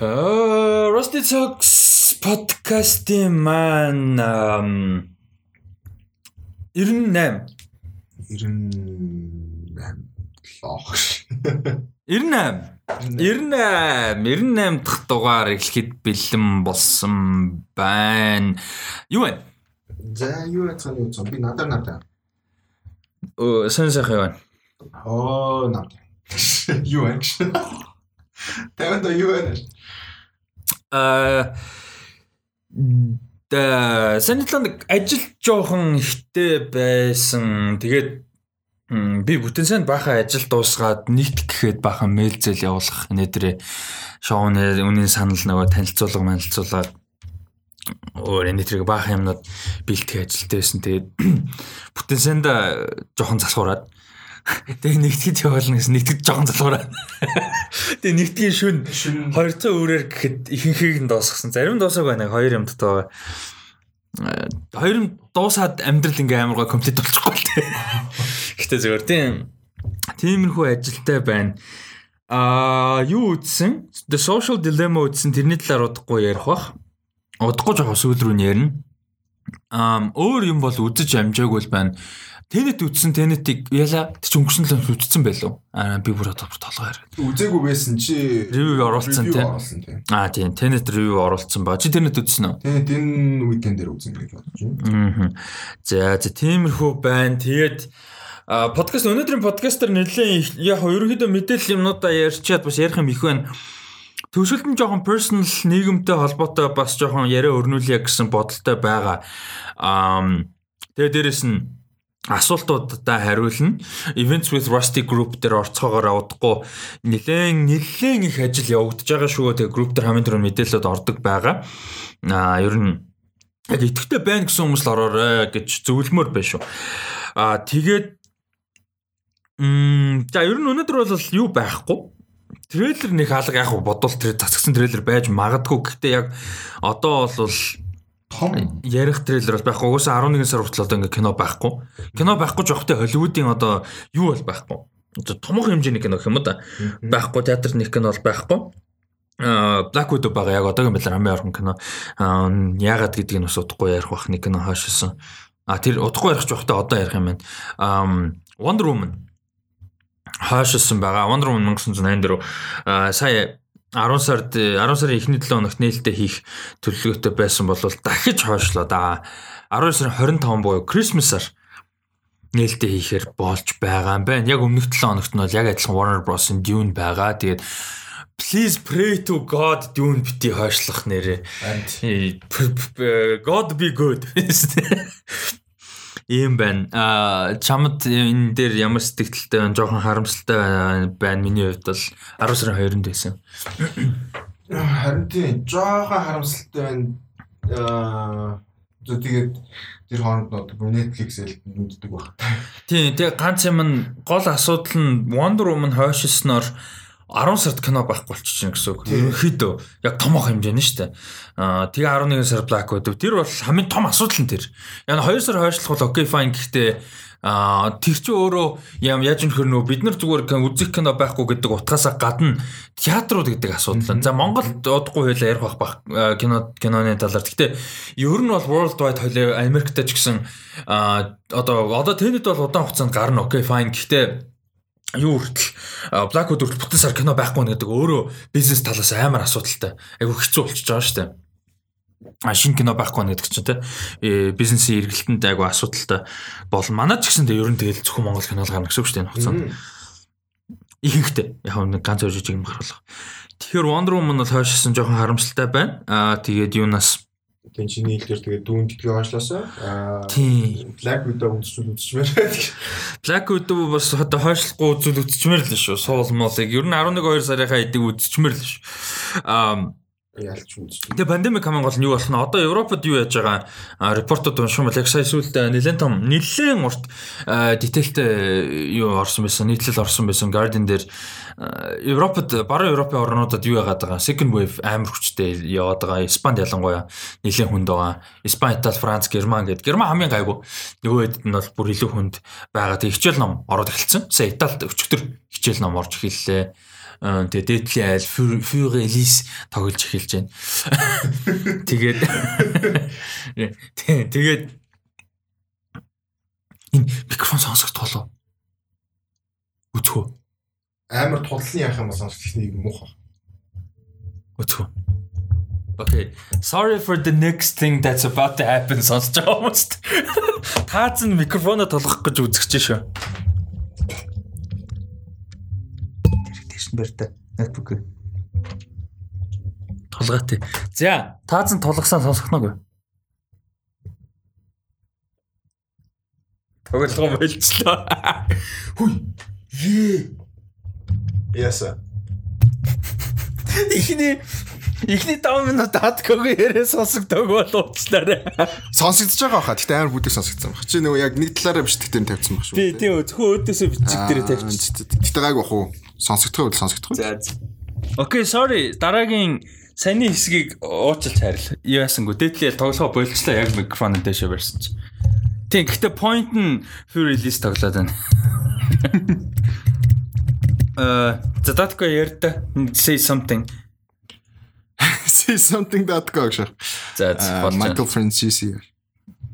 Rusty Talks подкастын маань 98 98 лох. 98 98 98 дахь дугаар эхлэхэд бэлэн болсон байна. Юу вэ? За юу яцгааны юу би надаар надаар. Оо сэн сайхан юу вэ? Оо надаар. Юу вэ? Тэвэн дэ юу вэ? Аа Тэ санитланд ажил жоохон ихтэй байсан. Тэгээд би бүтэн сайн баахан ажил дуусгаад нийт гэхэд баахан мэйл зээл явуулах нэтэрэ шоуны үнийн санал нөгөө танилцуулга манилцуулаад өөр нэтэрэг баахан юмнууд бэлтгэх ажилтай байсан. Тэгээд бүтэн санд жоохон засхураад Тэгээ нэгтгэж явуулна гэсэн нэгтгэж жоохон залгуураа. Тэгээ нэгтгийн шүн 200 өөрөөр гэхэд ихэнхийг нь дуусгасан. Зарим дуусаагүй байна. Хоёр юм дотоо. Хоёр юм дуусаад амьдрал ингээм амар гоо комплект болчихгүй л тээ. Гэтэ зөвөр тийм. Тиймэрхүү ажилтай байна. Аа юу үтсэн? The Social Dilemma үтсэн тэрний талаар удахгүй ярих бах. Удахгүй жоохон сүүл рүү нэрнэ. Аа өөр юм бол үзэж амжаагүй л байна Тэнэт үтсэн тэнэтийг яла чи өнгөрсөн л үтсэн байлуу. Аа би бүр одоо толгой хараад. Үзээгүй байсан чи ревю оруулсан тийм. Аа тийм тэнэт ревю оруулсан ба. Чи тэнэт үтсэн үү? Тэнэт энэ уикенд дээр үзэн гэж бодож байна. Аа. За за тиймэрхүү байна. Тэгээд а подкаст өнөөдрийн подкастер нэлээд яг ерөнхийдөө мэдээлэл юмнуудаа ярьчаад бас ярих юм их байна. Төвшөлт нь жоохон personal нийгэмтэй холбоотой бас жоохон яриа өрнүүлье гэсэн бодолтой байгаа. Аа тэгээ дээрэс нь асуултуудаа хариулна. Events with Rusty Group дээр орцоогоор удахгүй нэлээд нэлээд их ажил явагдаж байгаа шүү. Тэгээ group дээр хамгийн түрүү мэдээлэлд ордог байгаа. Аа ер нь яг идэвхтэй байна гэсэн хүмүүс л ороорой гэж зөвлөмөр байна шүү. Аа тэгээд м за ер нь өнөөдөр бол юу байхгүй трейлер нэг хаалга яг бодвол тэр засгсан трейлер байж магадгүй гэхдээ яг одоо бол том ярих трейлер бол байхгүй. Угаасаа 11 сар хүртэл одоо ингээ кино байхгүй. Кино байхгүй жоохтой Холливуудын одоо юу бол байхгүй. Одоо томхон хэмжээний кино гэх юм да. Байхгүй театр нэг кино бол байхгүй. Аа Black Widow байгаа яг одоогийн байдлаар хамгийн орхон кино. Аа яагаад гэдгийг нь бас удахгүй ярих бах нэг кино хаашилсан. А тэр удахгүй ярих жоохтой одоо ярих юм байна. Аа Wonder Woman хаашилсан байгаа. Wonder Woman 1984 аа сая 10 сард 10 сарын эхний 7 хоногт нээлттэй хийх төлөвлөгөөтэй байсан бол дахиж хойшлоо да. 12 сарын 25 буюу Christmas-аар нээлттэй хийхээр болж байгаа юм байна. Яг өмнөх 7 хоногт нь бол яг адилхан Warner Bros-ын Dune байгаа. Тэгээд Please pray to God Dune бити хойшлох нэрээ. God be good. Ийм байна. Аа чамд энэ дээр ямар сэтгэлтэй байна? Жохон харамсалтай байна. Миний хувьд бол 10 сарын 2-нд байсан. Харин тийм жохон харамсалтай байна. Аа тэгээд тэр хооронд нөгөө Netflix-эл нүддэг баг. Тийм, тэгээ ганц юм нь гол асуудал нь Wonder Woman хойшилсноор 10 сард кино байхгүй болчихж байна гэсэн үг. Ерөнхийдөө яг томох хэмжээний шүү дээ. Аа тэгээ 11 сар Black Widow тэр бол хамгийн том асуудал нь тэр. Яг 2 сар хойшлох бол окей fine гэхдээ аа тэр чи өөрөө ям яаж юм хөр нөө бид нар зүгээр үзэх кино байхгүй гэдэг утгаасаа гадна театрууд гэдэг асуудал. За Монголд удахгүй хэл ярих бах кино киноны талаар. Гэхдээ ер нь бол world wide хойлоо Америкт ч гэсэн аа одоо одоо тэнэд бол удаан хугацаанд гарна окей fine гэхдээ юу хүртэл Black Widow хүртэл бүтэн сар кино байхгүй нэ гэдэг өөрөө бизнес талаас амар асуудалтай. Айгу хэцүү болчихж байгаа шүү дээ. А шинэ кино байхгүй нэ гэдэг чинь те бизнесийн эргэлтэнд айгу асуудалтай бол манай ч гэсэн ер нь тэгэл зөвхөн Монгол кино л гарна гэсэн үг шүү дээ энэ хугацаанд. Ихэнхдээ яг нэг ганц хоёр жижиг юм гаргах. Тэгэхээр Wonder Woman бол хойшсон жоохон харамсалтай байна. Аа тэгээд юунаас Тэн чиний хэлдэр тэгээ дүүн тэтгээ хойшлоосоо аа Black Widow үзчихмээр байдаг. Black Widow бас одоо хойшлохгүй үзвэл үзчихмээр л шүү. Суул молыг ер нь 11 2 сарынхаа эдийг үзчихмээр л шүү. Аа ялч үзчих. Тэгээ пандемик хамгийн гол нь юу болох нь? Одоо Европод юу яаж байгаа? Репортууд уншсан бол яг сая сүүлд нэлээд том. Нэлээд урт дэтэлтэй юу орсон байсан нийтлэл орсон байсан Guardian дээр. Европод баруун Европын орнуудад юу яагаад байгаа? Second wave амар хүчтэй яваад байгаа. Испанд ялангуяа нэлээд хүнд байгаа. Испани, Итали, Франц, Герман гэдэг Герман хамгийн гайгүй. Нөгөө хэд нь бол бүр илүү хүнд байгаа. Тэг хичээл ном ороод эхэлсэн. Сая Италид өчигдөр хичээл ном орж эхэллээ Тэгээ Deadly Isle Fury Elise тоглож эхэлж байна. Тэгээд тэгээд энэ микрофон сонсогдтолоо. Үтхүү. Амар тудлын яах юм бол сонсогдохныг муухай. Үтхүү. Okay. Sorry for the next thing that's about to happen сонсож байгаа хүмүүст. Таац нь микрофоноо толгох гэж үзэж шүү. Тэгш бэртэ. Ноутбук. Толгоотой. За, таац нь толгосон сонсохноогүй. Тоглоом болчихлоо. Хүй. Ее. Яса. Ихний Ихний 5 минут хатгаагүй яриа сонсогдог бол уучлаарай. Сонсогдож байгаа хаа. Гэтэ амар бүдэг сонсогдсон баг. Чи нөгөө яг нэг талаараа бичлэг дээр тавьсан баг шүү. Тий, тий, зөвхөн өөдөөсөө бичлэг дээр тавьчих. Гэтэ гайг бах уу? Сонсогдох үл сонсогдох. За. Окей, sorry. Дараагийн саяны хэсгийг уучлалт хайрл. Яасангүй дээдлээ тоглохоо болчихлоо яг микрофон дэше барьсан чи. Тийм, гэхдээ point нь full release тоглоод байна. Э, задатко ярьда. Say something. say something.com шүү. За болж байна. Michael Francis.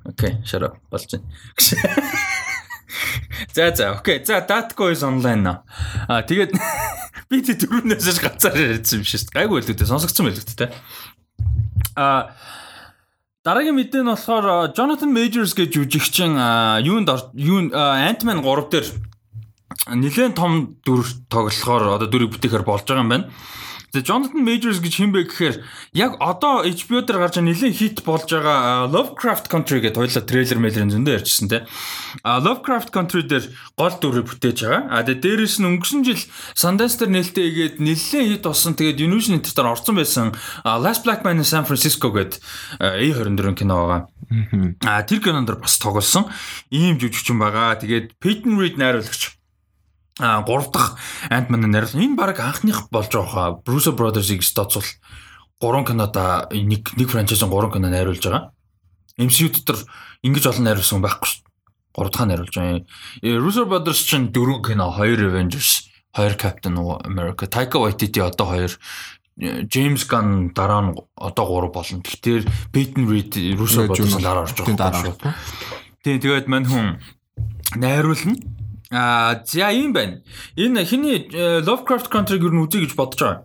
Окей, shut up. Болж байна. За за окей. За Datco is online наа. А тэгээд би тэ дөрөвнөөс гацаар ярьсан юм шиг. Гайгүй л үү сонсогдсон байл үү те. А Дараагийн мэдээ нь болохоор Jonathan Majors гэж жүжигчин юунд юунд Ant-Man 3 дээр нэлээд том дүр тоглохоор одоо дүрийг бүтээхээр болж байгаа юм байна. Тэгээ Jonathan Majors гэж хин бэ гэхээр яг одоо HBO дээр гарч байгаа нэлээд хит болж байгаа Lovecraft Country гэдэг хоёлаа трейлер мэйлэрэн зөндөө ярьжсэн те. А Lovecraft Country дээр гол дүрийг бүтээж байгаа. А тэгээ дээрэс нь өнгөрсөн жил Sundance дээр нээлттэй игээд нэлээд хит болсон. Тэгээд Univision Entertainment орсон байсан Last Black Man in San Francisco гэдэг A24 кино байгаа. А тэр кинонд бас тоглосон. Ийм жүжигчин байгаа. Тэгээд Peyton Reed найруулагч а 3 дахь Ant-Man найруулсан. Энэ баг анхных болж байгаа. Bruce Brothers-ыг стоцвол 3 кинода нэг нэг франчайзын 3 кино найруулж байгаа. MCU дотор ингэж олон найруулсан байхгүй шүү. 3 дахь найруулж байгаа. Russo Brothers чинь 4 кино, 2 Avengers, 2 Captain America, Taika Waititi одоо 2 James Gunn дараа нь одоо 3 болно. Тэгэхээр Peyton Reed Russo Brothers дараа орж байгаа. Тийм тэгээд мань хүн найруулна Аа за юм байна. Энэ хиний Lovecraft Country-г юу үзье гэж бодож байгаа.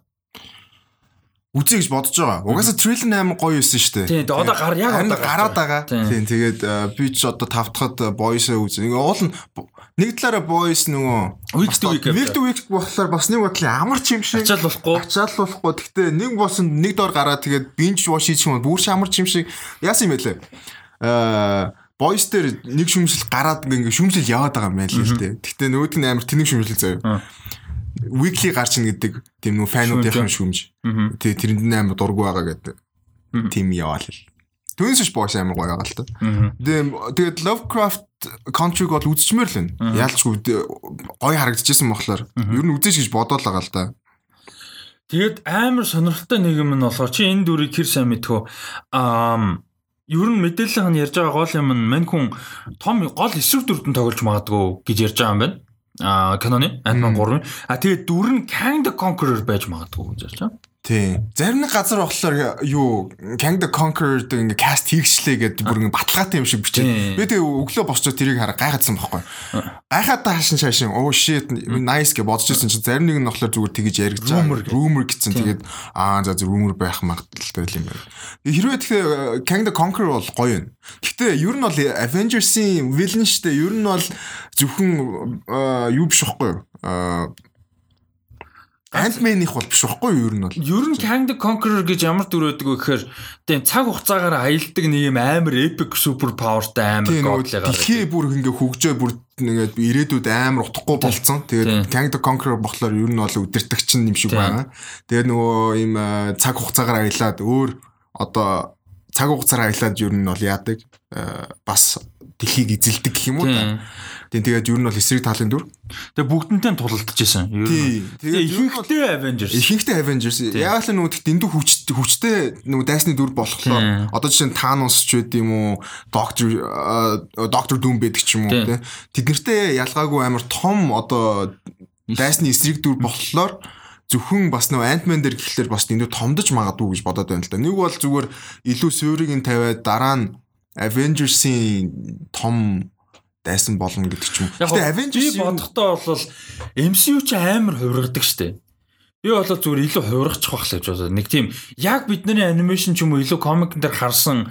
Үзье гэж бодож байгаа. Угаасаа трейлер 8 гоё юусэн шүү дээ. Тийм одоо гар яг одоо гараад байгаа. Тийм тэгээд би ч одоо тавтахад boys-аа үзье. Ингээ уул нь нэг талаараа boys нөгөө week to week week to week болохоор бас нэг бодлын амар ч юм шиг ачаал болохгүй. Ачаал болохгүй. Гэхдээ нэг босон нэг доор гараад тэгээд binge watch хийчих юм бүр шамар ч юм шиг яасан юм бэ лээ. Аа Boys дээр нэг шүмжил гараад ингээ шүмжил яваад байгаа юм байна л дээ. Гэтэ нөгөөд нь амар тэнэг шүмжил заяа. Weekly гарч ийн гэдэг тийм нүү фануудын шүмж. Тэгээ тэрэнд нь амар дургу байгаа гэдэг. Тим яваал л. Түүнээс ч Boys амар гоё байгаа л та. Тэгээд Lovecraft Country-г бол үзчихмээр л байна. Яалчгүй гоё харагдчихсан болохоор ер нь үзээч гэж бодоол байгаа л да. Тэгээд амар сонирхолтой нэг юм нь болохоор чи энэ дүрийг хэр сайн мэдхүү аа ер нь мэдээллийн нь ярьж байгаа гол юм нь мань хүн том гол эсрэг дүрдэн тоглож магадгүй гэж ярьж байгаа юм байна. А каноны Ant-Man 3. А тэгээд дүр нь Kang the Conqueror байж магадгүй гэж ярьж байгаа. Тий. Зарим нэг газар болохоор юу Kang the Conqueror гэдэг ингээ каст хийгчлээ гэдэг бүр ингээ баталгаатай юм шиг бичээд. Би тэгээ өглөө босчоо тэрийг хараа гайхацсан байхгүй. Гайхаад таашин шаашин оо shit nice гэж бодож ирсэн чинь зарим нэг нь болохоор зүгээр тэгэж яригч байгаа. Rumor гэсэн. Тэгээд аа за rumor байх магадaltaй юм байна. Хэрвээ тэгэхээр Kang the Conqueror бол гоё юм. Гэхдээ ер нь бол Avengers-ийн villain штэ ер нь бол зөвхөн юу биш байхгүй юу? Ant-Man-их бол биш байхгүй юу ер нь бол. Ер нь Kang the Conqueror гэж ямар дүр өгдөг вэ гэхээр тийм цаг хугацаагаар аялдаг нэг юм амар epic super powerтай амар годлыгаар. Дэлхий бүр ингээ хөгжөө бүр ингээд ирээдүйд амар утахгүй болцсон. Тэгээд Kang the Conqueror болохоор ер нь бол өдөртөгч юм шиг байгаа. Тэгээд нөгөө ийм цаг хугацаагаар аялаад өөр одоо цаг хугацаараа аялаад ер нь бол яадаг бас дэлхийг эзэлдэг гэх юм уу та. Тийм тэгээд ер нь бол эсрэг талын дүр. Тэгээ бүгдэнтэй тулалдаж исэн. Ер нь. Тэгээ ихэнхдээ Avengers. Ихэнхдээ Avengers. Яг л нөгөө дэндүү хүч хүчтэй нөгөө дайсны дүр болохоор одоо жишээ нь Thanos ч байд юм уу, Doctor Doctor Doom байдаг ч юм уу тий. Тэднэртэй ялгаагүй амар том одоо дайсны эсрэг дүр болохоор зөвхөн бас нөө Ant-Man дээр гэхлээр бас энэ томдож магадгүй гэж бодоод байна л да. Нэг бол зүгээр илүү суурийг нь тавиад дараа нь Avengers-ийн том дайсан болно гэдэг ч юм. Гэтэ би Avengers бодохдоо бол MCU ч амар хувиргадаг штэ. Би бол зүгээр илүү хувиргачих байх л гэж бодоод нэг тийм яг бидний анимашн ч юм уу илүү комик дээр харсан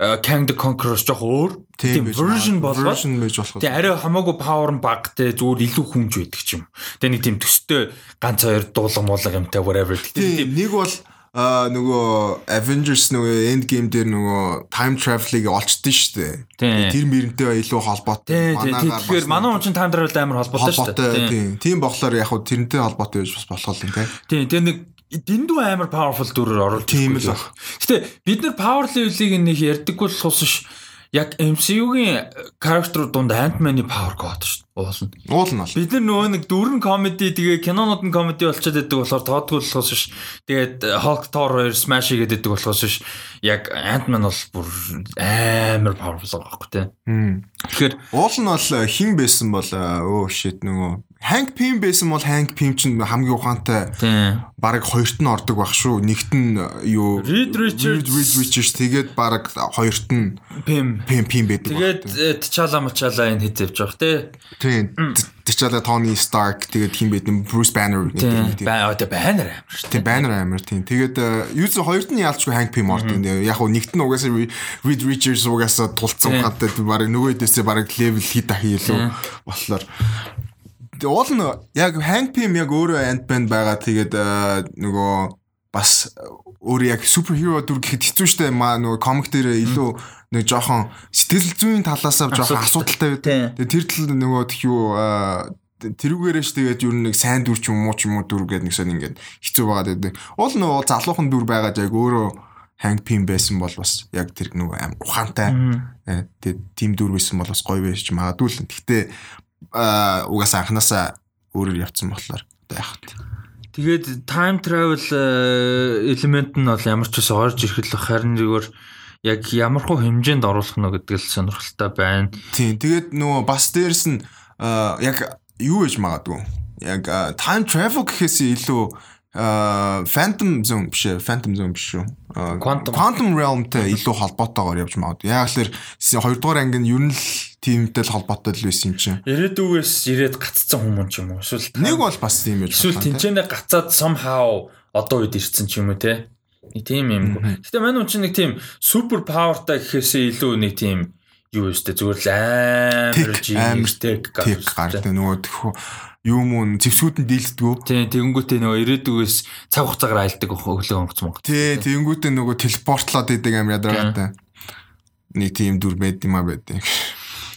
э, Kang the Conqueror жоох өөр тийм version болоод. Тэгээ арай хамаагүй power нь баг те зүгээр илүү хүмж байдаг ч юм. Тэгээ нэг тийм төстэй ганц хоёр дуулга муулга юмтай whatever. Тийм нэг бол а нөгөө Avengers нөгөө End Game дээр нөгөө time travel-ыг олчдсон шүү дээ. Тэр мөрөнтэй илүү холбоотой. тэгэхээр манай хүн чинь time travel амар холбоотой шүү дээ. тийм. Тийм болохоор яг хуу тэрнтэй холбоотой байж бас болох юм тийм. Тийм тэгээ нэг дэндүү амар powerful дүрээр оруулж Тийм л байх. Гэтэ бид нар power level-ийг нэг ярьдаггүй болохоос ш яг MCU-гийн character дунд Ant-Man-ы power god шүү дээ. Уулна. Уулна л. Бид нар нөгөө нэг дөрвөн комеди тэгээ кинонууд нь комеди болчиход байдаг болохоор тоодгүй болохоос ш. Тэгээд Hulk Thor 2 Smash хийгээд байдаг болохоос ш. Яг Ant-Man бол бүр амар powerful байхгүй тий. Тэгэхээр Уул нь бол хин байсан бол өө shit нөгөө Hank Pym байсан бол Hank Pym чинь хамгийн ухаантай тий. баг хоёрт нь ордог байх шүү. Нэгт нь юу Reed Richards. Reed Richards тэгээд баг хоёрт нь Pim. Pym Pym байдаг. Тэгээд э, T'Challa Machala энэ хэд явж байгаа тий. Тийм. Тэчээлээ Tony Stark тэгээд хин байд юм Bruce Banner гэдэг. Баа одоо байнаар амар шүү. Тийм банер амир тийм. Тэгээд юу ч хоёрт нь яалчгүй Hank Pym ордог. Яг уу нэгт нь угаасаа Reed Richards угаасаа тулцсан ухаантай баг нөгөө дэсээ баг level хит ахи илүү болохоор уул нь яг Hank Pym яг өөрөө Ant-Man байгаа. Тэгээд э, нөгөө бас өөр яг суперхиро дүр гэхэд хэцүү шттэ маа нөгөө комик дээр илүү нэг жоохон сэтгэл зүйн талаас нь жоохон Асуудалтай. байдаг. Тэгээ тэр тал нөгөө тх юу аа, тэрүүгээрээ ч тэгээд юу нэг сайн дүр ч юм уу ч юм уу дүр гэдэг нэг сон ингээд хэцүү байгаад байдаг. Уул нөгөө залуухан дүр байгаад яг өөрөө Hank Pym байсан бол бас яг тэр нөгөө аим ухаантай э, тэгээд тим дүр байсан бол бас гоё байж магадгүй л. Гэхдээ аа угаасаа анханасаа өөрөөр явцсан болохоор одоо яах вэ? Тэгээд time travel э, элемент нь бол ямар ч ус орж ирэх л харин зүгээр яг ямар хуу хэмжээнд оруулах нь гэдэг л сонирхолтой байна. Тийм. Тэгээд нөгөө бас дээрс нь аа, яг юу гэж магадгүй. Яг аа, time travel гэхээс илүү phantom zone биш ээ, phantom zone биш шүү. Quantum. quantum realmтэй илүү холбоотойгоор явж магадгүй. Яг л хоёрдугаар анги нь ер нь л тиймтэй л холбоотой л байсан юм чинь. Ирээдүгээс ирээд гаццсан хүмүүс юм уу. Эсвэл Нэг бол бас тийм байж эсвэл тэнцэнэ гацаад somehow одоо үед ирсэн ч юм уу те. Нэг тийм юм. Гэтэ манай хүн чинь нэг тийм супер павертай гэхээсээ илүү нэг тийм юу өстэй зүгээр л амар Тик, амар Тэг гардаг нөгөө юу мөн зэвсгүүд нь дийлдэггүй. Тийм тэгэнгүүтээ нөгөө ирээдүгээс цаг хугацаагаар айлдаг өглөө онгоц монгоц. Тий, тэгэнгүүтээ нөгөө телепортлоод идэг амир ядаргаатай. Нэг тийм дүр байд юм а байдаг.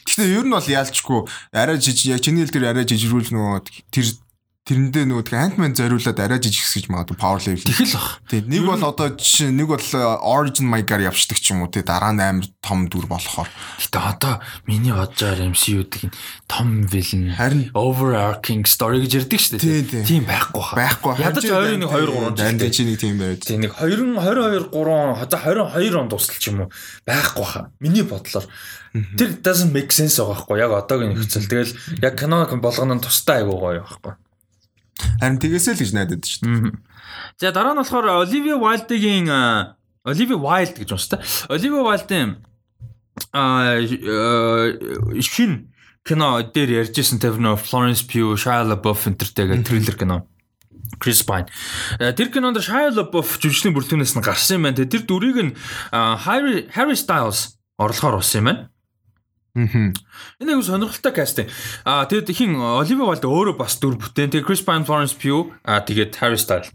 Гэхдээ ер нь бол яалчгүй арай жижиг яг чиний хэл дээр арай жижигрүүл нөгөө тэр тэрэндээ нөгөө тэг Ant-Man зориулаад арай жижигсгэж магадгүй power level. Тэгэл бах. Тий, нэг бол одоо жишээ нэг бол э, origin mic-аар явждаг ч юм уу тий дараа нь амар том дүр болохоор. Гэтэ одоо миний бодож байгаа MCU-дэг том villain Харин- overarching story гэж ярьдаг шүү дээ. тий. Тийм байхгүй хаа. Байхгүй Ядаж 20-ны 2 3 дайнд чи нэг тийм байд. Тийм нэг 20 22 3 за 22 он дуустал ч юм уу байхгүй хаа. Миний бодлоор тэр doesn't make sense байгаа байхгүй яг одоогийн нөхцөл. Тэгэл яг кино болгоно нь тустай айгуу гоё байхгүй. Харин тэгээсэй л гэж найдаад шүү дээ. За дараа нь болохоор Wilde-гийн а, Olivia Wilde гэж унштай. Olivia Wilde-ийн а шин кино дээр ярьжсэн нөө Florence Pugh, Shia LaBeouf энтертэйгээ триллер кино. Chris Pine. Э, Тэр кинонд Shia LaBeouf жүжигчний бүрэлдэхүүнээс нь гарсан юм байна. Тэр дүрийг нь Harry Harry Styles орлохоор болсон юм байна. Энэ нэг сонирхолтой кастинг. Аа тэгээд хин Оливия Валд өөрөө бас дүр бүтээн. Тэгээд Chris Pine, Florence Pugh аа тэгээд Harry Styles.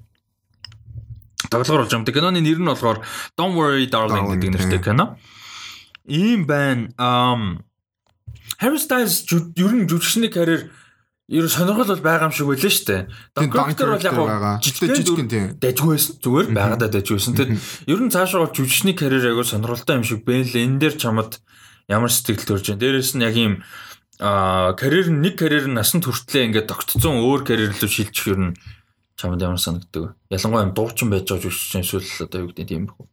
Тоглогоор болж байгаа. Тэгээд киноны нэр нь болохоор Don't Worry Darling гэдэг нэртэй кино. Ийм байна. Um Harry Styles ер нь жүжигчний карьер ер нь сонирхол бол байгаа юм шиг байлаа шүү дээ. Dunkirk бол яг жижигхэн Жижигхэн, тийм. байсан. Зүгээр байгаадаа байсан. Тэгээд ер нь цаашаа бол жүжигчний карьер аягүй сонирхолтой юм шиг байлаа. Энэ дээр чамд ямар сэтгэл төрж байна. Дээрээс нь яг ийм а карьер нэг карьер нь насанд хүртлээ ингээд тогтцсон өөр карьер рүү шилжих нь чамд ямар санагддаг вэ? Ялангуяа юм дуучин байж байгаа жүжигчин эсвэл одоо юу гэдэг их үү?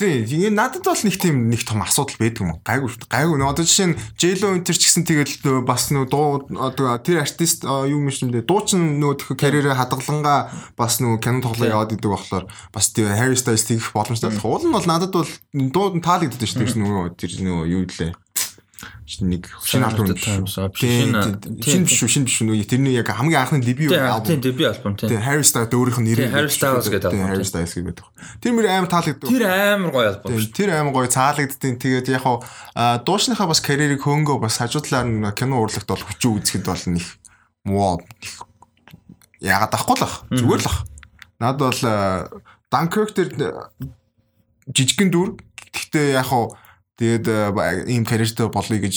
Тийм, энэ надад бол нэг тийм нэг том асуудал байдаг юм. Гайгүй шүү. дээ. Гайгүй. Одоо жишээ нь J-Lo Inter ч гэсэн тэгэл нөө бас нөө дуу одоо тэр артист а, юу юм шиг нэ дуучин нөө тэх карьерээ хадгалангаа бас нөө кино тоглоо яваад идэг болохоор бас тийм Harry Styles тэгэх боломжтой болох. Уул нь бол надад бол дууд нь таалагддаг шүү дээ. Тэр нөгөө юу лээ. Нэг шинэ альбом Тийм, шинэ- шинэ биш шинэ биш шүү. Тэрний яг хамгийн анхны дебют Тийм альбом. дебют альбом тийм. Harry Styles өөрийнх нь Тийм, Harry Styles гэдэг Тийм, альбом, Harry тийм. Styles гэдэг. Тэр мөр амар таалагддаг. Тэр амар гоё альбом Тийм. Тэр амар гоё цаалагддیں۔ Тэгээд яг хаа дуушныхаа бас карьерийг хөөнгөө бас хажуу талаар нь кино урлагт бол хүчээ үзэхэд бол нэг муу яагаад ахгүй л ах. Зүгээр л ах. Над бол Dunkirk тэр жижигэн дүр. Гэхдээ яг хаа тэгээд э, ийм карьертэй болъё гэж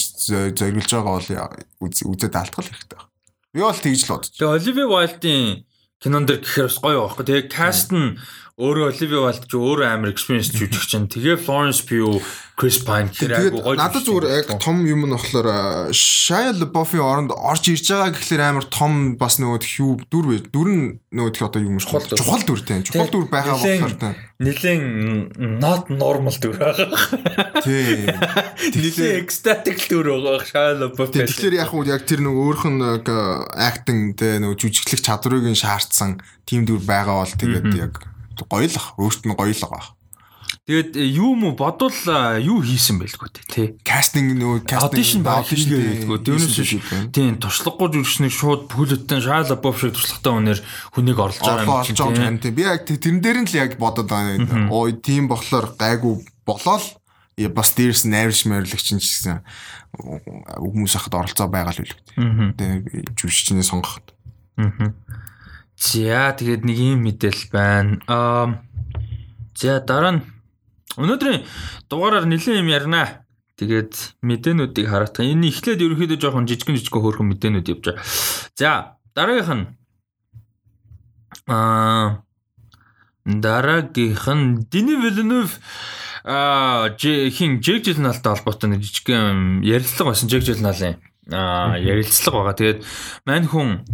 зориулж байгаа бол үз- үзээд алдгал хэрэгтэй байна. Би бол тэгж л бодож. Тэгээ Оливия Вайлдын кинон дэр гэхээр бас гоё байхгүй. Тэгээ каст нь өөрөө Оливия Вайлд ч өөрөө амар experience жүжигч чинь. Тэгээ Florence Pugh, Chris Pine гэхээр айгу гоё. Тэгээд надад зүгээр яг том юм нь болохоор Shia LaBeouf-ийн оронд орж ирж байгаа гэхэлэр амар том бас нөгөө хүү дүр вэ? Дүр нь нөгөө тэх одоо юм шиг Чухал дүр. тийм. Чухал дүр байгаа болохоор тийм. Нилээн not normal дүр байгаа. Тийм. Нилээн ecstatic дүр байгаа. Shia LaBeouf. Тэгэхээр яг уу яг тэр нөгөө өөрх нь актинг тэ нөгөө жүжиглэх чадварыг нь шаардсан тим дүр байгаа бол тэгээд яг гоё л ах. Өөрт нь гоё л байгаа. Тэгээд э, юу му бодвол а, юу хийсэн байлгүй тий. Кастинг Audition баг audition хийгээгүй. Тэрнээс биш. Тийм туршлагагүй жүжигчнийг шууд бүхэлдэн Shia LaBeouf шиг туршлагатай хүнээр хүнийг орлож байгаа юм тийм. Би яг тэ- тэрэн дээр нь л яг бодод байгаа. Ой тийм болохоор гайгүй болоод я бас дээрс найрш морилогч чинь ч гэсэн хүмүүс ахад оролцоо байгаа л үлээ. Тэгээ жүжигчний сонгоход. Мгм. За тэгээд нэг юм мэдээлэл байна. Аа за дараа нь өнөөдрийн дугаараар нэлээд юм ярина. Тэгээд мэдээнүүдийг хараах. Энэ эхлээд ерөөхдөө жоохон жижигэн жижигэн хөөрхөн мэдээнүүд явж байгаа. За дараагийнх нь аа дараагийнх нь Дини Вилнев а хин Жек Жилналтай холбоотой нэг жижигэн ярилцлага байсан Жек Жилналын а ярилцлага байгаа. Тэгээд мань хүн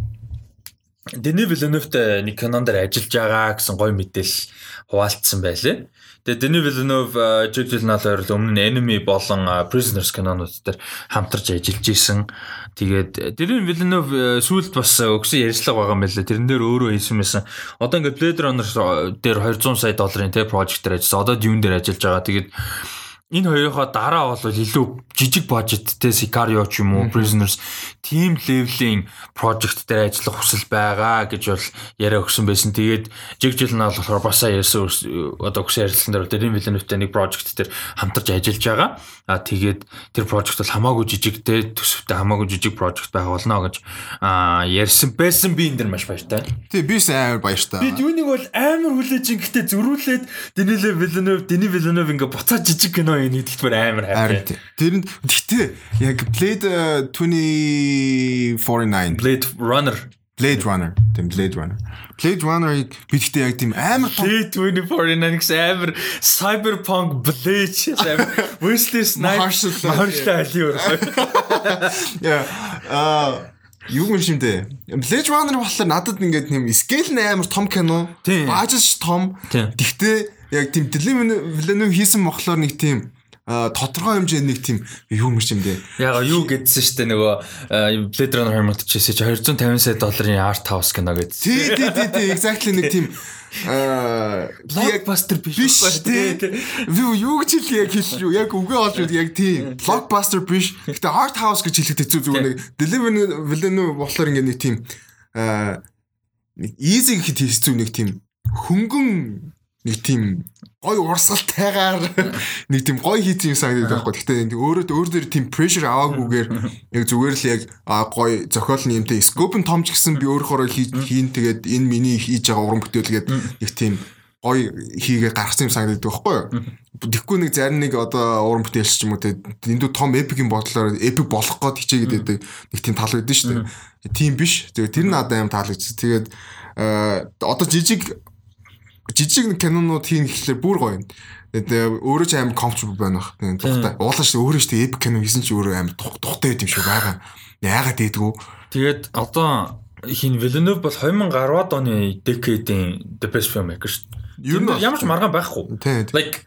Дэни Вилленовтэй нэг кинон дээр ажиллаж байгаа гэсэн гоё мэдээлэл хуваалцсан байлээ. Тэгээ Дэни Вилленов, Жек Жилнал хоёр л өмнө нь Enemy болон Prisoners кинонууд дээр хамтарч ажиллаж исэн. Тэгээд Дэни Вилленов сүүлд бас өгсөн ярилцлага байгаа юм байлээ. Тэрэн дээр өөрөө хийсэн байсан. Одоо ингээд Blade Runner дээр 200 сая долларын тэ project дээр ажилласан. Одоо Dune дээр ажиллаж байгаа. Тэгээд энэ хоёроо дараа бол илүү жижиг бажеттэй Sicario ч юм уу Prisoners team level-ийн project дээр ажиллах хүсэл байгаа гэж бол яриа өгсөн байсан. Тэгээд жиг жил нь болохоор бас ярьсан одоо өгсөн ярилцсан дээр Дэри Villeneuve-тэй нэг project дээр хамтарч ажиллаж байгаа. А тэгээд тэр project бол хамаагүй жижигтэй төсөвтэй хамаагүй жижиг project байх болно гэж ярьсан байсан би энэ дэр маш баяртай. Тийм бис амар баяртай. Би юуныг бол амар хүлээж ин гэтээ зөрүүлээд Дэни Villeneuve, Дэни Villeneuve ингээ буцаад жижиг кино нэгдэлт бүр амар хайртай. тэр нь гэхдээ яг Blade э, 2049 Blade Runner Blade Runner тийм Blade Runner. Blade Runner-ыг би гэхдээ яг тийм амар том Blade 2049 гэсэн амар cyberpunk Blade амар Wesley Snipes Mahershala Ali өөр. Яа. Аа юу юм шимдэ. Blade Runner болохоор надад ингээд нэм scale нь амар том кино. Тийм. Бажж том. Тийм. Яг тийм Villeneuve хийсэн болохоор нэг тийм тодорхой хэмжээний нэг тийм юу юм шимдэ. Яга юу гэдсэн штэ нөгөө э, Blade Runner хэмэлтчихсэн чи 250 сая долларын art house кино гэдсэн. Тий, тий, тий, тий, exactly нэг тийм аа Blockbuster биш байхгүй, тий. Би юу гэж хэлээ яг хэлж юу яг үгээ олж үз яг тийм blockbuster биш. Гэтэ art house гэж хэлэхэд хэцүү зүгээр нэг deliver villain болохоор ингээд нэг тийм аа нэг easy гэхэд хэцүү нэг тийм хөнгөн нэг тийм гой урсгалтайгаар нэг тийм гой хийсэн юм санагдаад байхгүй. Гэтэ энэ өөрөө өөр дээр тийм pressure аваагүйгээр яг зүгээр л яг гой зохиол нь юмтэй scope нь том ч гэсэн би өөрөөрөө хийн тэгээд энэ миний хийж байгаа уран бүтээл гээд нэг тийм гой хийгээ гаргасан юм санагдаад байхгүй юу? Тэгэхгүй нэг зарим нэг одоо уран бүтээлч ч юм уу те эндүү том эпик юм бодлоор эпик болох гээд хичээгээд байдаг нэг тийм тал байдсан шүү дээ. Тийм биш. Тэгээ тэр надад аим таалагдсан. Тэгээд одоо жижиг жижиг кинонууд хийн гэхлээр бүр гоё юм. Тэгээд өөрөө ч аим comfortable байна бах. Тэгээд тухтай. Уулаа шүү өөрөө шүү эпик кино хийсэн ч өөрөө аим тухтай байт юм шиг байгаа. Яагаад дээдгүү? Тэгээд одоо хин Villeneuve бол 2010-ад оны decade-ийн the best filmmaker шүү. Нь ямар ч маргаан байхгүй. Like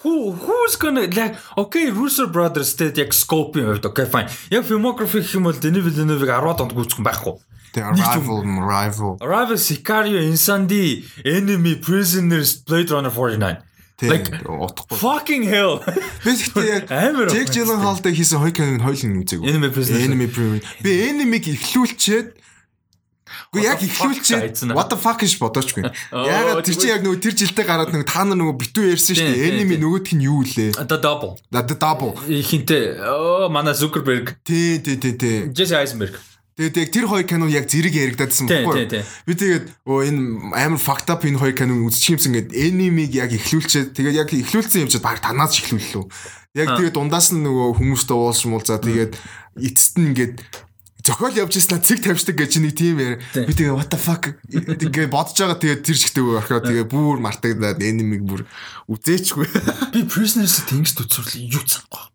Who who's gonna like okay Russo Brothers тэгээд яг scope-ийн хувьд okay fine. Яг filmography гэх юм бол Denis Villeneuve-ыг 10-аад онд гүйцэхгүй байхгүй. Тэгээ Нэг юм. rival rival. Arrival Sicario Insanity Enemy Prisoners Blade Runner 49. Like Тэг утахгүй. fucking hell. Би гэхдээ яг Jake Gyllenhaal-тай хийсэн хоёр киног хоёул нь үзээгүй. Enemy Prisoners. Enemy Prisoners. Би Enemy-г ихлүүлчихэд Гэхдээ яг аа. what the fuck гэж бодоочгүй. Ягаад тэр чинь яг нөгөө тэр жилдээ гараад нөгөө та нар нөгөө битүү ярьсан шүү дээ. Enemy нөгөөх нь юу лээ? The Double. The Double. Хинтээ оо манай Zuckerberg, Тий, тий, тий, тий. Jesse Eisenberg. Тэгээд яг тэр хоёр кино яг зэрэг яригдаадсан байхгүй юу? Би тэгээд оо энэ амар fucked up энэ хоёр киног үзчих юмсан ингээд Enemy-г яг ихлүүлчихэд тэгээд яг ихлүүлсэн юм чинь баг танаас ч ихлүүллээ. Яг тэгээд дундаас нь нөгөө хүмүүстэй уулзсан мул за тэгээд эцэст нь ингээд зохиол явж ирсэн цэг тавьчихдаг гэж нэг тийм яа. Би тэгээ what the fuck ингээд бодож байгаа тэгээд тэр шигтэй орхоо тэгээ бүр мартагдаад Enemy-г бүр үзээчгүй. Би Prisoners тэнгист үзсэрлээ юу цангаа.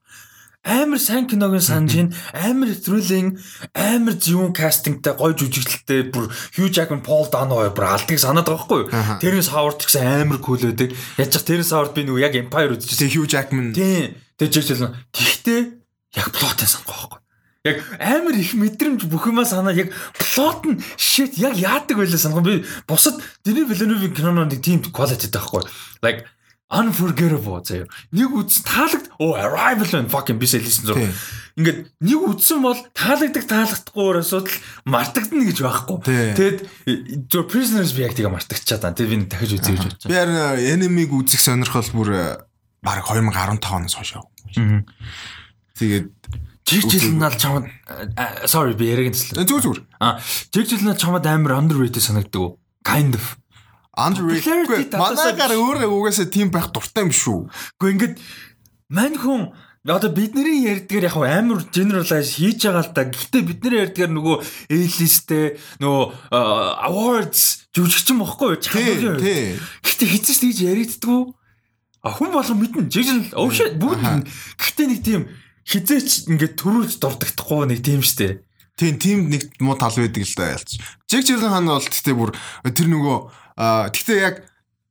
Амар сайн киног нь санаж ин амар thrilling амар зөвүүн кастингтай гоё жүжиглэлтэй бүр Hugh Jackman Paul Dano хоёр бүр алдгийг санаад байгаа байхгүй. Terence Howard гэсэн амар cool байдаг. Яаж ч Terence Howard би нөгөө яг Empire үзчихсэн. Hugh Jackman Тийм. Тэг жижигсэн. Тэгтээ яг плотын санахгүй байхгүй. Яг амар их мэдрэмж бүх юмаа санаа яг плот нь shit яг яадаг байлаа санах. Би бусад Denis Villeneuve кинонууд нэг тийм quality таахгүй. Like unforgettable заяа. Нэг үз таалагд оо arrival and fucking би сэлсэн зур. Ингээд нэг үдсэн бол таалагдаг таалагдахгүй асуудал мартагдана гэж байхгүй. Тэгэд зөв prisoners би яг тэгээ мартагчаад таа. Тэг би дахиж үзье гэж бодож би харин Enemy-г үзэх сонирхол бүр баг 2015 оноос хойш байна. Тэгээд Жиг жилнал чамд а, sorry би яриаг нэслээ. зүгээр зүгээр. А жиг жилнал чамд амар underrated санагддаг уу? Kind of. Underrated. Манайгаар өөрөө угаасаа тийм байх дуртай юм шүү. Гэхдээ ингээд мань хүн одоо бидний ярьдгаар яг амар generalize хийж байгаа л да. Гэхдээ бидний ярьдгаар нөгөө A-listтэй нөгөө а, awards жүжигчин бохгүй юу? Тий. Гэхдээ хэзээ ч тэгж яригддгүү. А хүн болгон мэднэ. Жиг жил oh shit бүгд. Гэхдээ нэг тийм хизээч ингээд төрүүлж дурддахгүй нэг тийм штэ. Тийм тийм нэг муу тал байдаг л да ялч. Жиг жилэн хаан бол тэгтээ бүр тэр нөгөө аа, тэгтээ яг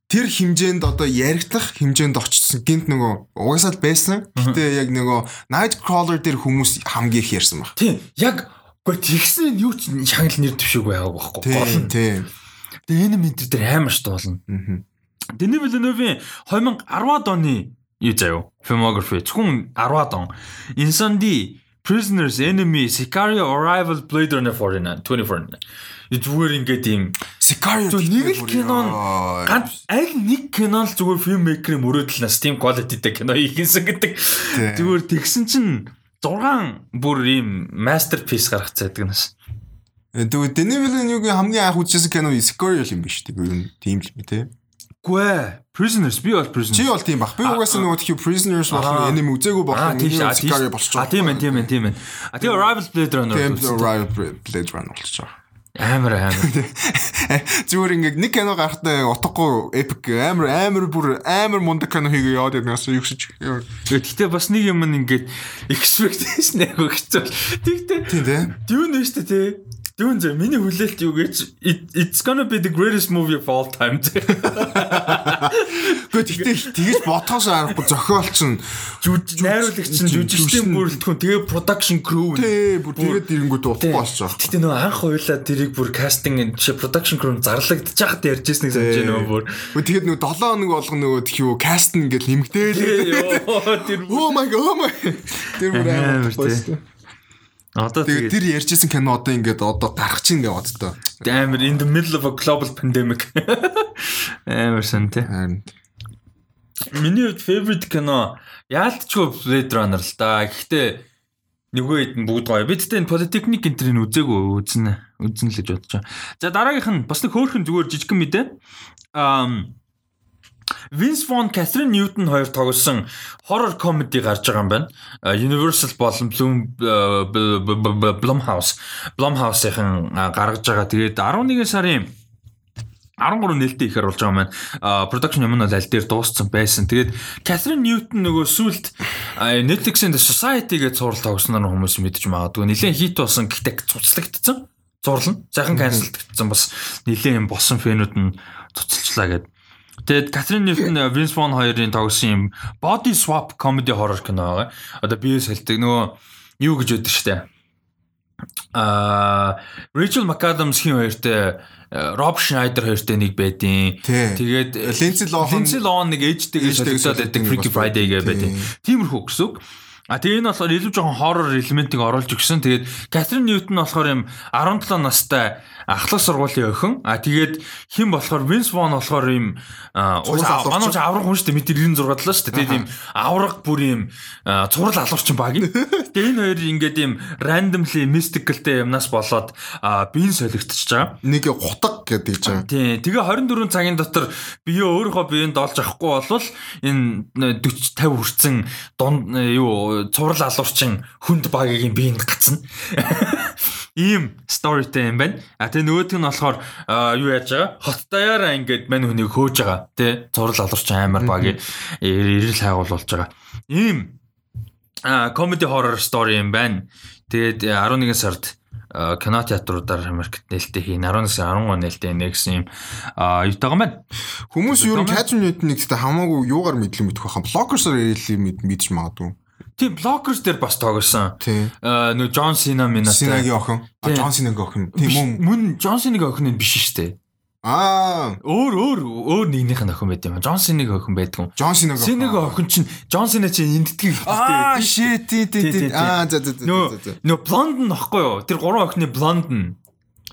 тэр хэмжээнд одоо яригдах хэмжээнд очсон гинт нөгөө угаасаа л байсан. Гэтэ яг нөгөө Nightcrawler дээр хүмүүс хамгийн их ярьсан баг. Тийм. Яг үгүй тэгсэн юу ч шагнал нэр төвшөөгүй байгааг байхгүй. Тийм тийм. Тэгээ энэ мэдэр дээр амар ш дуулна. Мгм. Denis Villeneuve-ийн 2010-ад оны юу заяа filmography зөвхөн 10-ад он. Insanity, Prisoners, Enemy, Sicario, Arrival, Blade Runner 49, 2049. Зүгээр ингээд ийм Sicario нэг л бүр кино нь ёо. ганц аль нэг кино л зүгээр фильммейкерийн мөрөөдөлнөөс тийм quality-тэй кино хийхэнсэн гэдэг. Тийм. Зүгээр тэгсэн чинь 6 бүр ийм masterpiece гаргах цайдаг нас. Тэгвэл Denis Villeneuve-ийн хамгийн анх үзсэн кино Sicario юм биш үү? Юу юм тийм л те. Гүй ээ. Prisoners би бол Prisoners. Чи бол тийм бах. Би угаасаа нөгөө тхи Prisoners болон Аа. Enemy үзээгүй болох тийм шүү. Sicario болчих А тийм ээ, тийм ээ, тийм ээ. А тэгээ Arrival Blade Runner. Тийм. Rival Blade Runner болчих жоо. Амар амар. Зүгээр ингээд нэг кино гарахтаа утгагүй epic амар амар бүр амар мундаг кино хийгээ яваад юу гэж. Гэхдээ бас нэг юм ингээд expectation яг өгчөө. Тэгтээ Тийм дээ. Нь шүү дээ тий. Dune зэ миний хүлээлт юу гэж it- it's gonna be the greatest movie of all time. Гэхдээ тэгтээ тэгэж бодхоос арахгүй зохиолч нь найруулагч нь жүжигчдийн бүрэлдэхүүн тэгээ production crew тий бүр тэгээд ирэнгүүт утгагүй болчих. Гэтэ нөгөө анх хуйлаа тэрийг бүр casting жишээ production crew зарлагдчих хат ярьжсэн нэг санаж байна бүр. Тэгээд нөгөө 7 хоног болгоно нөгөө каст нь ингээд нэмэгдээл. Йоо тэр Oh my god. Тэр бүр амар гоё. Одоо Тэгээд тэгээ тэр ярьжсэн кино одоо ингээд одоо гарах чинь ингээд боддоо. амар in the middle of a global pandemic. Амар сан тий. Миний favorite кино яалтчгүй Blade Runner л да. Гэхдээ нөгөө хэд нь бүгд гоё. Би тэгтээ энэ Polytechnic энтрийг үзээгүй үзнэ. Үзнэ л гэж бодож байгаа. За дараагийнх нь бас нэг хөөрхөн зүгээр жижигхэн мэдээ. Um Vince Vaughn, Catherine Newton хоёр тоглосон horror comedy гарч байгаа юм байна. А, Universal болон Bloom э, Bl- Bl- Bl- Blumhouse, Blumhouse-ийн гаргаж байгаа. Тэгээд 11 сарын 13 нээлттэй ихэр болж байгаа маань production юм нь бол аль дээр дууссан байсан. Тэгээд Catherine Newton нөгөө сүлд Netflix-ийн The Society гэж зураг тогсноор хүмүүс мэдж магадгүй. Нилээн хит болсон гэхдээ цуцлагдсан. Зурлал нь. Сайхан cancelдагдсан бас нилээн юм болсон фэнүүд нь цуцалчлаа гэдэг. Тэгээд Катрин Ньютон Винс Вон хоёрын тогсон юм body swap comedy horror кино байгаа. Одоо бие сэлдэг нөгөө юу гэж өгдөн штэ. Аа Rachel McAdams-ийн хоёртой Роб Шнайдер хоёртой нэг байдیں۔ Тэгээд Линси Лохан Линси Лохан нэг ээжтэй ээжтэй өсөд байдаг Freaky Friday гэдэг байдیں۔ Тиймэрхүү гэсэн үг. А тэгээ энэ болохоор илүү жоохон horror элементийг оруулж өгсөн. Тэгээд Катрин Ньютон болохоор юм 17 настай ахлах сургуулийн охин. А тэгээд хин болохоор Vince Vaughn болохоор юм а, Цуврал уусаа- алуурчин. манай ч авраг хүн шүү дээ. Мэдээ 96 талаа шүү дээ. Тэгээд юм авраг бүр юм цуврал алуурчин баг. Тэгээд энэ хоёр ингээд юм randomly mysticalтэй юмнаас болоод а, биен солигдчихж байгаа. Нэг гутаг гэдэг гэж байгаа. Тий. Тэгээ 24 цагийн дотор бие өөрийнхөө биеинд олж авахгүй болвол энэ 40 50 хүрсэн дунд юу цуврал алуурчин хүнд багийн биеинд гацна. Ийм сторитэй юм байна. А тэгээ нөгөөх нь болохоор юу яаж байгаа? Хот даяараа ингээд мань хүнийг хөөж байгаа. Тэ цуврал алуурчин амар багийн ирэл хайгуул болж байгаа. Ийм а comedy horror story юм байна. Тэгээд э, 11 сард э, кино театруудаар Америкт нээлттэй хийн 11 сар 13 нээлттэй нэгсэн юм а ютагаа байна. Хүмүүс ер нь Catherine Newton-ыг гэхдээ хамаагүй юугаар мэдлэг мэдэх байхаа. Blockers-аар мэд мэдж магадгүй. Тийм блокерс дээр бас тоглосон. Тий. А нөө Джон Сина минатай. Синагийн охин. А. Джон Синагийн охин. Тийм үү? Мөн Джон Синагийн охин нь биш шүү дээ. Аа, Өөр өөр өөр нэгнийх нь охин байт юм. Джон Синагийн охин байдгүй. Джон Синагийн Синагийн охин чинь Джон Сина чинь эндтгэг Аа, shit, тий, тий, Тий. Аа, за за за нөө блонд нь нөхгүй юу? Тэр гурван охины блонд нь.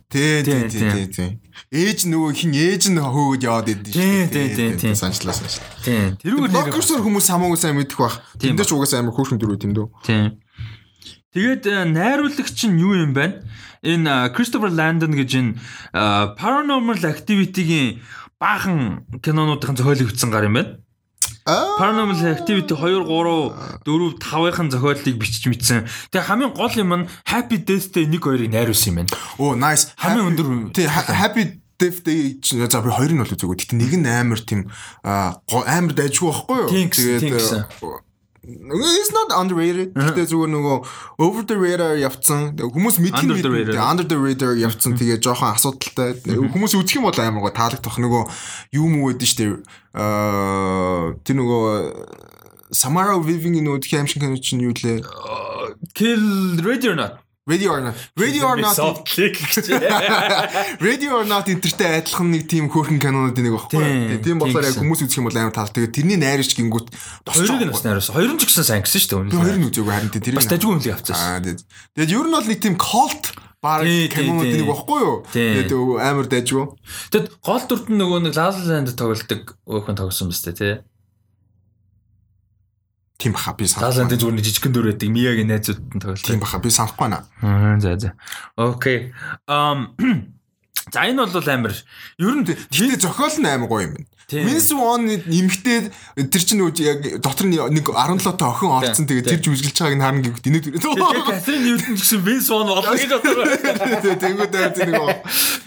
Тий, тий, Тий, тий, тий, тий. Ээж нөгөө хин ээж нь хөөгд яваад идэв Тий, тий, тий, тий. Санчлаа санчлаа. Тийм. Тэрүүгээр Blockers-аар хүмүүс хамаагүй сайн мэдэх бах. Тэнд ч угаасаа амар хөөрхөн дөрөв тийм дөө. Тийм. Тэгээд э, найруулагч нь юу юм бэ? Энэ Кристофер Ландон гэж энэ э, Paranormal Activity-гийн баахан кинонуудын зохиолыг бичсэн гар юм байна. Paranormal Activity 2 3 4 5-ын зохиолыг бичиж мэдсэн. Тэгээ хамгийн гол юм нь Happy Death-тэй 1 2-ыг найруулсан юм байна. оо nice. Хамгийн өндөр- Тий, ha- Happy Death Day чинь за би хоёрыг нь бол үзээгүй. Гэтэ нэг нь амар тийм амар дайжгүй байхгүй юу? Тийм It's not underrated. Гэтэ зүгээр нөгөө over the radar явцсан. Хүмүүс мэднэ. radar. Under the radar явцсан. Тэгээ жоохон асуудалтай. Хүмүүс үзэх юм бол амар гоо таалагдах. Нөгөө юу муу гэдэг штэ. Аа тэр нөгөө Samara Weaving-ийн нөгөө аимшиг кино чинь юу лээ? Kill Ready or Not. Ready or not. Ready or not. Ready or not энтертэй адилхан нэг тийм хөөрхөн кинонууд нэг багхгүй. Тийм, Тийм болохоор яг тийм хүмүүс үзэх юм бол амар тал. Тэгээ тэрний найрч гингүүт Хоёрыг нь бас найруулсан. Хоёр нь ч гэсэн сайн гэсэн шүү дээ. Хоёр нь үзээгүй харин тийм Бас дажгүй үнэлэг авчихсан. Аа тэгээд тэгээд ер нь бол нэг тийм cult баг кинонууд нэг багхгүй юу? Тэгээд амар дажгүй. Тэгэд гол дүрт нь нөгөө нэг La La Land тоглолдог өөхөн тоглосон биз дээ тий. Тийм баха би санахгүй. Land зүгээр нэг жижигхэн дүр байдаг. Миягийн найзууд нь тоглолдог. Тийм баха би санахгүй байна. Аа за за. Окей. Ам За энэ бол амар. Ер нь Гэтэ зохиол нь амар гоё юм байна. Минс Вон нэмэгтэй тэр чинь нөгөө яг дотор нь нэг 17 та охин орцсон тэгээд тэр жүжиглж байгааг нь харна гэвэл инээд Тэгээ Катрин Ньютон гэсэн Винс Вон болно гэж бодлоо. Тэнгүүд тэр нэг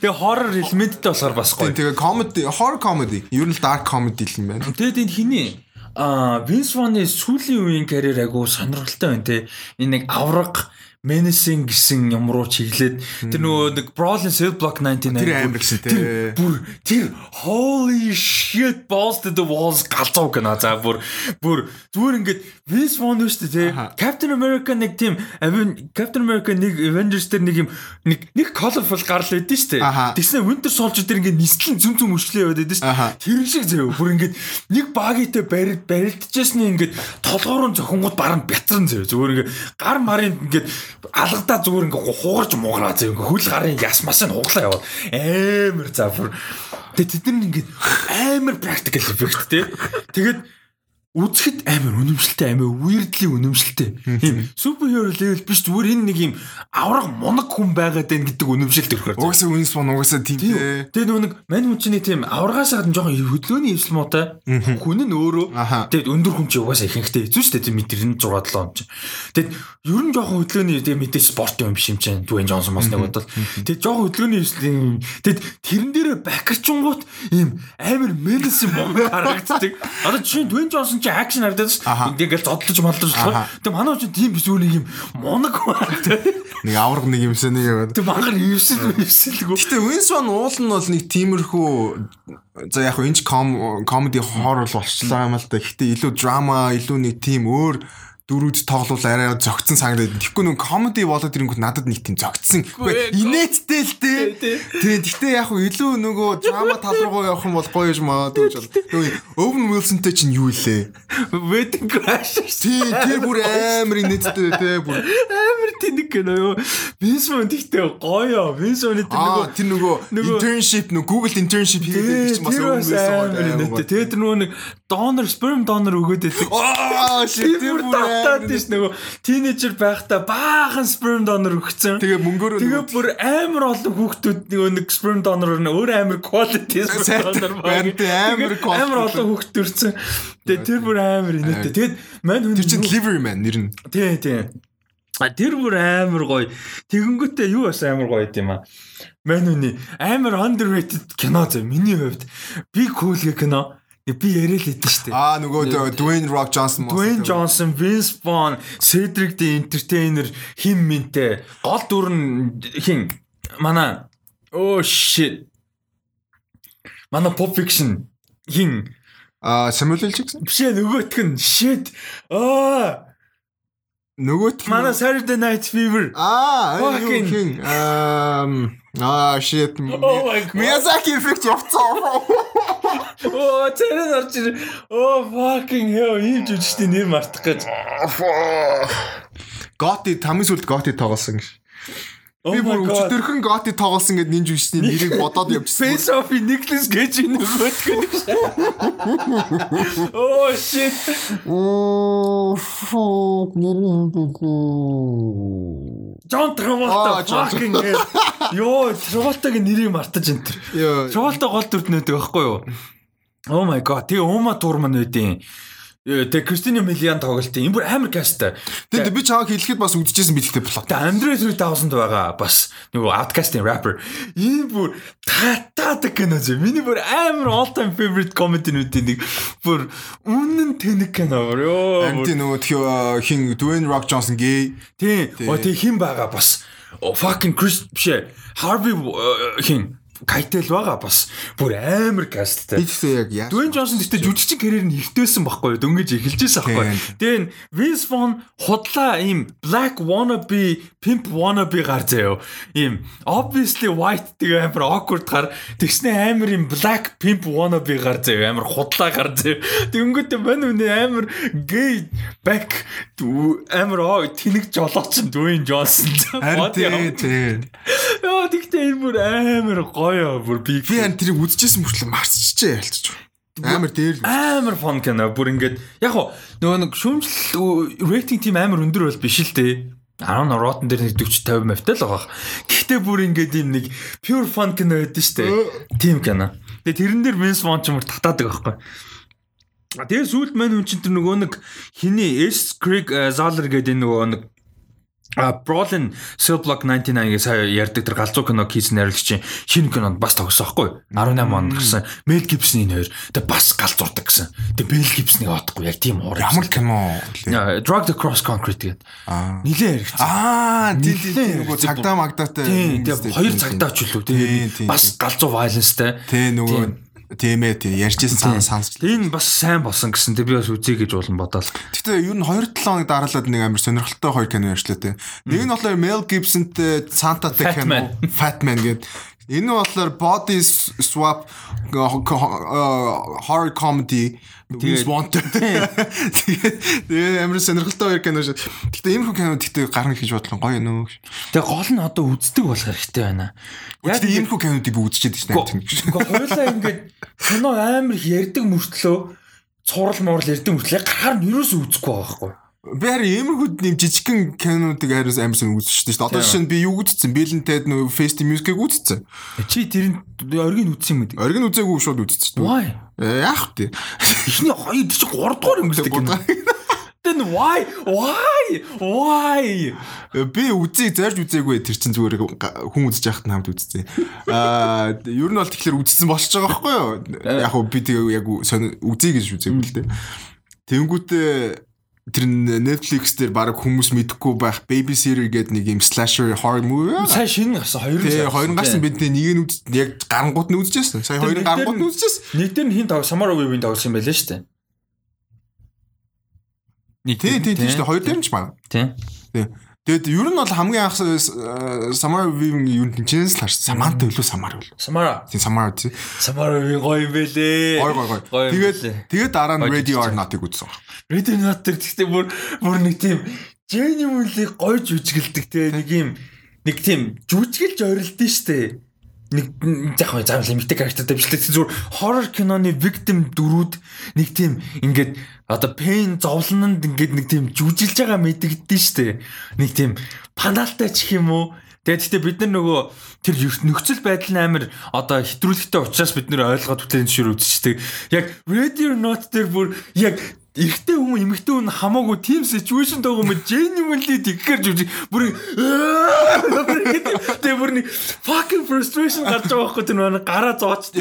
Тэгээ хоррор элементтэй болохоор бас гоё. Тэгээ comedy, horror comedy. Ер нь dark comedy л юм байна. Тэгэд энэ хиний а Винс Ваны сүүлийн үеийн карьер агуу сонирхолтой байна те. Энэ нэг авраг Menacing гэсэн юм руу чиглээд тэр нөгөө нэг Brawling Cell Block 99 Тэр амар гэсэн. Тэр бүр тэр holy shit balls to the walls галзуу гэнэ. За бүр бүр зүгээр ингээд Vince Vaughn шүү дээ Аха. Captain America нэг тийм Captain America нэг Avengers дээр нэг юм нэг нэг colorful гарал байдсан шүү дээ. Тэгснэ Winter Soldier дээр ингээд нислэн зүм зүм өршлөө яваад байдсан шүү дээ. Тэр шиг заяа. Бүр ингээд нэг барил барилдчихсэн ингээд толгоорон зохингууд баран бяцран заяа. Зүгээр ингээд гар марын ингээд алгадаа зүгээр ингээд хугарч муугараа заяа ингээд хөл гарын ясмаас нь хуглаа яваад амар за тэгээ тэд нар ингээд амар practical effect те. Тэгээд үзэхэд амар үнэмшилтэй амар weirdly үнэмшилтэй юм superhero level биш зүгээр энэ нэг юм авраг мунаг хүн байгаад байна гэдэг үнэмшил төрөхөр Угаасаа Wins Bond угаасаа тийм те. Тэгээ нөгөө нэг мань хүн чинь тийм аврагаас гадна жоохон хөдөлгөөний эвсэл муутай. Хүн нь өөрөө тэгээд өндөр хүн чинь угаасаа ихэнхтэй хэцүү шүү дээ тийм метр 6 7 он чинь. Тэгээд ер нь жоохон хөдөлгөөний тэгээд мэдээж спорт юм биш юм чинь. Дуэн Джонсон бас нэг бодвол. Тэгээд жоохон хөдөлгөөний эвсэл юм. Тэгээд тэрэн дээрээ бакерчингууд ийм амар медисэн муу харагддаг. Одоо жишээ нь Дуэн Джонсон чинь чинь акшн харагдаад ш. Ингээл зодлож молдож болохоор. Тэгээ манай чинь тийм биш үнийг юм моног байна. Нэг авраг нэг юмсан нэг яваад. Тэг мангар ивсэл ивсэлгүй. Гэтэ Winston уул нь бол нэг тиймэрхүү за яг энэ ком комеди хоррор болчлаа юм л да. Гэтэ илүү драма, илүү нэг тийм өөр дөрүүд тоглол арай зөгцсөн санагдаад. Тэгэхгүй нэг комеди болоод ирэнгүүт надад нэг тийм зөгцсөн. Инээдтэй л Тий, дээ. тий. Тийм. Гэтэ яг хөө илүү нөгөө драма тал руугаа явах юм бол гоё юм аа гэж бол. Owen Wilson-тэй чинь юу илээ? Wedding Crash. Тийм, тэр бүр амар инээдтэй те бүр. Амар тэнэг кино юу. Винсмон тэгтээ гоё. Винсмоны тэр нөгөө тэр нөгөө internship нөгөө Google internship хийгээд чинь бас Wilson амар гоё. Тэгээд тэр нөгөө нэг донор sperm donor өгөөд байдаг. Аа, тэр Тэр бүр амар тийш нөгөө тинейжер байхдаа баахан sperm donor өгсөн. Тэгээ мөнгөөр Тэгээ бүр амар олон хүүхдүүд нөгөө нэг sperm donor нь өөр амар quality sperm donor байна амар quality. амар олон хүүхд төрсэн. Тэгээ тэр бүр амар инээдтэй. Тэгээд мань хүн чинь delivery man нэр нь. Тий, тий. А тэр бүр амар гоё. Тэгэнгүүтээ юу бас амар гоё юм а. Мань үний амар underrated кино зөө миний хувьд. Би cool гэх кино. Би яриа л хэдэн штэ. Аа, нөгөө Dwayne Rock Johnson. Dwayne Johnson, Vince Vaughn, Cedric the Entertainer хим минтэ гол дүр нь хин манай oh shit. Манай Pop Fiction хин Аа, Samuel L. Jackson. биш ээ нөгөөх нь shit. Аа Нөгөөт манай Saturday Night Fever. Аа, Fucking-. Ам, аа, shit. Oh. Miyazaki effect явцсан. Оо тэрэн орж ир. Оо fucking hell ийм жүжигчдийн нэр мартах гэж. Готи хамгийн сүлд Готи тоглосон гэж. Oh Би бүр өчтөрхөн Готи тоглосон гэд нин жүжигчдийн нэрийг бодоод явчихсан. Face off Nicholas Cage нөгөөт гэнэ. Oh shit. Оо, fuck, нэр нь John Travolta John fucking hell. Йоо, Travolta-гийн нэрийг мартаж энэ төр. Travolta гол дүрд нөтөг байхгүй юу? Oh my god. Тэгээ Ума Турман үдийн. Тэгээ Кристина Милиан тоглолтын. Энэ бүр амар касттай. Тэгээд би чааг хэлэхэд бас үдчихсэн бэлтгэлтэй болоо. Тэгээ Андре 3000 байгаа бас нөгөө Outcast-ийн rapper. Энэ бүр татаадаг кино зэ. Миний бүр амар all time favorite comedy-нүүдийн нэг бүр үнэн тэнэг кино бүр ёо. Анти нөгөө тхи хин Dwayne Rock Johnson гей. Тий. Оо тий хин байгаа бас. Fucking Chris бишээ. Harvey э, хин Кайтел байгаа бас. Бүр амар касттай. Би тэгсээ яг яа. Дуэн Джонсон гэхдээ жүжигчин карьер нь ихтэйсэн байхгүй юу? Дөнгөж эхэлжсэн байхгүй юу? Тэгээ энэ Vince Vaughn худлаа ийм black wannabe, pimp wannabe гар заяо. Ийм obviously white тэгээ амар awkward гар тэгснэ амар ийм black pimp wannabe гар заяо. Амар худлаа гар заяо. Тэнгүүтээ мань үнэ амар gay back амар оо тэнэг жолооч Дуэн Джонсон. Харин тий. Яа тэгтээ энэ бүр амар гоё бүр би Би ан тэрийг үзчихсэн мөртлөө марцчихжээ ялцчих. Амар дээр л. амар фон кино бүр ингээд яг хоо нөгөө нэг шүүмжлэл рейтинг тим амар өндөр бол биш л дээ 10 Rotten дээр нэг 40 50 мавтай л байгаа. Гэхдээ бүр ингээд юм нэг pure fun кино байдсан шүү дээ. Тим кино. Тэгээ тэрэн дээр Vince Vaughn ч юм уу татаадаг байхгүй. А Тэгээ сүүлд мань хүн чинь тэр нөгөө нэг хиний S Craig Zahler гэдэг энэ нөгөө нэг А Brolin Cell Block 99-ийг сая ярьдаг тэр галзуу кино хийсэн найруулагчийн шинэ кинонд бас тогсон байхгүй 18 онд гарсан Mel Gibson энэ хоёр тэг бас галзуурдаг гэсэн. Тэг Mel Gibson-ыг одохгүй яг тийм уур. Ямар кино вэ? Drug the Cross Concrete гэдэг. Нилээ хэрэгцээ. Аа, тий, тий, тий, Нилээн нөгөө цагдаа магдаатай. Тийм тэг хоёр цагдаач үлээ Тийм, тийм. бас галзуу violence-тэй. Тий, нөгөө тийм ээ, тий. Ярьжсэн сан сонсч. Энэ бас сайн болсон гэсэн тэг би бас үзье гэж болон бодоол. Гэтэ ер нь 2-7 хоног дараалаад нэг амар сонирхолтой хоёр кино ярьчлаа те. Нэг нь болохоор Mel Gibson-тэй Santa-тэй Fat кино Fat Man гэдэг. Энэ нь болохоор body swap uh, horror comedy Vince Vaughn. Тэгээд тэгээд амар сонирхолтой хоёр кино шүү. Гэтэ ийм хүн кино гэхдээ гарна гэж бодлоо гоё нөө. Тэг гол нь одоо үздэг болох хэрэгтэй байна. Гэтэ ийм кинодыг би үзчихэд байна. Гэхдээ хоёлаа ингээд кино амар ярддаг мөртлөө цурал мурал ярддаг мөртлөө гарахаар нь юусоо үзэхгүй байгаа байхгүй. Би харин иймэрхүү нэм жижигхэн кинонуудыг харин амар сонь үзчихсэн шүү дээ. Одоо жишээ нь би юу үзчихсэн? Bill Ted нөө Fast Music-ыг үзчихсэн. Чи тэрийн оргийн үтсэн юм үү? Оргин үзээгүй шууд үзчихсэн. Why? Э, Яах вэ? Эхний хоёр чи 3 дугаар өнгөрсөн кино. Then why? Why? Why? Би үзье зарж үзээгүй тэр чинь зүгээр хүн үзэж яхад хамт үзсэн. Аа ер нь бол тэгэхээр үзсэн болчихж байгаа байхгүй юу? Яг уу би тэгээ яг үзье гэж үзээгүй л дээ. Тэнгүүтээ тэр Netflix дээр баг хүмүүс мэдэхгүй байх Babysitter гэдэг нэг юм slasher horror movie. Сая шинэ гарсан хоёр Тэгээ хоёр гарсан бид нэг нь үз яг гарангууд нь үзчихсэн. Сая хоёрын гарангууд нь үзчихсэн. Нэг дээр нь хин тав Самара Weaving тоглосон юм байлээ шүү дээ. Нэг Тий, тий, тий шүү дээ. Хоёр дээр нь ч баг. Тий. Тэгээд ер нь бол хамгийн анх Samara Weaving юу тэнцэнээс л харсан. Samantha үлээ Samara үлээ. Самара. Тийм Samara тий. Самара Weaving гоё юм гой гой. Гоё юм Тэгээд тэгээд дараа нь Гоё жижиг. Not-ыг үзсэн. Not тэр гэхдээ бүр бүр нэг тийм genuinely гоё жүжиглдэг те нэг юм нэг тийм жүжиглж орилдсон штэ. Нэг яг хөө заавал эмэгтэй характертай дээ. зүгээр horror киноны victim дөрүүд нэг тийм ингээд одоо pain зовлонд ингээд нэг тийм жүжилж байгаа мэдэгдэн штэ. Нэг тийм паналтай ч юм уу. Тэгээд гэхдээ бид нар нөгөө тэр нөхцөл байдал амар одоо хэтрүүлэгтэй учраас бид нэр ойлгоод хөтлөн шир үзчихдэг. Яг ready or not дээр бүр яг эрэгтэй хүн эмэгтэй хүн хамаагүй team situation байгаа юм genuinely тэгхэр жүжиг бүр тэгээ бүр нэг fucking frustration гарч байгаа байхгүй тэр нэг гараа зоочтой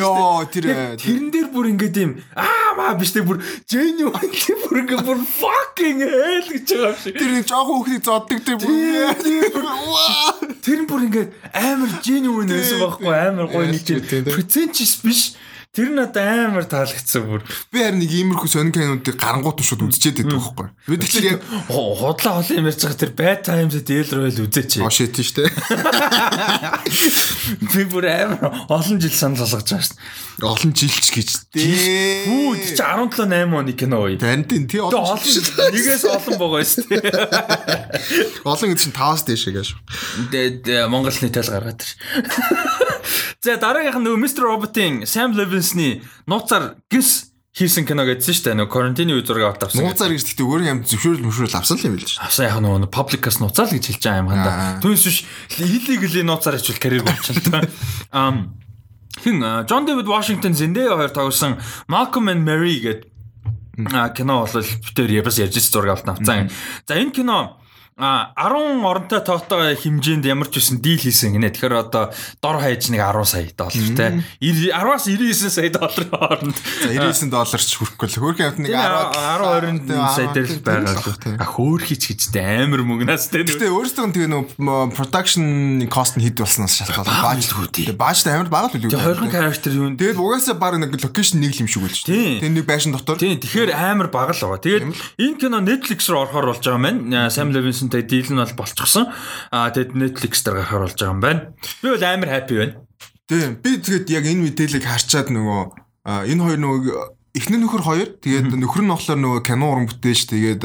тэр- Яг тэрэн дээр бүр ингээд юм аа маа биш тэг бүр genuinely бүр ингээд бүр fucking hell гэж байгаа юм шиг Тэр нэг жоохон хүүхдийг зоддаг тэр бүр. Тэр бүр ингээд амар genuine байсан байхгүй амар гоё нэг тийм. pretentious биш Тэр нь одоо амар таалагдсан бүр. Би харин нэг иймэрхүү сонин кинонуудыг гарангууд нь шууд үзчихэд байдаг байхгүй. Би тэгэхээр яг Худлаа холын ярьж байгаа тэр bad times дээр ройл үзээч. оо shit шүү дээ. Би бүр амар олон жил санал болгож байгаа шүү. Олон жилч гэж дээ. Хүү чи 17 8 оны кино уу? Танд тий Тэгээ олон нэгээс олон байгаа шүү дээ. олон гэж чинь 5-аас дээш гэж. Монгол нийтэл гаргаад тэр. За дараагийнх нь Mr. Robot-ийн Sam Levinson-ы нууцаар гис хийсэн кино гэдсэн шүү дээ. Нөгөө карантины үе зураг авт авсан. Нууцаар гэж гэхдээ өөр юм зөвшөөрөл мөшөөрөл авсан л юм биш. Авсан яг нөгөө publicus нууцаар л гэж хэлж байгаа юм ханда. Аа. Түүнээс биш illegal нууцаар хичвэл карьер болчихлоо. Ам хин John David Washington Zendaya хоёр тоглосон Malcolm and Mary гэдэг кино бол битээр ябас ярьж зураг авт авцсан. За энэ кино а 10 оронтой тоотоо хэмжээнд ямар ч байсан дийл хийсэн гинэ. Тэгэхээр одоо дор хаяж нэг 10 сая доллар те. 10-аас 99 сая долларын хооронд. За 99 доллар ч хүрэхгүй л хөрх амт нэг 10 10 20 сая дээр л байгаа шүү. А хөөхич гэжтэй амар мөнгнаас те. Гэтэ өөрөөсөө нь тэгээ нөө production cost нь хэд болсноос шалтгаалаад Бага бааж л. Тэгээ бааж амар бага л үү. Тэгээ 20 character юу нэ? Тэгээд угаасаа баг нэг location нэг л юм шиг шүү. Тийм. Тэгээ нэг байшин дотор. Тийм тэгэхээр амар бага л байгаа. Тэгээд энэ кино Netflix руу орохоор болж байгаа юм байна. Sam Levinson-тэй дийл нь бол болчихсон. Аа тэгээд Netflix дээр гарахаар болж байгаа юм байна. Би бол амар happy байна. Тийм. Би тэгээд яг энэ мэдээллийг харчаад нөгөө энэ хоёр нөгөө эхнэр нөхөр хоёр тэгээд нөхөр нь болохоор нөгөө кино уран бүтээч тэгээд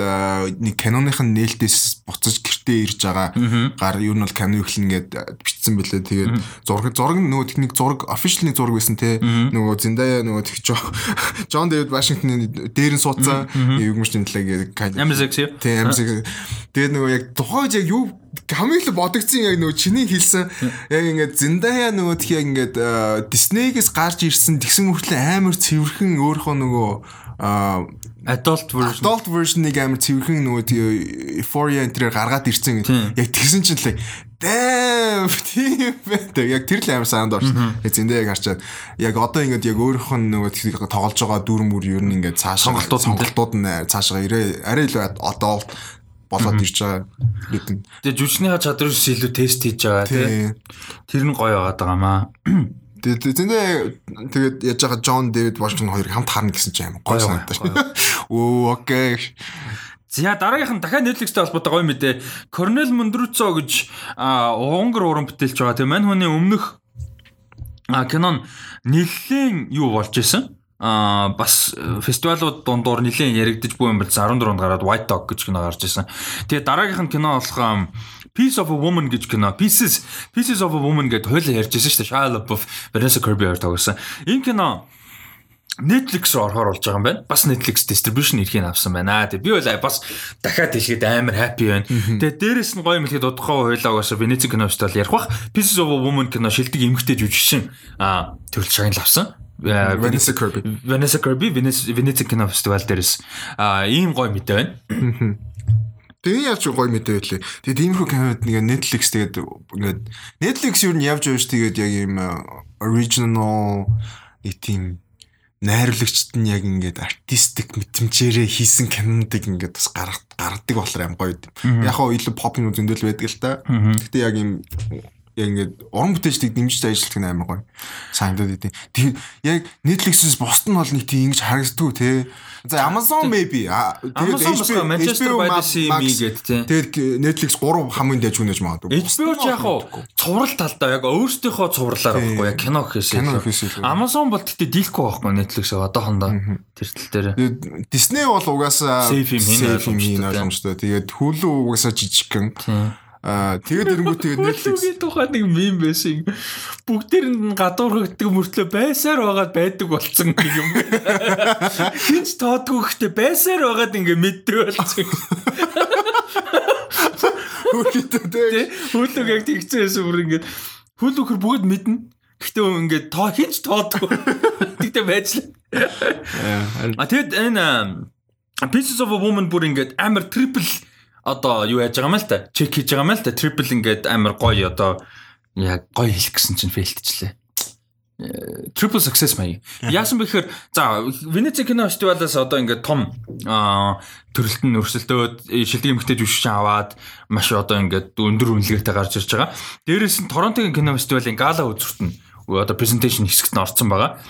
нэг киноных нь нээлтээс буцаж гэртээ ирж байгаа. Гар юу нь бол кино эхлэн гээд бичсэн бэлээ тэгээд зураг зураг нөгөө техник зураг official нэг зураг байсан те. Нөгөө Зиндая нөгөө тэг Джон Дэвид Вашингтоны дээр нь суудсан. Юм шиг нэлээ гээд Амар sexy. Тийм амсаг. Тэгээд нөгөө яг тухайн үед яг юу хамгийн их бодогдсон яг нөгөө чиний хэлсэн. Яг ингээд Зиндая нөгөө тхий яг ингээд Диснейгээс гарч ирсэн тэгсэн мөртлөө амар цэвэрхэн өөрийнхөө нөгөө Adult version. adult version-ыг амар цэвэрхэн нөгөө тий Euphoria энэ төрөөр гаргаад ирсэн. Тийм. Яг тэгсэн чинь л damn тийм байдаг. Яг тэр л амар санд орсон. Яг Зиндаяг харчаад яг одоо ингээд яг өөрийнх нь нөгөө тоглож байгаа дүр мөр ер нь ингээд цаашаа Сонголтууд сонголтууд нь цаашаа ирээ арай илүү одоо болоод ирж байгаа гэдэг. Тэгээд жүжигчнийхаа чадвараас илүү тест хийж байгаа тий. Тийм. Тэр нь гоё байгаад байгаа маа. Тэгээд яаж байгаа Джон Дэвид Вашингтон хоёрыг хамт харна гэсэн чинь амар Гоё, санагдаж. гоё. Оо окей. За дараагийнх нь дахиад Netflix-тэй холбоотой гоё мэдээ. Cornel Mundruccio гэж Унгар уран бүтээлч байгаа. Тэгээ мань хүний өмнөх кинон нэлээд юу болж исэн. А бас э, фестивалууд дундуур нэлээд яригдж буй юм болсон 14 онд гараад White Dog гэж кино гарч исэн. Тэгээ дараагийнх нь кино болох Piece of a Woman гэж кино. Pieces Pieces of a Woman гэдэг хойлоо ярьж исэн шүү дээ. Shia LaBeouf, Vanessa Kirby хоёр тоглосон. Энэ кино Netflix руу орохоор болж байгаа юм байна. Бас Netflix distribution эрхийг авсан байна. Тэгээ би бол бас дахиад хэлгээд амар happy байна. Тэгээ дээрэс нь гоё юм хэлэхэд удахгүй хойлоо угаасаа Венеци кино фестивал ярих бах. Pieces of a Woman кино шилдэг эмгтэй жүжигчин а төрөл шагнал авсан. А, Vanessa Kirby. Vanessa Kirby Венеци кино фестивал дээрээс а ийм гоё мэдээ байна. Тэгээ яаж гоё мэдээ байлээ. Тэгээд иймэрхүү кинод нэг Netflix тэгээд ингээд Netflix юу нь явж байгаа ш тэгээд яг ийм э, original нэг тийм найруулагчд нь яг ингээд артистик мэдрэмжээрээ хийсэн кинонуудыг ингээд бас гаргад гаргадаг болохоор юм гоё. Яг хоо илүү pop юм зөндөл байдаг л та. Гэтэ яг юм яг ингээд уран бүтээлчдийг дэмжиж ажилладаг нь амар гоё. Санагдаад идэв. Тэр яг Netflix-с босд нь бол нэг тийм ингэж харагддгүй те. За Amazon maybe. Amazon бас Manchester by the Sea мэйгээд те. Тэгээд Netflix 3 хамгийн дайж үнэж магадгүй. HBO ч яг хуу цуврал талдаа яг өөрсдийнхөө цувралаар байхгүй яг кино гэхээс илүү. Amazon бол тэгтээ дийлэхгүй байхгүй Netflix одоохондоо тэр тал дээр. Disney бол угаасаа Safe юм юм ойлгомжтой. Тэгээд Hulu угаасаа жижигхэн. Аа тэгээд эрэнгүү тэгээд Netflix тухайн нэг мем байсан. Бүгдээр нь гадуур хөгдөг мөртлөө байсаар байгаад байдаг болцсон гэх юм. Хинч тоодгүй гэхдээ байсаар байгаад ингээ мэддэг болцсон. Хөлтэй Хөлөг яг тэгчихсэн бүр ингээд хөлөөхөр бүгд мэднэ. Гэхдээ ингээд тоо хинч тоодгүй. Тэгтээ байж л. А тэгэд энэ Pieces of a Woman бүр ингээд амар triple одоо юу яаж байгаа юм л та чек хийж байгаа юм л та triple ингээд амар гоё одоо яг гоё хэлэх гэсэн чинь фейлтчлээ. Triple success маяг. Яасан бэ гэхээр за Венеци кино фестивалаас одоо ингээд том төрөлт нь өрсөлдөөд шилдэг эмгтэй жүжигчин аваад маш одоо ингээд өндөр үнэлгээтэй гарч ирж байгаа. Дээрээс нь Торонтогийн кино фестивалийн гала үзүрт нь одоо презентацийн хэсэгт нь орсон байгаа.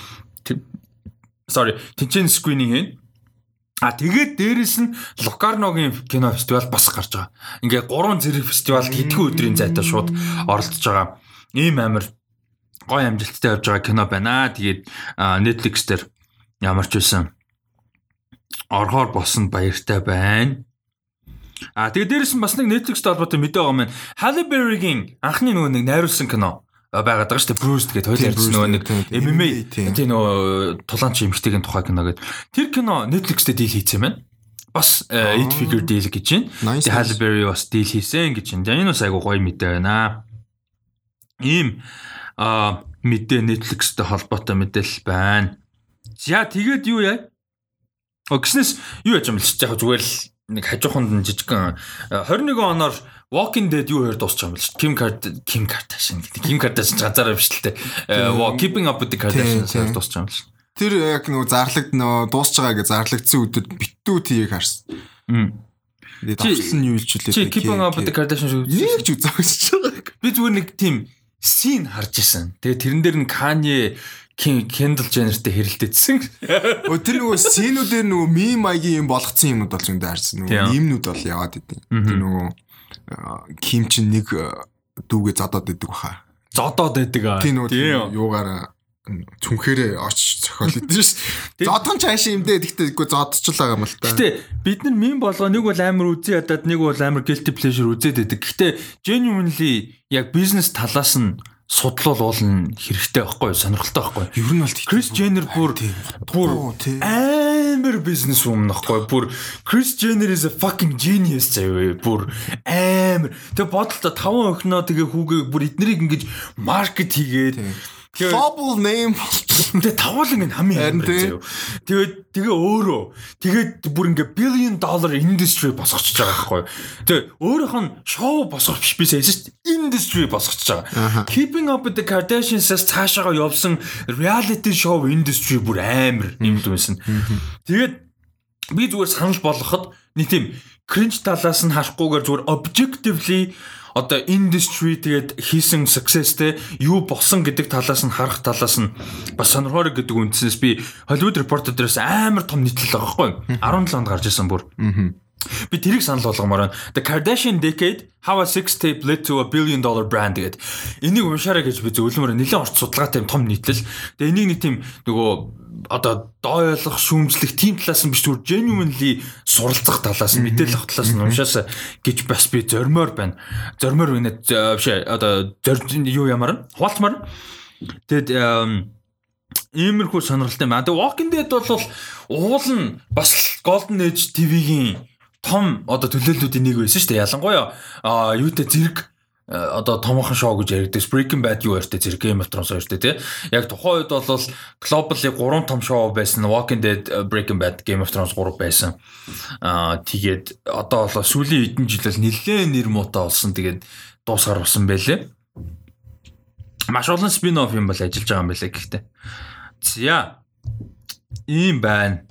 Sorry, тэнцэн screening хийн. А тэгээд дээрэс нь Локарногийн кино фестивал бас гарч байгаа. Ингээ гурван зэрэг фестивал хэдхэн өдрийн зайтай шууд оролцож байгаа. Ийм амир гой амжилттай явж байгаа кино байна. Тэгээд Netflix дээр ямар ч байсан орхоор босон баяртай байна. А тэгээд дээрэс нь бас нэг Netflix-тэй холбоотой мэдээ байгаа маань Halle Berry-гийн анхны нөгөө нэг найруулсан кино байгаад байгаа шүү дээ. Bruce гэдэг хоёул ярьсан нөгөө нэг MMA тийм нөгөө тулаанч эмхтэйгийн тухай кино гэдэг. Тэр кино Netflix-тэй дийл хийцэн байна. Бас eight figure deal гэж байна. Halle Berry бас deal хийсэн гэж байна. Энэ бас айгу гоё мэдээ байна. Ийм а мэдээ Netflix-тэй холбоотой мэдээлэл байна. За тэгээд юу яа? Огснес юу яж юм л яг зүгээр л нэг хажууханд жижигхан 21 оноор Walking Dead юу хоёр байгаа юм л шүү. Kim Kardashian, Kim Kardashian гэдэг. Kim Kardashian ганцаараа биш л те. Keeping Up with the Kardashians хоёр байгаа юм л шүү. Тэр яг нөгөө зарлаг нөгөө дуусч байгаа гэж зарлагдсан үедэр битүү тийг харсан. Тэгээд давсан нь юу илж үлээ. Чи Keeping Up with the Kardashians шүү. Нэг ч үзэж байгаа. Би зүгээр нэг тийм scene харж исэн. Тэгээд тэрэн дээр нь Kanye Kendall Jenner-тэй хэрэлдээдсэн. Өө тэр нөгөө сценүүдээр нөгөө мим маягийн юм болгоцсон юмуд бол зөндөө харсан. Нөгөө мимнүүд бол яваад идэв. Тэр нөгөө Ким чин нэг дүүгээ зодоод идэг баха. Зодоод идэг аа. Тийм үү. Юугаар цүнхээрээ очиж зохиол идэв ш. Зодхон чааш юм дээ. Гэхдээ үгүй зодчихлаа юм л та. Гэтэ бид нар мим болгоо нэг бол амар үзий ядаад нэг бол амар guilty pleasure үзээд идэг. Гэтэ genuinely яг бизнес талаас нь судлал уулна хэрэгтэй байхгүй сонирхолтой байхгүй. Ер нь бол Крис Jenner бүр бүр амар бизнес woman байхгүй. Бүр Крис Jenner is a fucking genius заяа. Бүр амар. Тэг бодолтой таван охиноо тэгээ хүүгээ бүр эднэрийг ингэж маркет хийгээд Global name Тэгээ тавуулан ингэ хамгийн амар заяа. Тэгээд тэгээ өөрөө тэгээд бүр ингэ billion dollar industry босгочихж байгаа байхгүй. Тэгээ өөрийнх нь шоу босгох биш бисээ шүү дээ. Industry босгочихж байгаа. Keeping up with the Kardashians-аас цаашаага явсан reality show industry бүр амар нэмд байсан. Тэгээд би зүгээр санал болгоход нэг тийм cringe талаас нь харахгүйгээр зүгээр objectively одоо industry тэгээд хийсэн successтэй юу болсон гэдэг талаас нь харах талаас нь бас сонирхоор гэдэг үндсээс би Hollywood Reporter дээрээс амар том нийтлэл байгаа байхгүй 17 онд гарч ирсэн бүр. Би тэрийг санал болгомоор байна. The Kardashian Decade How a Sex Tape Led to a Billion Dollar Brand гэдэг. Энийг уншаарай гэж би зөвлөмөр нэлээд орц судалгаатай том нийтлэл. Тэгээ энийг нэг тийм нөгөө одоо доо ойлгох шүүмжлэх тийм талаас нь биш зүгээр genuinely суралцах талаас нь мэдээлэл авах талаас нь уншаасаа гэж бас би зоримоор байна. Зоримоор байна биш одоо юу ямар хуваалцмаар. Тэгэд иймэрхүү сонирхолтой байна. Тэгээ Walking Dead бол уул нь бас Golden Age TV-гийн том одоо төлөөллүүдийн нэг байсан шүү дээ. Ялангуяа аа юутай зэрэг одоо томоохон шоу гэж яригддаг Breaking Bad юу ярьдэ зэрэг Game of Thrones ярьдэ тий. Яг тухайн үед бол globally 3 том шоу байсан. Walking Dead, Breaking Bad, Game of Thrones 3 байсан. Аа тэгээд одоо бол сүүлийн хэдэн жилээр нэлээд нэр муутай болсон. Тэгээд дуусгаар болсон байлээ. Маш олон спин-офф юм бол ажиллаж байгаа юм байлээ гэхдээ. За Ийм байна.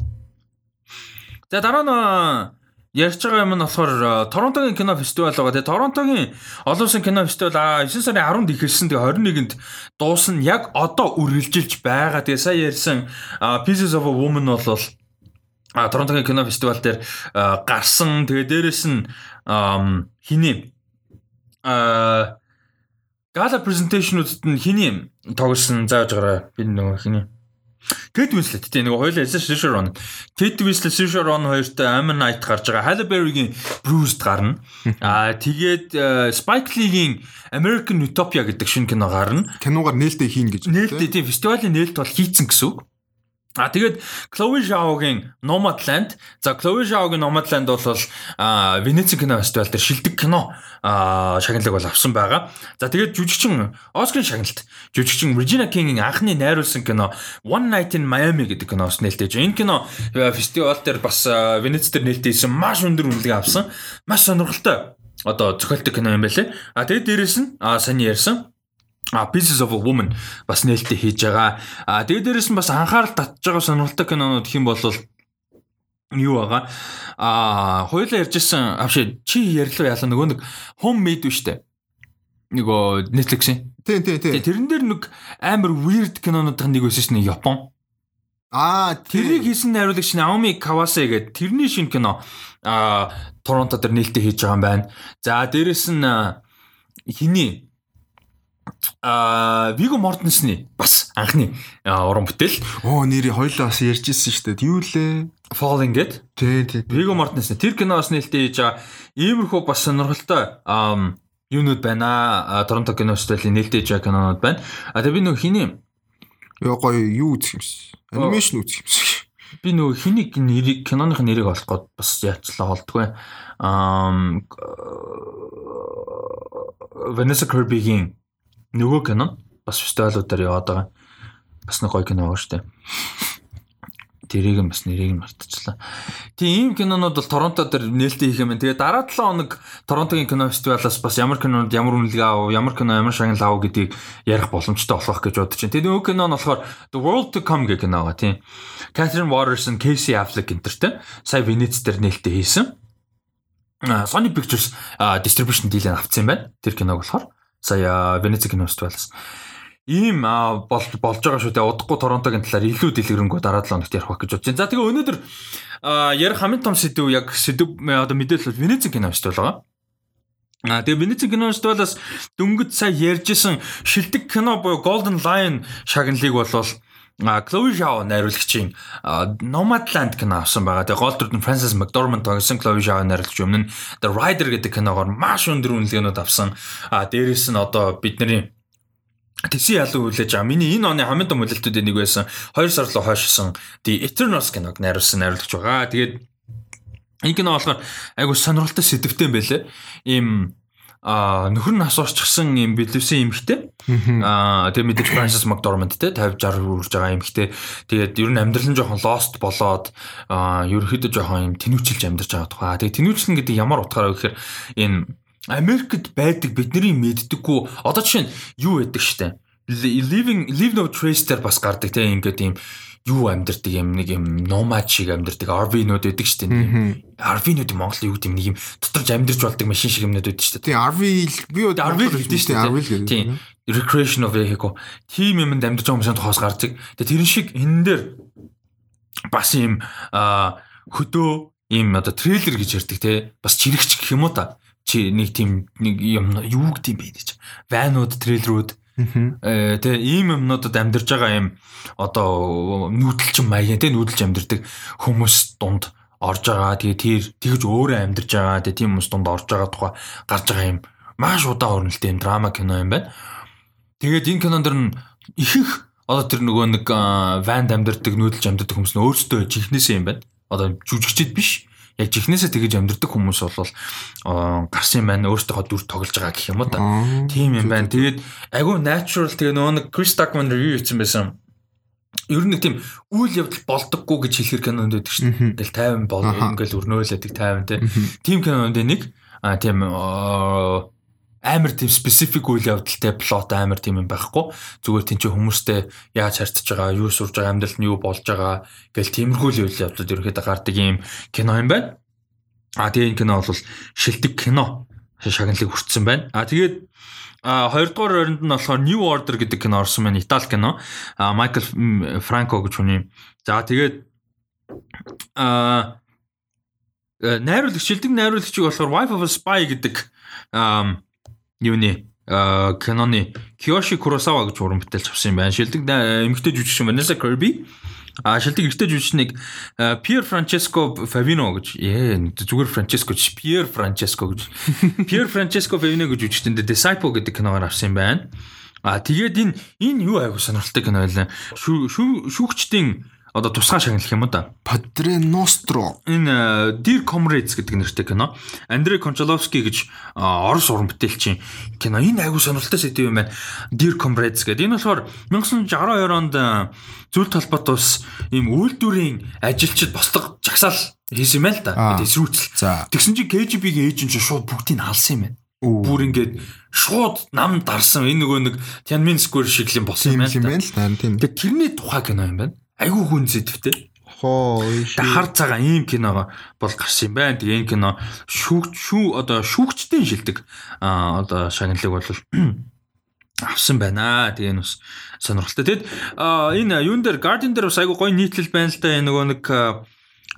За дараа нь ярьж байгаа юм нь болохоор Торонтогийн кино фестивал байгаа. Тэгээ Торонтогийн олон улсын кино фестивал 9 сарын 10-нд ихэлсэн. Тэгээ 21-нд дуусна. Яг одоо үргэлжилж байгаа. Тэгээ сая ярьсан Pieces of a Woman бол а Торонтогийн кино фестивал дээр гарсан. Тэгээ дээрэс нь хиний а гала презентацийнуудад нь хиний тоглосон зааж гараа би нөгөө хиний Ted Winslet тийм нэг хоёул Saoirse Ronan. Ted Winslet Saoirse Ronan хоёртой Amber Knight гарч байгаа. Halle Berry-гийн Bruised гарна. Аа тэгээд Spike Lee-гийн American Utopia гэдэг шинэ кино гарна. Киногаар нээлттэй хийн гэж. Нээлттэй тийм фестивалийн нээлт бол хийцэн гэсэн үг. А тэгээд Chloe Zhao-гийн Nomadland. За Chloe Zhao-гийн Nomadland бол а Венеци кино фестивал дээр шилдэг кино а шагналыг бол авсан байгаа. За тэгээд жүжигчин Оскарын шагналт жүжигчин Regina King-ийн анхны найруулсан кино One Night in Miami гэдэг киноос нээлтэж. Энэ кино фестивал дээр бас Венец дээр нээлттэйсэн маш өндөр үнэлгээ авсан. Маш сонирхолтой одоо зохиолтой кино юм байлээ. А тэгээд дээрэс нь а саний ярьсан а Pieces of a Woman бас нээлттэй хийж байгаа. А тэгээд дээрэс нь бас анхаарал татж байгаа сонирхолтой кинонууд хэм бол юу байгаа. А хоёулаа ярьжсэн авши чи ярьлуу яалаа нөгөө нэг homemade биш үү? Нөгөө Netflix-ийн. Тий, тий, тий. Тэрэн дээр нэг амар weird кинонуудын нэг байсан шнэ Япон. Аа, тэрийг хийсэн найруулагч Наоми Кавасе гэдэг тэрний шинэ кино а Торонто дээр нээлттэй хийж байгаа юм байна. За дээрэс нь хиний а Виго Мортенсны бас анхны уран бүтээл. Оо нэрийг хоёлаа бас ярьжсэн шүү дээ. Юу лээ? Falling гэд. Тий, тий. Виго Мортенсны тэр киноос нээлттэй хийж байгаа иймэрхүү бас сонирхолтой юунууд байна. Торонто кино фестивалийн нээлттэй хийж байгаа кинонууд байна. А тэгээ би нөгөө хиний Яа гоё юу үзэх юмшиг. Анимашн үзэх юмшиг. Би нөгөө хиний нэрийг киноных нэрийг олох гээд бас яачлаа болдгоо. Аа Vanessa Kirby-гийн нөгөө кино бас фестивалуудаар яваад байгаа. Бас нэг гоё кино байгаа шүү дээ. Тэрийг нь бас нэрийг нь мартчихлаа. Тийм ийм кинонууд бол Торонто дээр нээлттэй хийх юм байна. Тэгээ дараа 7 хоног Торонтогийн кино фестивалаас бас ямар кинонууд ямар үнэлгээ авав, ямар кино ямар шагнал авав гэдгийг ярих боломжтой болох гэж бодож байна. Тэгээ нөгөө кино нь болохоор The World to Come гэх кино байгаа тийм. Catherine Watterson, Casey Affleck энтертэй сая Венец дээр нээлттэй хийсэн. Sony Pictures distribution deal-ийг авсан юм байна. Тэр киног болохоор сая Венеци кино фестивалаас ийм бол болж байгаа шүү дээ. Удахгүй Торонтогийн талаар илүү дэлгэрэнгүй дараа 7 хоногт ярих байх гэж бодож байна. За тэгээ өнөөдөр ярих хамгийн том сэдв яг сэдв одоо мэдээлэл бол Венеци кино фестивал байгаа. А тэгээ Венеци кино фестивалаас дөнгөж сая ярьжсэн шилдэг кино буюу Golden Lion шагналыг болвол Chloe Zhao найруулагчийн Nomadland кино авсан байгаа. Тэгээ гол дүрд нь Francis McDormand тоглосон Chloe Zhao найруулагч өмнө The Rider гэдэг киногоор маш өндөр үнэлгээнүүд авсан. А дээрэс нь одоо бидний Тэсийн ялуу хүлээж байгаа. Миний энэ оны хамгийн том хүлээлтүүдийн нэг байсан. 2 сар руу хойшсон The Eternals киног найруулсан найруулагч байгаа. Тэгээд энэ кино болохоор айгу сонирхолтой сэдвтэй юм байлээ. Ийм а нөхөр нь асуурчсан юм бэлэвсэн эмхтэй. Аа тэгээ мэдээж Francis McDormand те 50 60 хүрж байгаа эмхтэй. Тэгээд ер нь амьдрал нь жоохон lost болоод аа ерөөхдөө жоохон юм тэнүүчилж амьдарч байгаа тухай. Тэгээ тэнүүчлэн гэдэг ямар утгаараа гэхээр энэ Америкт байдаг бидний мэддэггүй одоо жишээ нь юу байдаг штэ. Living Live No Trace дээр бас гардаг те ингээд ийм юу амьдэрдэг юм нэг юм номад шиг амьдэрдэг RV-нууд байдаг шүү дээ. RV-нууд Монгол юу гэдэг юм нэг юм доторж амьдэрж болдог машин шиг юмнууд байдаг шүү дээ. Тийм RV би RV гэдэг шүү дээ. RV гэдэг. Тийм. Recreational vehicle. Тим юмд амьдэрж байгаа хүмүүсийн тоос гардаг. Тэгээ тэрэн шиг энэ дээр бас юм хөдөө ийм одоо трейлер гэж ярьдаг те. Бас чирэгч гэх юм уу та. Чи нэг тийм нэг юм юу гэдэг юм бэ гэж. Ванууд, трейлерүүд Э тэгээ ийм юмнуудад амьдарч байгаа юм одоо нүүдэлчин маягийн тэгээ нүүдэлж амьдардаг хүмүүс дунд орж байгаа. Тэгээ тэр тэгж өөрөө амьдарч байгаа. Тэгээ тийм хүмүүс дунд орж байгаа тухай гарч байгаа юм маш удаан хөрнөлтэй юм драма кино юм байна. Тэгээд энэ кинон дэр нь ихэнх одоо тэр нөгөө нэг ванд амьдардаг нүүдэлж амьдардаг хүмүүс нь өөрсдөө чихнээсээ юм байна. Одоо жүжигчд биш яг жихнээсээ тэгэж амьдрдаг хүмүүс бол гарсан юм байна өөртөө дүр тоглож байгаа гэх юм уу та. Тийм юм байна. Тэгээд айгүй natural тэгээ нөгөө нэг Chris Duckman review хийсэн байсан. Ер нь тийм үйл явдал болдоггүй гэж хэлэхэр кинонд байдаг шин. Ингээл тайван бол ингээл өрнөөлөдөг тайван тийм. Тийм кинонд нэг а тийм амар тийм specific үйл явдалтай плот амар тийм юм байхгүй. Зүгээр тийм ч хүмүүстэй яаж харьцаж байгаа, юу сурж байгаа, амьдралд нь юу болж байгаа гэл тиймэрхүү үйл явдлууд ерөөхдөө гардаг юм кино юм байна. А тэгээ энэ кино бол шилдэг кино шагналыг хүртсэн байна. А тэгээд А хоёрдугаар оронд нь болохоор New Order гэдэг кино орсон байна. Итали кино. А Майкл Франко гэж хүний. За тэгээд а найруулагч шилдэг найруулагчийг болохоор Wife of a Spy гэдэг юуны киноны Киоши Куросава гэж уран бүтээлч авсан юм байна. Шилдэг эмэгтэй жүжигчин Vanessa Kirby А шилдэг эртний жүжигчнийг Пьер Франческо Фавино гэж ээ зүгээр Франческо ч Пьер Франческо гэж Пьер Франческо Фавино гэж жүжигчтэнд Disciple гэдэг киногоор авсан юм байна. А тэгээд энэ энэ юу айгу сонирхолтой кино байлаа. Шүүгчдийн одоо тусгай шагналх юм да. Padre Nostro. Энэ Dear Comrades гэдэг нэртэй кино. Андрей Кончаловский гэж орос уран бүтээлчин кино. Энэ айгуу сонирхолтой сэдв юм байна. Dear Comrades гэдэг. Энэ болохоор 1962 онд зүйл талбайд бас ийм үйлдвэрийн ажилчид бослого жагсаал хийсэн юм л да. Эсрүүцэл. Тэгсэн чинь KGB-гийн эйжент шууд бүгдийг алсан юм байна. Бүр ингээд шууд нам дарсан. Энэ нөгөө нэг Tiananmen Square шиг юм болсон юм байна л да. Тэгээ тэрний тухай кино юм байна айгүй хүн зэдвтэй. Хоо. Хар цагаан ийм кино бол гарсан юм байна. Тэгээ энэ кино шүүгч шүү одоо шүүгчтэй шилдэг а одоо шагналыг бол авсан байна. Тэгээ энэ бас сонирхолтой. Тэгэд энэ юун дээр Guardian дээр бас айгүй гоё нийтлэл байна л да. Энэ нөгөө нэг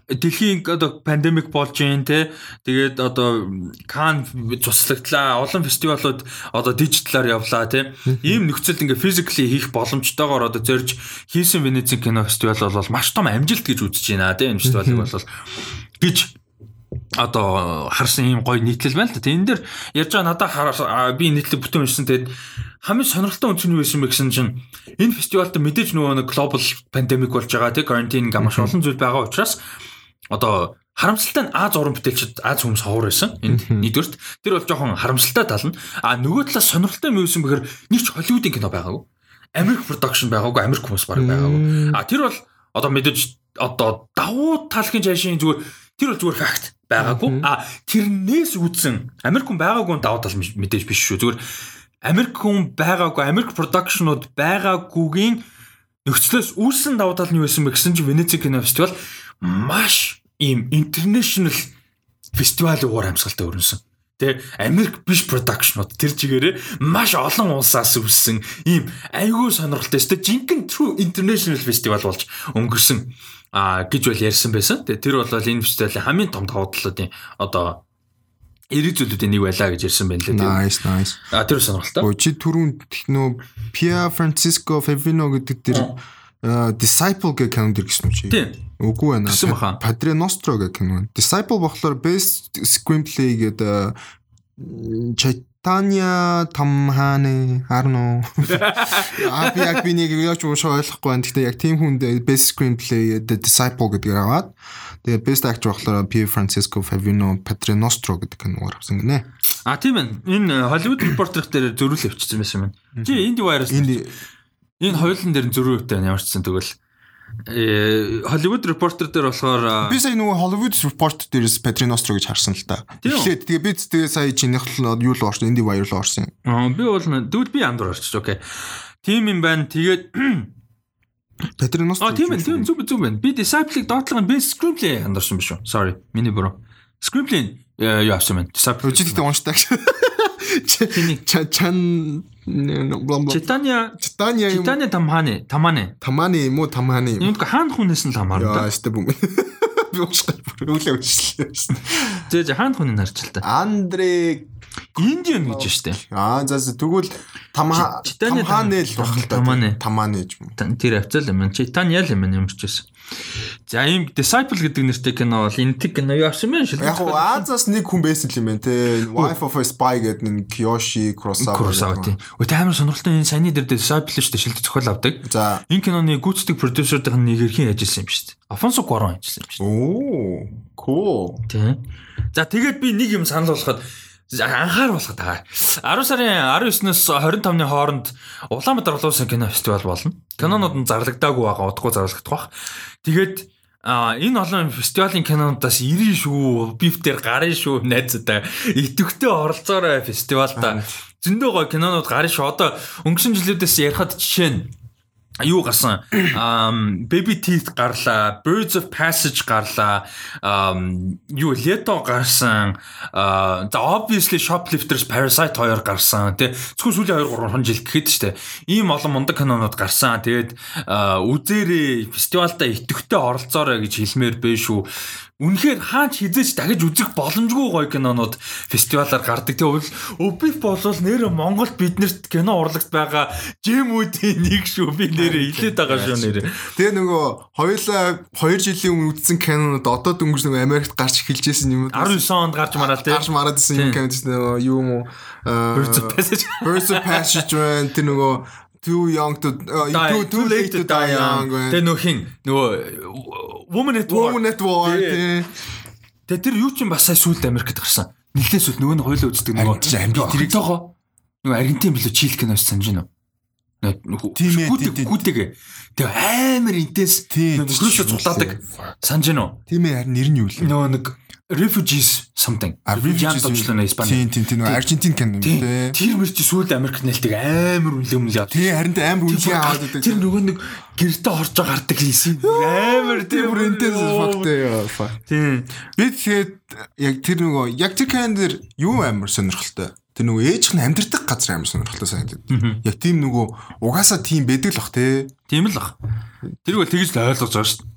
дэлхийн одоо пандемик болж юм те тэгээд одоо кан цуслагдлаа. Олон фестивалууд одоо дижиталар явлаа те ийм нөхцөлд ингээ физикли хийх боломжтойгоор одоо зорж хийсэн Венецийн кино фестивал бол маш том амжилт гэж үзэж байна те энэ фестивалыг бол. Гэж одоо харсан ийм гоё нийтлэл байна л да. Тэн дээр ярьж байгаа надад би нийтлэг бүтэн уншсан. Тэгээд хамгийн сонирхолтой үнц нь юу байсан бэ гэсэн чинь энэ фестивальд мэдээж нөгөө нэг глобал пандемик болж байгаа тийм карантин гамаш олон зүйл байгаа учраас одоо харамсалтай нь Аз уран бүтээлчд Аз хүмүүс ховор байсан. Энд нэгдүгürt тэр бол жоохон харамсалтай тал нь. А нөгөө талаас сонирхолтой юм юу юм бэхэр нэг ч Холливуудын кино байгаагүй. Америк production байгаагүй, Америк хүмүүс баг байгаагүй. А тэр бол одоо мэдээж одоо давуу талхын жаашийн зүгээр тэр бол зүгээр факт байгаагүй. А тэрнээс үүдсэн Америк хүн байгаагүй давуу тал мэдээж биш шүү. Зүгээр Америк хүн байгаагүй, Америк production-ууд байгаагүйгийн нөхцлөөс үүссэн давуу тал нь юу байсан бэ гэсэн чинь Венеци кино фестивал маш ийм international фестивал уур амьсгалтай өрнөсөн. Тэ Америк биш продакшнууд тэр чигээрээ маш олон улсаас үссэн ийм айгүй сонирхолтой өстой жинхэнэ true international festival болж өнгөрсөн а гэж бол ярьсан байсан. Тэгээ тэр бол энэ фестивалийн хамгийн том давуу талуудын одоо эрэг зүйлүүдийн нэг байлаа гэж ярьсан байна лээ. Nice, nice. А тэр сонирхолтой. Чи түрүүн нөө Pia Francisco Favino гэдэг тэр Disciple гэх кинонд ирсэн үү чи? Тийм. Үгүй байна. Padre Nostro гэх кино. Disciple болохоор best screenplay гэдэг Чайтаня Тамханы харно. А би яг би нэг яаж уушаа ойлгохгүй байна. Гэхдээ яг тийм хүнд best screenplay The Disciple гэдгээр аваад тэгээ best actor болохоор P Francisco Favino Padre Nostro гэдэг киногаар авсан гинэ. А тийм байна. Энэ Hollywood Reporter дээр зөрүүл авчихсан байсан юм. Чи Indie Wire-аас Энэ хоёулын дээр зөрүү өгтэй ямарчсан тэгвэл э Hollywood Reporter дээр болохоор би сая нөгөө Hollywood Reporter дээрээс Patrinostro гэж харсан л та. Эхлээд тэгээ би тэгээ сая чинийх л юу л орсон, Indie Wire л орсон. Аа би бол тэгвэл би андуур орчих. Окей. Тим юм байна. Тэгээд Patrinostro. Аа тийм ээ, тийм зүг зүг байна. Би Disciple-ыг доотлого би Screenplay андарсан биш үү? Sorry. Миний буруу. Screenplay юу авсан байна. Disciple. Үжигдээ уншдаг. чан Читания Читания юм. Читания тамханы, таманы. Таманы юм уу, тамханы юм. Юунд хаан хүнээс нь тамаар да. Яа, штэ бүм. Би ууштай өглөө өчлөө. Тэгээ хаан хүнийг харж л та. Андре Индиан гэж штэ. Аа за тэгвэл тамха тамханы л баг л та. Таманы. Таманы гэж юм. Тэр авцал юм. Читания л юм юмч байсан. За ийм Disciple гэдэг нэртэй кино бол энэ тэг кино юу авсан бэ шил. Яг уу Азаас нэг хүн байсан юм байна те. Wife of a Spy гэдэг нэг Kiyoshi Kurosawa. Kurosawa тийм. Тэ амар сонирхолтой энэ саяны дээр Disciple шүү дээ шилдэг зохиол авдаг. За. Энэ киноны гүйцэтгэх продюсерийн нэг эрхийн ажилласан юм шүү дээ. Alfonso Cuarón ажилласан юм шүү дээ. Оо. Cool. Тийм. За тэгээд би нэг юм санал болгоход анхааруулах таа. 10 сарын 19-ноос 25-ны хооронд Улаанбаатар улсын кино фестивал болно. Кинонууд нь зарлагдаагүй байгаа, удахгүй зарлагдах бах. Тэгээд А энэ олон фестивалийн кинонуудаас 90 шүү, биф дээр гарын шүү найзуудаа идэвхтэй оролцоорой фестивалда. Зөндөө гоё кинонууд гарын шүү. Одоо өнгөрсөн жилүүдээс ярихад жишээ нь юу гарсан? Um baby teeth гарлаа birds of passage гарлаа um юу лето гарсан the obviously shoplifters parasite 2 гарсан тий зөвхөн сүүлийн 2 3 жил гэхэд штэ. Ийм олон мундаг кинонууд гарсан. Тэгээд үзээрээ фестивалда итэхтэй оролцоорой гэж хэлмээр шүү Үнэхээр хаач хизээч дахиж үзэх боломжгүй гоё кинонууд фестивалаар гардаг. Тэгээ өвбиф болвол нэр Монголд биднэрт кино урлагт байгаа жимүүдийн нэг шүү. Би нэрээ хилээд байгаа шүү нэрээ. Тэгээ нөгөө хоёулаа 2 жилийн өмнө үзсэн кинонууд одоо дөнгөж нөгөө Америкт гарч эхэлжсэн юм уу? 19 онд гарч мараад тий. Гарч мараад исэн юм кинод нөгөө юу юм уу? Birds of Passage. Birds of Passage. Тэр нөгөө too young to uh, too, too late to die young. Тэгээ нөхин нөгөө woman at war. Woman at war. Тэгээ тэр юу ч юм бас сая сүлд Америкт гарсан. Нилээ сүлд нөгөө нь хойлоо үздэг нөгөө тэрийг тоогоо. Нөгөө Аргентин билүү Чили киноос санаж байна уу? Ээ. Гүдэг. Тэгээ амар интенс нөхрөөсөө цуглаадаг. Санаж байна уу? Тийм ээ харин нэр нь юу вэ? Нөгөө нэг refugees something. Refugees дуучлаа Испани. Тийм тийм тийм Аргентин кино юм те. Тэр мөрч сүүл Америк нээлтийг амар үнэлэм л яа. Тий харин амар үнэлгээ аваад байдаг. Тэр нөгөө нэг гэрте орж гардаг хийсэн. Амар тийм бүрэнтэй фактэй яа. Тийм. Би тэгээд яг тэр нөгөө яг тэр кинон дэр юу амар сонирхолтой. Тэр нөгөө ээж нь амьдрдаг газар амар сонирхолтой санагдав. Яг тийм нөгөө угаасаа тийм байдаг л бах те. Тийм л бах. Тэр үл тэгж л ойлгож байгаа шүү дээ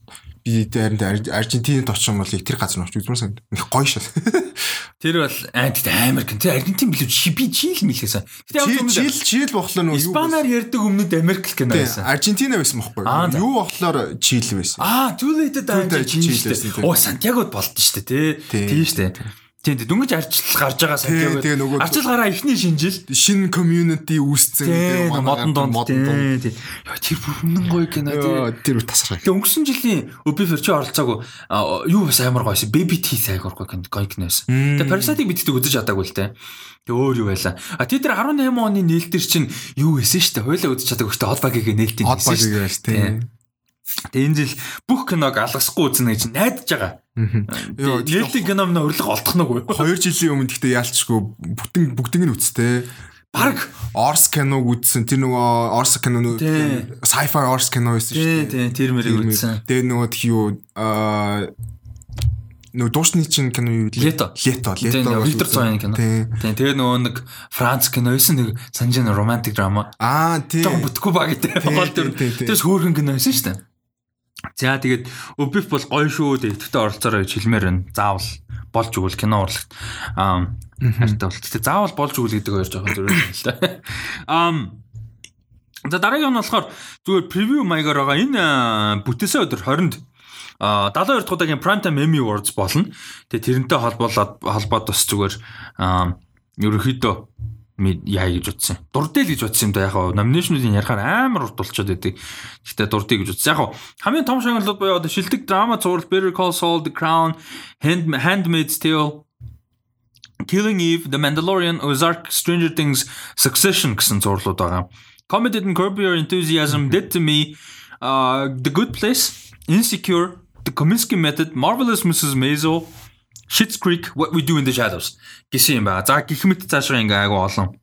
би харин Аргентинд очих бол тэр газар нь очиж үзмэр санагд. Их гоё шал. Тэр бол антид амар гэн. Тэр Аргентин билүү би чийл мэлхээсэн. Гэтэ чийл чийл бохлоо нөө юу Испанаар ярьдаг өмнөд Америк кино байсан. Аргентина байсан бохгүй юу? Юу бохлоор чийл байсан. Аа, Too-Late-д чийл. Оо, Сантьягод болдсон шүү дээ, тий. Тийм шүү дээ. Тийм дөнгөж арчлал гарч байгаа сая гэдэг. Арчлал гараа ихний шинжил. Шинэ community үүсцэн. Модон донд донд. Яа тэр бүрэн гоё кино тий. Тэр тасраа. Тэгээ өнгөрсөн жилийн Öbi Ferchi оролцоогүй юу бас амар гоёсэн. Baby Teeth айгуур гоё гоё кино байсан. Тэгээ Parasite-ыг биддэг үзэж чадаагүй л тий. Тэгээ өөр юу байла. А тий тэр 18 оны нээлтэр чинь юу шүү дээ. Хойлоо үзэж чадаагүй дээ. Hot Bag-ийг нээлтийн хийсэн шүү дээ. Тэгээ энэ жил бүх киног алгасахгүй үзнэ гэж найдаж байгаа. Нээлтийн кино мөн урилга олдох нь үгүй. 2 жилийн өмнө гэхдээ яалчгүй бүтэн бүгдийг нь үзтээ. Бараг Орс киног үзсэн. Тэр нөгөө Орс кино нөгөө sci-fi Орс кино байсан шүү дээ. Тийм, тэр мэрийг үзсэн. Тэгээ нөгөө тхи юу аа нөгөө дуусны чинь кино юу вэ? Лето. Лето, Лето. Виктор Цояны кино. Тийм. Тэгээ нөгөө нэг Франц кино байсан нэг санжин романтик драма. Аа, тийм. Жог бүтггүй баг гэдэг. Тэрс хөөрхөн кино байсан шүү дээ. За тэгээд Өбиф бол гоё шүү тэгтээ оролцоорой гэж хэлмээр байна. Заавал болж өгвөл кино урлагт аа хайртай бол. Тэгтээ заавал болж өгвөл гэдэг хоёр жоохон зөрөө л та. Аа За дараагийн нь болохоор зүгээр превiew маягаар байгаа энэ бүтээсээ өдөр 20-нд а 72 дахь удаагийн Primetime Emmy Awards болно. Тэгээ тэрнтэй холбоолоод холбоод бас зүгээр ерөөхдөө яа гэж утсан. Дурдэл гэж утсан юм да яг хаа номинашнуудын ярахаар амар урт болчиход байдаг. Гэхдээ дурдъя гэж утсан. Яг хаа хамгийн том шагналууд боёо одоо шилдэг драма зурвал Better Call Saul, The Crown, Hand, Handmaid's Tale, Killing Eve, The Mandalorian, Ozark, Stranger Things, Succession гэсэн зурлууд байгаа. Comedy and Curb Your Enthusiasm, Dead to Me, uh, The Good Place, Insecure, The Kominsky Method, Marvelous Mrs. Maisel, Shit's Creek What We Do in the Shadows гэсэн юм байна. За гих мэт цаашаа ингээ айгу олон.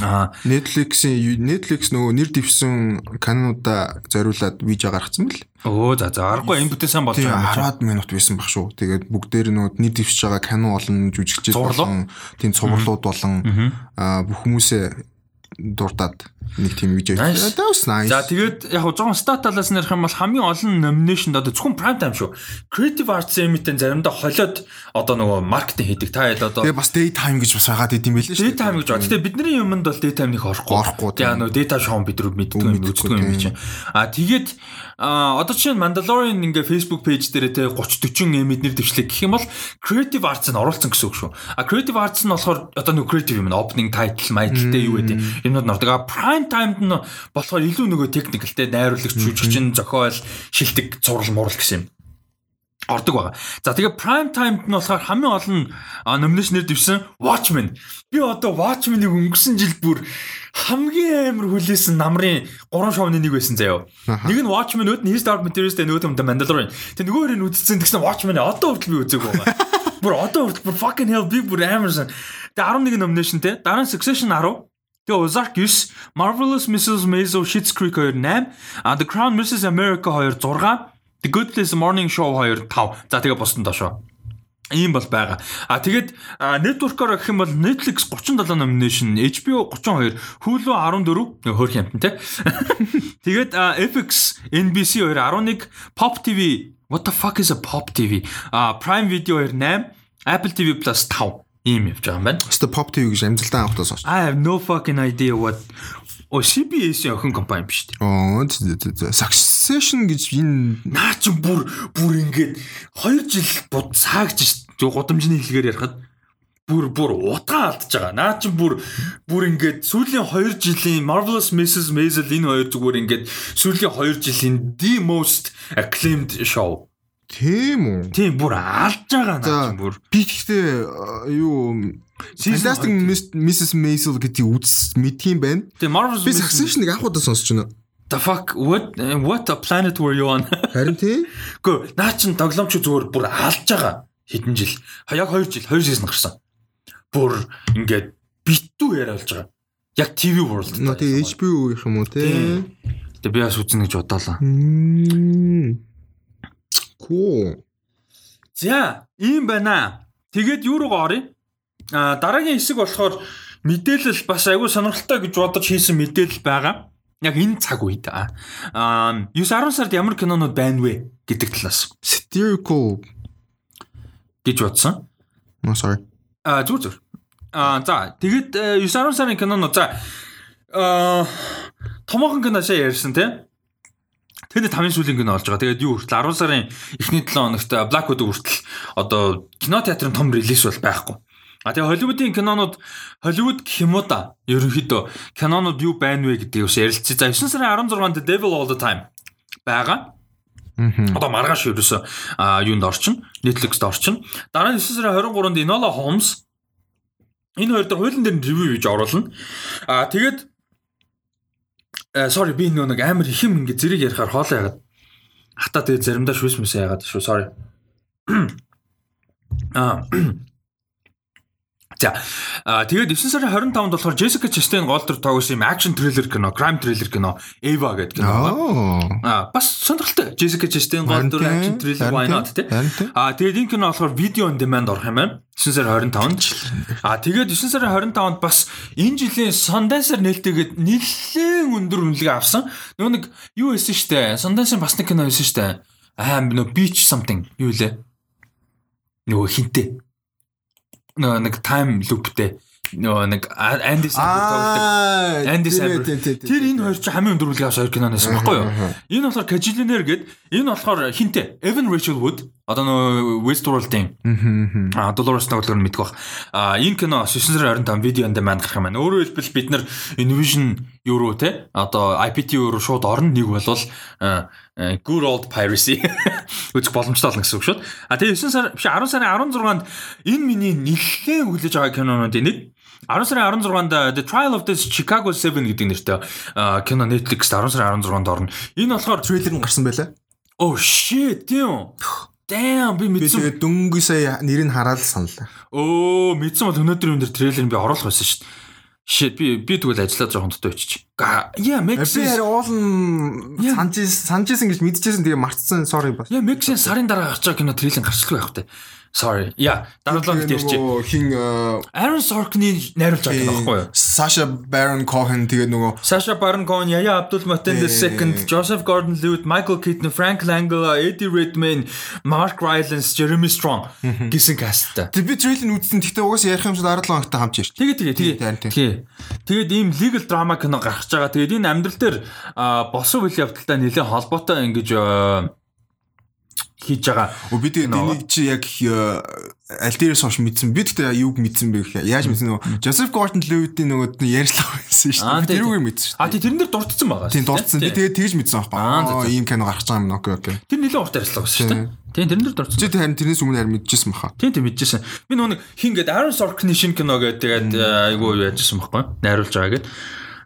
Аа Netflix-ийн Netflix нөгөө нэр дэвсэн канонуудаа зориулаад видео гаргацсан бэл. Өө за за аргагүй энэ бүтээ сайн болж байгаа. 10 минут байсан баг шүү. Тэгээд бүгдээр нөгөө нэр дэвсэж байгаа канон олон жүжигчтэй болон тийм цувралууд болон аа бүх хүмүүсээ дуртаад нэг тийм видео хийсэн. За тэгээд яг жоохон стат талаас нь ярих юм бол хамгийн олон номинашнд одоо зөвхөн prime time шүү. Creative Arts Emmy-тэй заримдаа холиод одоо нөгөө маркетинг хийдэг. Та ял одоо Тэгээ бас daytime гэж бас хагаад идэм байлээ шүү. Daytime гэж. Гэтэ бидний юмд бол daytime нэг орохгүй. Орохгүй. Тэгээ нөгөө data show бид нар мэддэг юм үздэг юм чинь. А тэгээд А одоо чинь Mandalorian ингээ Facebook page дээр те 30 40 эмэд нэр дэвшлэг гэх юм бол Creative Arts нь оруулсан гэсэн үг шүү. А Creative Arts нь болохоор одоо нэг creative юм opening title, title-тэй юу гэдэг юмнууд нордог. А prime time нь болохоор илүү нөгөө technical те найруулагч, жүжигчин, зохиол, шилдэг, зураг, мурал гэсэн юм. Ордог байгаа. За тэгээ prime time-д нь болохоор хамгийн олон номинашнэр дэвсэн Watchmen. Би одоо Watchmen-ыг өнгөрсөн жил бүр хамгийн амар хүлээсэн намрын гурван шоуны нэг байсан заяо. Нэг нь Watchmen үүд нь His Dark Materials дээр нөгөө The Mandalorian. Тэг нөгөөр нь үзсэн тэгсэн Watchmen одоо хүртэл би үзээгүй байгаа. Бүр одоо хүртэл бүр fucking hell би бүр амар сан. Тэг 11 номинашн те. Дараа нь Succession 10. Тэгээ Ozark 9, Marvelous Mrs. Maisel, Schitt's Creek 2 8, а The Crown Mrs. America 2 6, The Good Place Morning Show 2 5. За тэгээ босдон доошоо. Ийм бол байгаа. А тэгээд network-оор гэх юм бол Netflix 37 nomination, HBO 32, Hulu 14, хөөх юмтан те. Тэгээд FX, NBC 2 11, Pop TV, what the fuck is a Pop TV? А Prime Video 2 8, Apple TV Plus 5 ийм явж байгаа юм байна. Өстө pop TV гэж амжилттай анхудаа сонш. I have no fucking idea what О CBS-ийн охин компани биш үү? Оо Succession гэж энэ Наа чи бүр бүр ингээд 2 жил бод цаагж шít. Гудамжны хэлгээр ярихад бүр бүр утгаа алдчихж байгаа. Наа чи бүр бүр ингээд сүүлийн 2 жилийн Marvelous Mrs. Maisel энэ хоёр зүгээр ингээд сүүлийн 2 жилийн the most acclaimed show. тийм үү? Тийм бүр алдж байгаа наа чи бүр. Би гэхдээ юу Fantastic Mrs. Maisel гэдэг үз мэдхийн байна. Тийм Marvelous Би Succession-ыг анхудаа сонсч байна. The fuck what what a planet were you on? Харин тийм. Гэхдээ наа чин тоглоомч зүгээр бүр алдж байгаа хэдэн жил. Яг 2 жил 2 си즌 гарсан. Бүр ингээд битүү яриа болж байгаа. Яг TV World. Наа тийм HBO гэх юм уу те. Тэгээ би бас үзнэ гэж бодлоо. Cool. За, ийм байна. Тэгээд юу руугаа оръё? А дараагийн хэсэг болохоор мэдээлэл бас айгүй сонирхолтой гэж бодож хийсэн мэдээлэл байгаа. Яг энэ цаг үед аа 9 10 сард ямар кинонууд байна вэ гэдэг талаас Satirical гэж бодсон. No sorry. А зүг зүг. А за тэгэд 9 10 сарын кинонууд за а томоохон киношаа ярьсан тий. Тэнд тамийн сүүлийн кино болж байгаа. Тэгээд юу хүртэл 10 сарын эхний 7 хоногт Black Widow хүртэл одоо кино театрын том релиз бол байхгүй. А тэгээ Холливуудын кинонууд Холливуд гэх юм уу да. Ерөнхийдөө кинонууд юу байна вэ гэдгийг бас ярилцъя. За 9 сарын 16-нд The Devil All the Time байгаа. Одоо маргааш ерөөсө юунд орчин? Netflix-д орчин. Дараа нь 9 сарын 23-нд Enola Holmes энэ хоёр дахь хуулийн дээр ревю хийж оруулна. А тэгээд э sorry би нэг амар их юм ингээ зэрэг ярихаар хоолоо ягаад хата тэгээд заримдаа шүүс мэс ягаад шүү sorry. А За а тэгээд 9 сарын 25-нд болохоор Jessica Chastain гол дүр тоглосон юм акшн триллер кино, crime thriller кино Eva гэдэг кино. Аа. Бас сонирхолтой. Jessica Chastain гол дүр акшн триллер why not тий. А тэгээд энэ кино болохоор видео on demand орох юм байна. 9 сарын 25-нд. А тэгээд 9 сарын 25-нд бас энэ жилийн Sundance-аар нээлттэйгээд нэлээд өндөр үнэлгээ авсан. Нөгөө нэг юу хийсэн штэ. Sundance-ын бас нэг кино хийсэн штэ. Аа нөгөө Beach something юу лээ. Нөгөө хинтээ нэг time loopтэй нөгөө нэг Samberg тоглодог. Samberg. Тэр энэ хоёр чинь хамгийн өндөрүүлгээ авсан хоёр киноноос баггүй юу? Энэ болохоор Cajillionaire гээд энэ болохоор хинтээ Evan Rachel Wood одоо нөгөө Westworld-ийн аа Dolores тоглогоор мэдэх бах. Аа энэ кино 9 сарын 25 видео on demand гарах юм байна. Өөрөөр хэлбэл бид нар Invision Euro те одоо IPT Euro шууд орно нэг болвол good old piracy үзэх боломжтой болно гэсэн үг шүү. А тэгээ 9 сар биш 10 сарын 16-нд энэ миний нэлээд хүлээж байгаа кинонуудын нэг 10 сарын 16-нд The Trial of the Chicago 7 гэдэг нэртэй кино Netflix 10 сарын 16-нд орно. Энэ болохоор трейлер нь гарсан байлаа. Oh shit, тийм. Damn би Би мэдсэн. тэгээд дөнгө сая нэрийг хараад саналаа. Өө мэдсэн бол өнөөдөр дээр трейлер би оруулах байсан шүү дээ. Shit би би тэгвэл ажиллаад жоохон дотоо очиж. Би sense. харин уулын санжис санжисэн гэж мэдчихсэн тэгээ марцсан sorry бас. Makes sense. Сарын дараа гарч байгаа кино трейлер гарчлгүй байх хэрэгтэй. Sorry. Yeah, дараа 7 хоногт ярьчих. Нөгөө хин э, Aaron Sorkin-ы найруулж байгаа кино байхгүй юу? Sasha Baron Cohen тэгээ нөгөө Sasha Baron Cohen, Yaya Abdul-Mateen II, Joseph Gordon-Levitt, Michael Keaton, Frank Langella, Eddie Redmayne, Mark Rylance, Jeremy Strong гэсэн касттай. Тэг би трейлер үзсэн. Гэхдээ угаасаа ярих юм шиг дараа 7 хоногт хамж ярьж. Тэгээ тэгээ тэгээ. Тэгээ. Тэгээд ийм legal drama кино гарч байгаа. Тэгээд энэ амьдрал дээр а, болсон үйл явдалтай нэлээд холбоотой ингэж а, хийж байгаа. Өө би тэгээд Кино. энийг чи яг аль дээрээс хойш мэдсэн. Би тэгтээ юуг мэдсэн бэ гэхээр яаж мэдсэн нөгөө Joseph Gordon-Levitt-ийн нөгөө ярьслага байсан шүү дээ. Тийм, тэрүүгээр мэдсэн шүү А дээ. тий тэрэн дээр дурдсан байгаа. Шүү дээ. дурдсан. Би Тий. тэгээд тэгж мэдсэн Аа, аахгүй. Аа ийм кино гарч байгаа юм окей окей. Тэр нэлээд урт ярьслага байсан шүү дээ. Тийм тэрэн дээр дурдсан. Чи тэр харин тэрнээс өмнө харин мэдчихсэн баха. Тийм тийм мэдчихсэн. Би нөгөө хин гээд Aaron Sorkin-ийн шинэ кино гэдэг тэгээд айгүй юу яжсэн байхгүй найруулж байгаа гэдэг.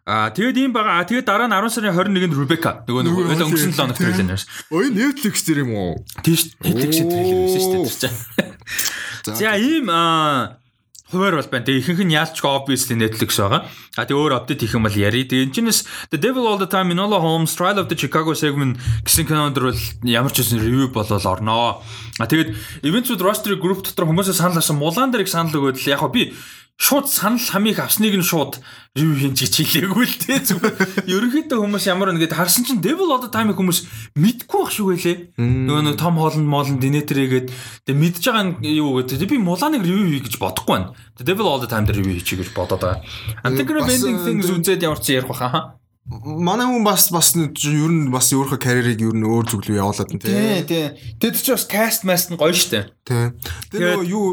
Аа тэгээд ийм байгаа. Аа тэгээд дараа нь 10 сарын 21-нд Rebecca нөгөө нэг Нөгөө өнгөрсөн 7 хоног трейлер нэрс. Ой Netflix дээр юм уу? Тийм шүү. Netflix трейлер байсан шүү дээ чинь. За ийм аа хуваар бол байна. Тэгээ ихэнх нь яалчгүй obviously Netflix байгаа. А тэгээ өөр апдейт хийх юм бол яри. Тэгээ энэ чинээс The Devil All the Time, Enola Holmes, Trial of the Chicago Seven гэсэн кинонд бол ямар ч үсэн ревю болол орноо. А тэгээд Events with Roster Group дотор хүмүүсээ санал авсан Мулан дээрийг санал өгөөд л яг би шууд санал хамыг авсныг нь шууд ревю хийн гэж хэлээгүй л дээ зүгээр. Ерөнхийдөө хүмүүс ямар нэгэд харсан чинь Devil All the Time хүмүүс мэдгүй байх шүү гэлээ. Нөгөө нэг Том Холланд Молланд Динетрэгээд тэг мэдж байгаа нь юу гэдэг. Би Муланыг ревю хий гэж бодохгүй байна. Devil All the Time дээр ревю хийчих гэж бодоод байгаа. I'm thinking of Бас, ending э, things үзээд ямар ч ярих баха. Манай хүн бас бас ер нь бас өөрийнхөө карьерийг ер нь өөр зүглүү явуулаад нь Тий, тий. тий. Тэд чи бас cast mast нь гоё штэ. Тий. Тэр нөгөө юу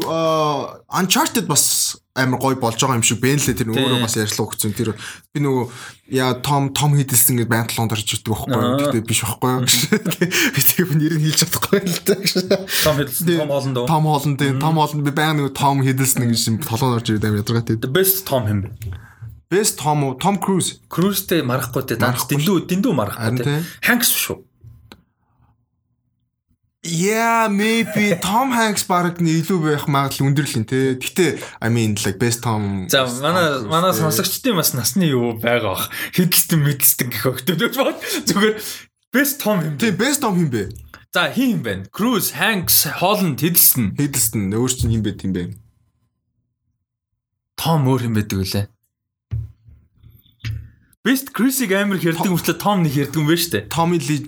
Uncharted бас амар гоё болж байгаа юм шиг Бенлэ тэр өөрөө бас ярьслаа өгсөн. Тэр би нөгөө яа Том Том Hiddleston гэж байнг толгонд орж ирдэг байхгүй юу? Гэтэ биш байхгүй юу? Би тэр нэр нь хэлж чадахгүй л та. Том Tom Holland уу? Том Холланд тий. Том Холланд би байнг нөгөө Том Hiddleston гэж толгонд орж ирдэг амар ядаргатай. The best Tom хэм бэ? Best Tom уу? Tom Cruise. Cruise-тэй марахгүй те. Дэндүү дэндүү марахгүй те. Hanks шүү. Yeah, maybe Tom Hanks баг нь илүү байх магадлал өндөрлөн те. Гэтэ I mean like best Tom. За манай манай сонсогчдын бас насны юу байгаа бах. Хидэлтэн мэдэлтэн гэх өгтөд бод. Зүгээр best Tom хэм. Тий, best Tom хин бэ? За хин юм бэ? Cruise, Hanks, Holland, Hiddleston. Hiddleston өөр чинь хин бэ тийм бэ? Том өөр юм байдаг үлээ. Best Chris-ийг амар хэрдэг мөртлөө Том нэг хэрдэг юм байна штэ. Tommy Lee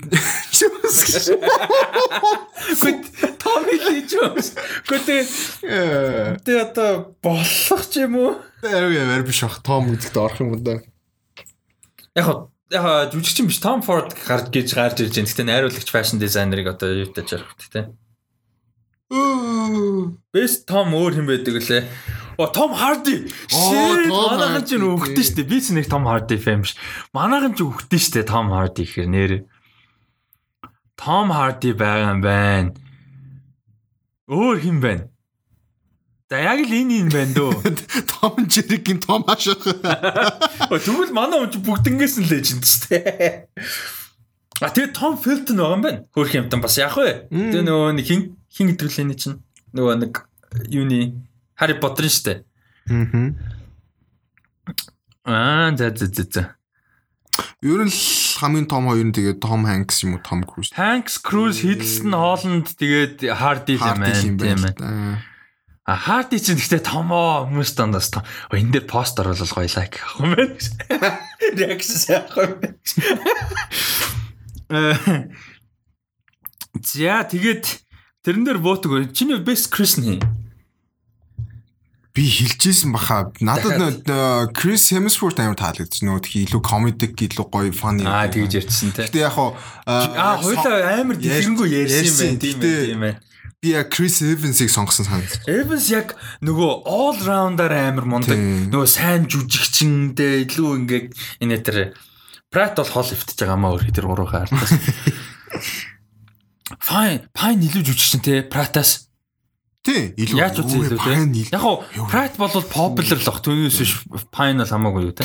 Гэт Tommy Lee Jones. Гэтэ Э тэ одоо болох ч юм уу? яг ямар биш ах Том гэдэгт орох юм да. Яг яг жүжигчин биш Tom Ford гарч гэж гарч ирж байна. Гэтэ найруулагч fashion designer-ыг одоо юутай жарах гэдэг те. Best Tom өөр юм байдаг лээ. О Том Харди. Shit, Манайхан ч Hardy. өгдөн штэ. Би ч нэг Том Харди фэм биш. Манайхан ч өгдөн штэ Том Харди гэхэр нэр. Том Харди байгаа юм байна. Өөр хин байна. За яг л энэ юм байна дөө. Том Jerry-ийн Том ашиг. О, Тэгвэл манай хүн бүгднгээс нь леженд штэ. А тэгээ Том Филтон байгаа юм байна. Хөрх юмтан бас яах вэ? Тэгээ нөгөө нэг хин хин гэдэг л энэ чинь нөгөө нэг юуны Harry Potter штэ. Мгм. Аа за за за за. Ер нь хамгийн том хоёр нь тэгээд Tom Hanks юм уу Tom Cruise. Hanks, Cruise, Hiddleston, Holland тэгээд Hardy л юм байна. Тийм ээ. А Hardy ч гэхдээ томоо хүмүүс дандаас том. Энэ дээр пост оруулал гоё лайк авах юм байна. Reaction авах юм байна. Э, За тэгээд тэрэн дээр боотог чиний best Chris нь Би хэлжсэн баха. Надад Chris Hemsworth амар таалагдчих. Нөгөө тхий илүү комедик, илүү гоё funny. аа тэгж ярьсан те. Гэтэ яг хаа Аа хоёлаа амар дэлгэрэнгүй ярьсан юм байна. Тийм ээ тийм ээ. Би яг Chris Evans-ыг сонгосон санагдаж. Evans яг нөгөө all rounder амар мундаг. Нөгөө сайн жүжигчэндээ илүү ингээд энэ тэр Pratt бол хол өвтөж байгаа маа өөр тэр гурван хартаас. Fine, Pine илүү жүжигчин те Pratt-аас. Тий, илүү. Яаж үгүй илүү илүү. Яг хоо Pratt бол popular л ах түүнээс биш бол хамаагүй юу те.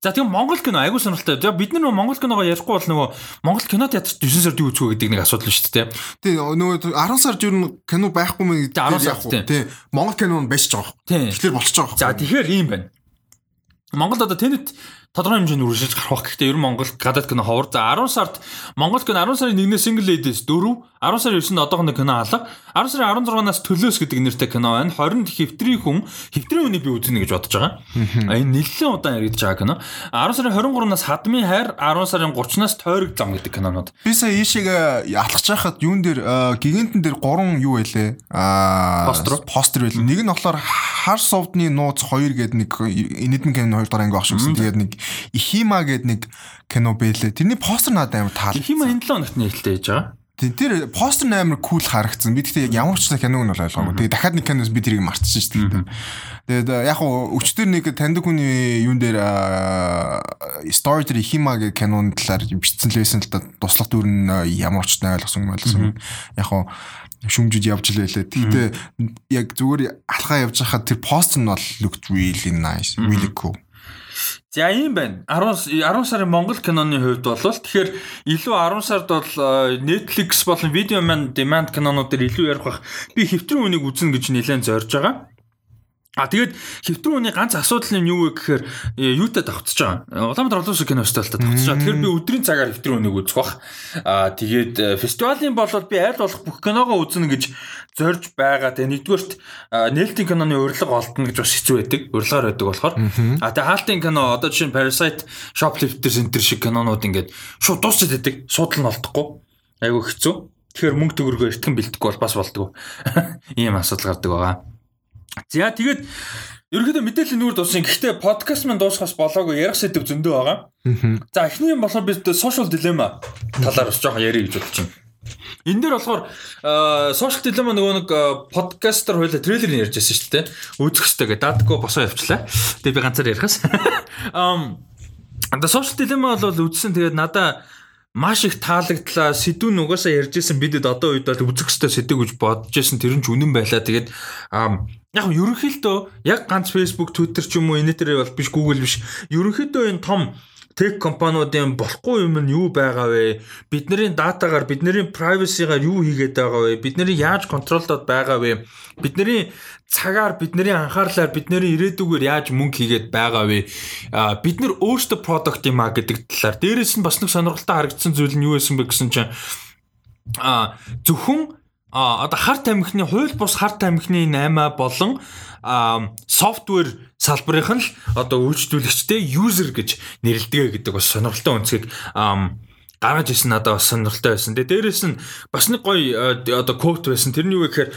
За тийм Монгол кино айгуу сонирхолтой. За бид нар нөгөө Монгол киногоо ярихгүй бол нөгөө Монгол кино театрт 9 сард юу үзэх вэ гэдэг нэг асуудал шүү дээ те. Тий, нөгөө 10 сар жир нь кино байхгүй мэн Тий, 10 сард тий. Тий, Монгол кино нь байж байгаа. Тийм. Тэгэхээр болчихж байгаа. За тэгэхээр ийм байна. Монголд одоо тэнэт тодорхой хэмжээнд үргэлжлэж гарах. Гэхдээ ер нь Монгол гадаад кино ховор. За 10 сард Монгол кино 10 сарын 1-ээс single ladies 4, 10 сарын 9-нд одоохондоо кино алга. 10 сарын 16-наас төлөөс гэдэг нэртэй кино байна. 20-нд хэвтрийн хүн, хэвтрийн хүнийг би үзнэ гэж бодож байгаа. А энэ нэлээд удаан яригдж байгаа кино. 10 сарын 23-наас хадмын хайр, 10 сарын 30-наас тойрог зам гэдэг кинонууд. Би сая ийшээгээ алхаж байхад юун дээр э, гигантэн дээр гурван юу байлээ? Аа Постер постер байлээ. Нэг нь болохоор хар совдны нууц 2 гэдэг нэг энэдэн кино 2 дараа анги багш гэсэн. Тэгээд нэг Ихима гэдэг нэг кино байлээ. Тэрний постер надад амар таалагдсан. Их юм энэ 7 хоногт нээлттэй яж байгаа. Тий, Тэр постер нь амар кул харагдсан. Би гэхдээ ямар ч киног нь ойлгоогүй. Тэгээ дахиад нэг киноос би тэрийг мартчихсан шүү дээ. Тэгээд э, яг уу өчтөр нэг таньдаг хүний юун дээр story дээр Ихима гэх киноны талаар бичсэн л байсан л да туслах дүр нь э, ямар ч ойлгосон юм ойлгосон. Яг уу шүмжид явж л байлаа. Гэхдээ яг зүгээр алхаа явж байхад тэр пост нь бол looked really nice, really cool. За ийм байна. 10 10 сарын Монгол киноны хувьд бол тэгэхээр илүү 10 сард бол э, Netflix болон Video Man Demand кинонууд дээр илүү ярих бах. Би хэвтрэн үнийг үзнэ гэж нэлээд зорж байгаа. А тэгээд хэвтрүүний ганц асуудал нь юу вэ гэхээр э, юутай давхцаж байгаа. Улаанбаатар олон улсын кино фестивалтай давхцаж байгаа. Тэгэхээр би өдрийн цагаар хэвтрүүнийг үзэх бах. А тэгээд э, фестивалийн болоод би аль болох бүх киногоо үзнэ гэж зорж байгаа. Тэгээд нэгдүгээрт нээлтийн киноны урилга олдно гэж бас хэцүү байдаг. Урилгаар байдаг болохоор. А тэгээд хаалтын кино одоо жишээ нь Parasite, Shoplifters Center шиг кинонууд ингээд шууд дуусчихэд байдаг. Нь олдохгүй. Айгу хэцүү. Тэгэхээр мөнгө төгрөгөө эртгэн бэлдэхгүй бол бас болдгоо. Ийм асуудал гардаг байгаа. За тэгээд ерөнхийдөө мэдээллийн нүрд дуусна. Гэхдээ подкаст маань дуусахаас болоогүй ярих сэдв зөндөө байгаа. За эхний юм болохоор бид social dilemma талаар бас жоохон ярих гэж бодож байна. Энэ дээр болохоор social dilemma нөгөө нэг подкастер хоёлаа трейлер нь ярьж байсан шүү дээ. Үзэх хэрэгтэй гэдэг дадаггүй босоо явчлаа. Тэгээ би ганцаар ярихаас. Um the social dilemma бол үзсэн тэгээд надаа маш их таалагдлаа. Сэдвүүн угаасаа ярьжсэн бидэд одоо үед бол үзэх хэвээр сэдв гэж бодож байсан. Тэр нь ч үнэн байлаа. Тэгээд яг ерөнхийдөө яг ганц Facebook, Twitter ч юм уу энэ төрөө бол биш Google биш. Ерөнхийдөө энэ том тех компаниудын болохгүй юм нь юу байгаа вэ? Бидний датагаар, бидний privacy-гаар юу хийгээд байгаа вэ? Бидний яаж контролдод байгаа вэ? Бидний цагаар, бидний анхаарлаар, бидний ирээдүгээр яаж мөнгө хийгээд байгаа вэ? А бид нар өөрсдөө product юм а гэдэг талаар. Дээрээс нь бас нэг сонирхолтой харагдсан зүйл нь юу байсан бэ гэсэн чинь а зөвхөн а одоо харт амхны хууль бус харт амхны 8 болон софтвер салбарынх нь л одоо үйлчлүүлэгчтэй user гэж нэрлэдэг гэдэг бас сонирхолтой үнцгийг гаргаж ирсэн надад бас сонирхолтой байсан. Тэгээ дээрэс нь бас нэг гоё одоо quote байсан. Тэрний юу гэхээр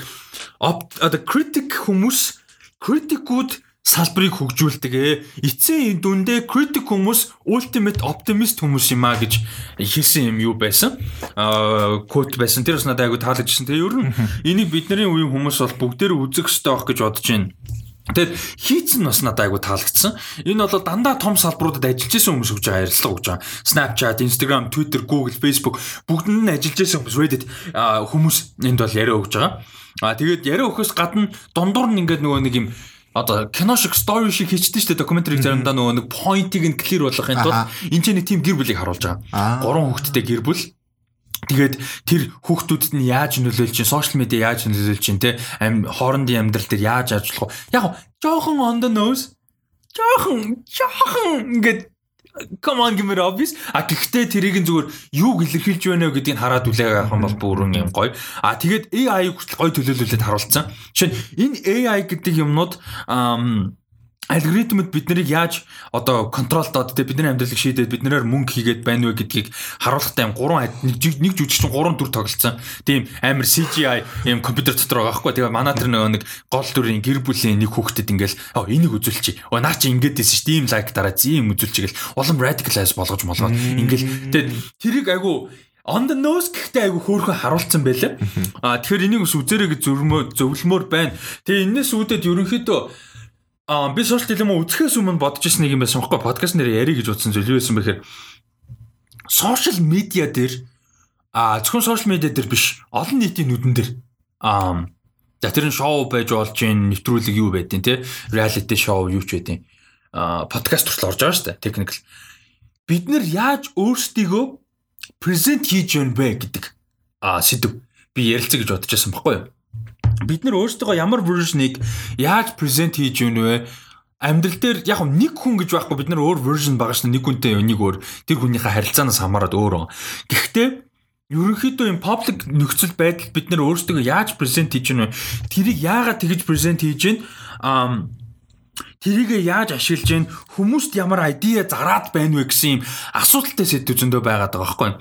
одоо critic хүмүүс critic-ууд салбарыг хөгжүүлдэг ээ. Эцсийн дүндээ critic хүмүүс ultimate optimist хүмүүс юм а гэж хэлсэн юм юу байсан. Аа quote байсан. Тэр бас надад айгу таалагдсан. Тэгээ ер нь энийг бидний үеийн хүмүүс бол бүгдээр үзэх ёстой байх гэж бодож байна. Тэгээд хийцэн бас надад айгу таалагдсан. Энэ бол дандаа том салбаруудад ажиллаж исэн хүмүүс гэж ярилцлага өгч байгаа. Snapchat, Instagram, Twitter, Google, Facebook бүгдэнд нь ажиллаж исэн хүмүүс Reddit хүмүүс энд бол яриа өгч байгаа. А тэгээд яриа өгөхөөс гадна дундуур нь ингээд нөгөө нэг юм одоо кино шиг story шиг хийчихдээ шүү дээ докюментарийг заримдаа нөгөө нэг point-ыг нь clear болгохын тулд энэ ч нэг team гэр бүлийг харуулж байгаа. Гурван хүүхэдтэй гэр бүл. Тэгээд тэр хүүхдүүдэд нь яаж нөлөөлж чинь, сошиал медиа яаж нөлөөлж чинь те? Амь хоорондын амьдрал дээр яаж ажиллах вэ? Яг жоохон on the nose. Жоохон жоохон ингээд come on me obvious. А гэхдээ тэрийг нь зүгээр юу илэрхийлж байна вэ гэдгийг хараад үлээг авах юм бол бүрэн юм гоё. А тэгээд AI хүртэл гоё төлөөлөлөд харуулсан. Жишээ нь энэ AI гэдэг юмнууд алгоритмд бид нарыг яаж одоо контролдоод те бидний амьдралыг шийдээд биднээр мөнгө хийгээд байна вэ гэдгийг харуулахтай юм гурван нэг нэг жүжигчин гурван дүр тоглолцсон. Тийм амар CGI юм компьютер дотор байгаа байхгүй. Тэгээ манай тэр нэг гол дүрийн гэр бүлийн нэг хүүхдэд ингээл оо энийг үзүүлчих. Оо наа чи ингээд байсан шүү дээ. Ийм лайк дараа зин үзүүлчих гэл улам radicalize болгож молгоод ингээл тэгээ тэрийг айгу on the nose гэхдээ айгу хөөрхөн харуулсан байлаа. А тэгэхээр энийг ус үзэрэй гэж зөвлөмөр зөвлөмөр байна. Тэгээ энэс үүдээд ерөнхийдөө Аа би сошиал дилема үзэхээс өмнө бодож ирсэн нэг юм байсан байхгүй подкаст нэрээр ярих гэж утсан зүйл юу байсан бэхээр сошиал медиа дээр аа зөвхөн сошиал медиа дээр биш олон нийтийн нүдэн дээр аа за тэр нь шоу байж болж гин нэвтрүүлэг юу байдیں۔ те реалити шоу юу ч байдیں۔ аа подкаст төрөл орж байгаа шүү дээ техникл бид нар яаж өөрсдийгөө презент хийж байна бэ гэдэг аа сэдв би ярилцъя гэж бодож байсан байхгүй юу бид нар өөрсдөө ямар version-ыг яаж present хийж өгнө вэ? Амьдрал дээр яг нэг хүн гэж байхгүй бид нар өөр version байгаа шнэ нэг хүнтэй нэг өөр тэр хүнийхээ харилцаанаас хамаарат өөр. Гэхдээ ерөнхийдөө юм public нөхцөл байдал бид нар өөрсдөө яаж present хийж гэнэ тэрийг яагаад тэгж present хийж гэнэ Тэрийг яаж ашиглаж гин хүмүүст ямар айдиа зараад байна вэ гэсэн юм асуудалтай сэдв зөндөө байгаад байгаа байхгүй.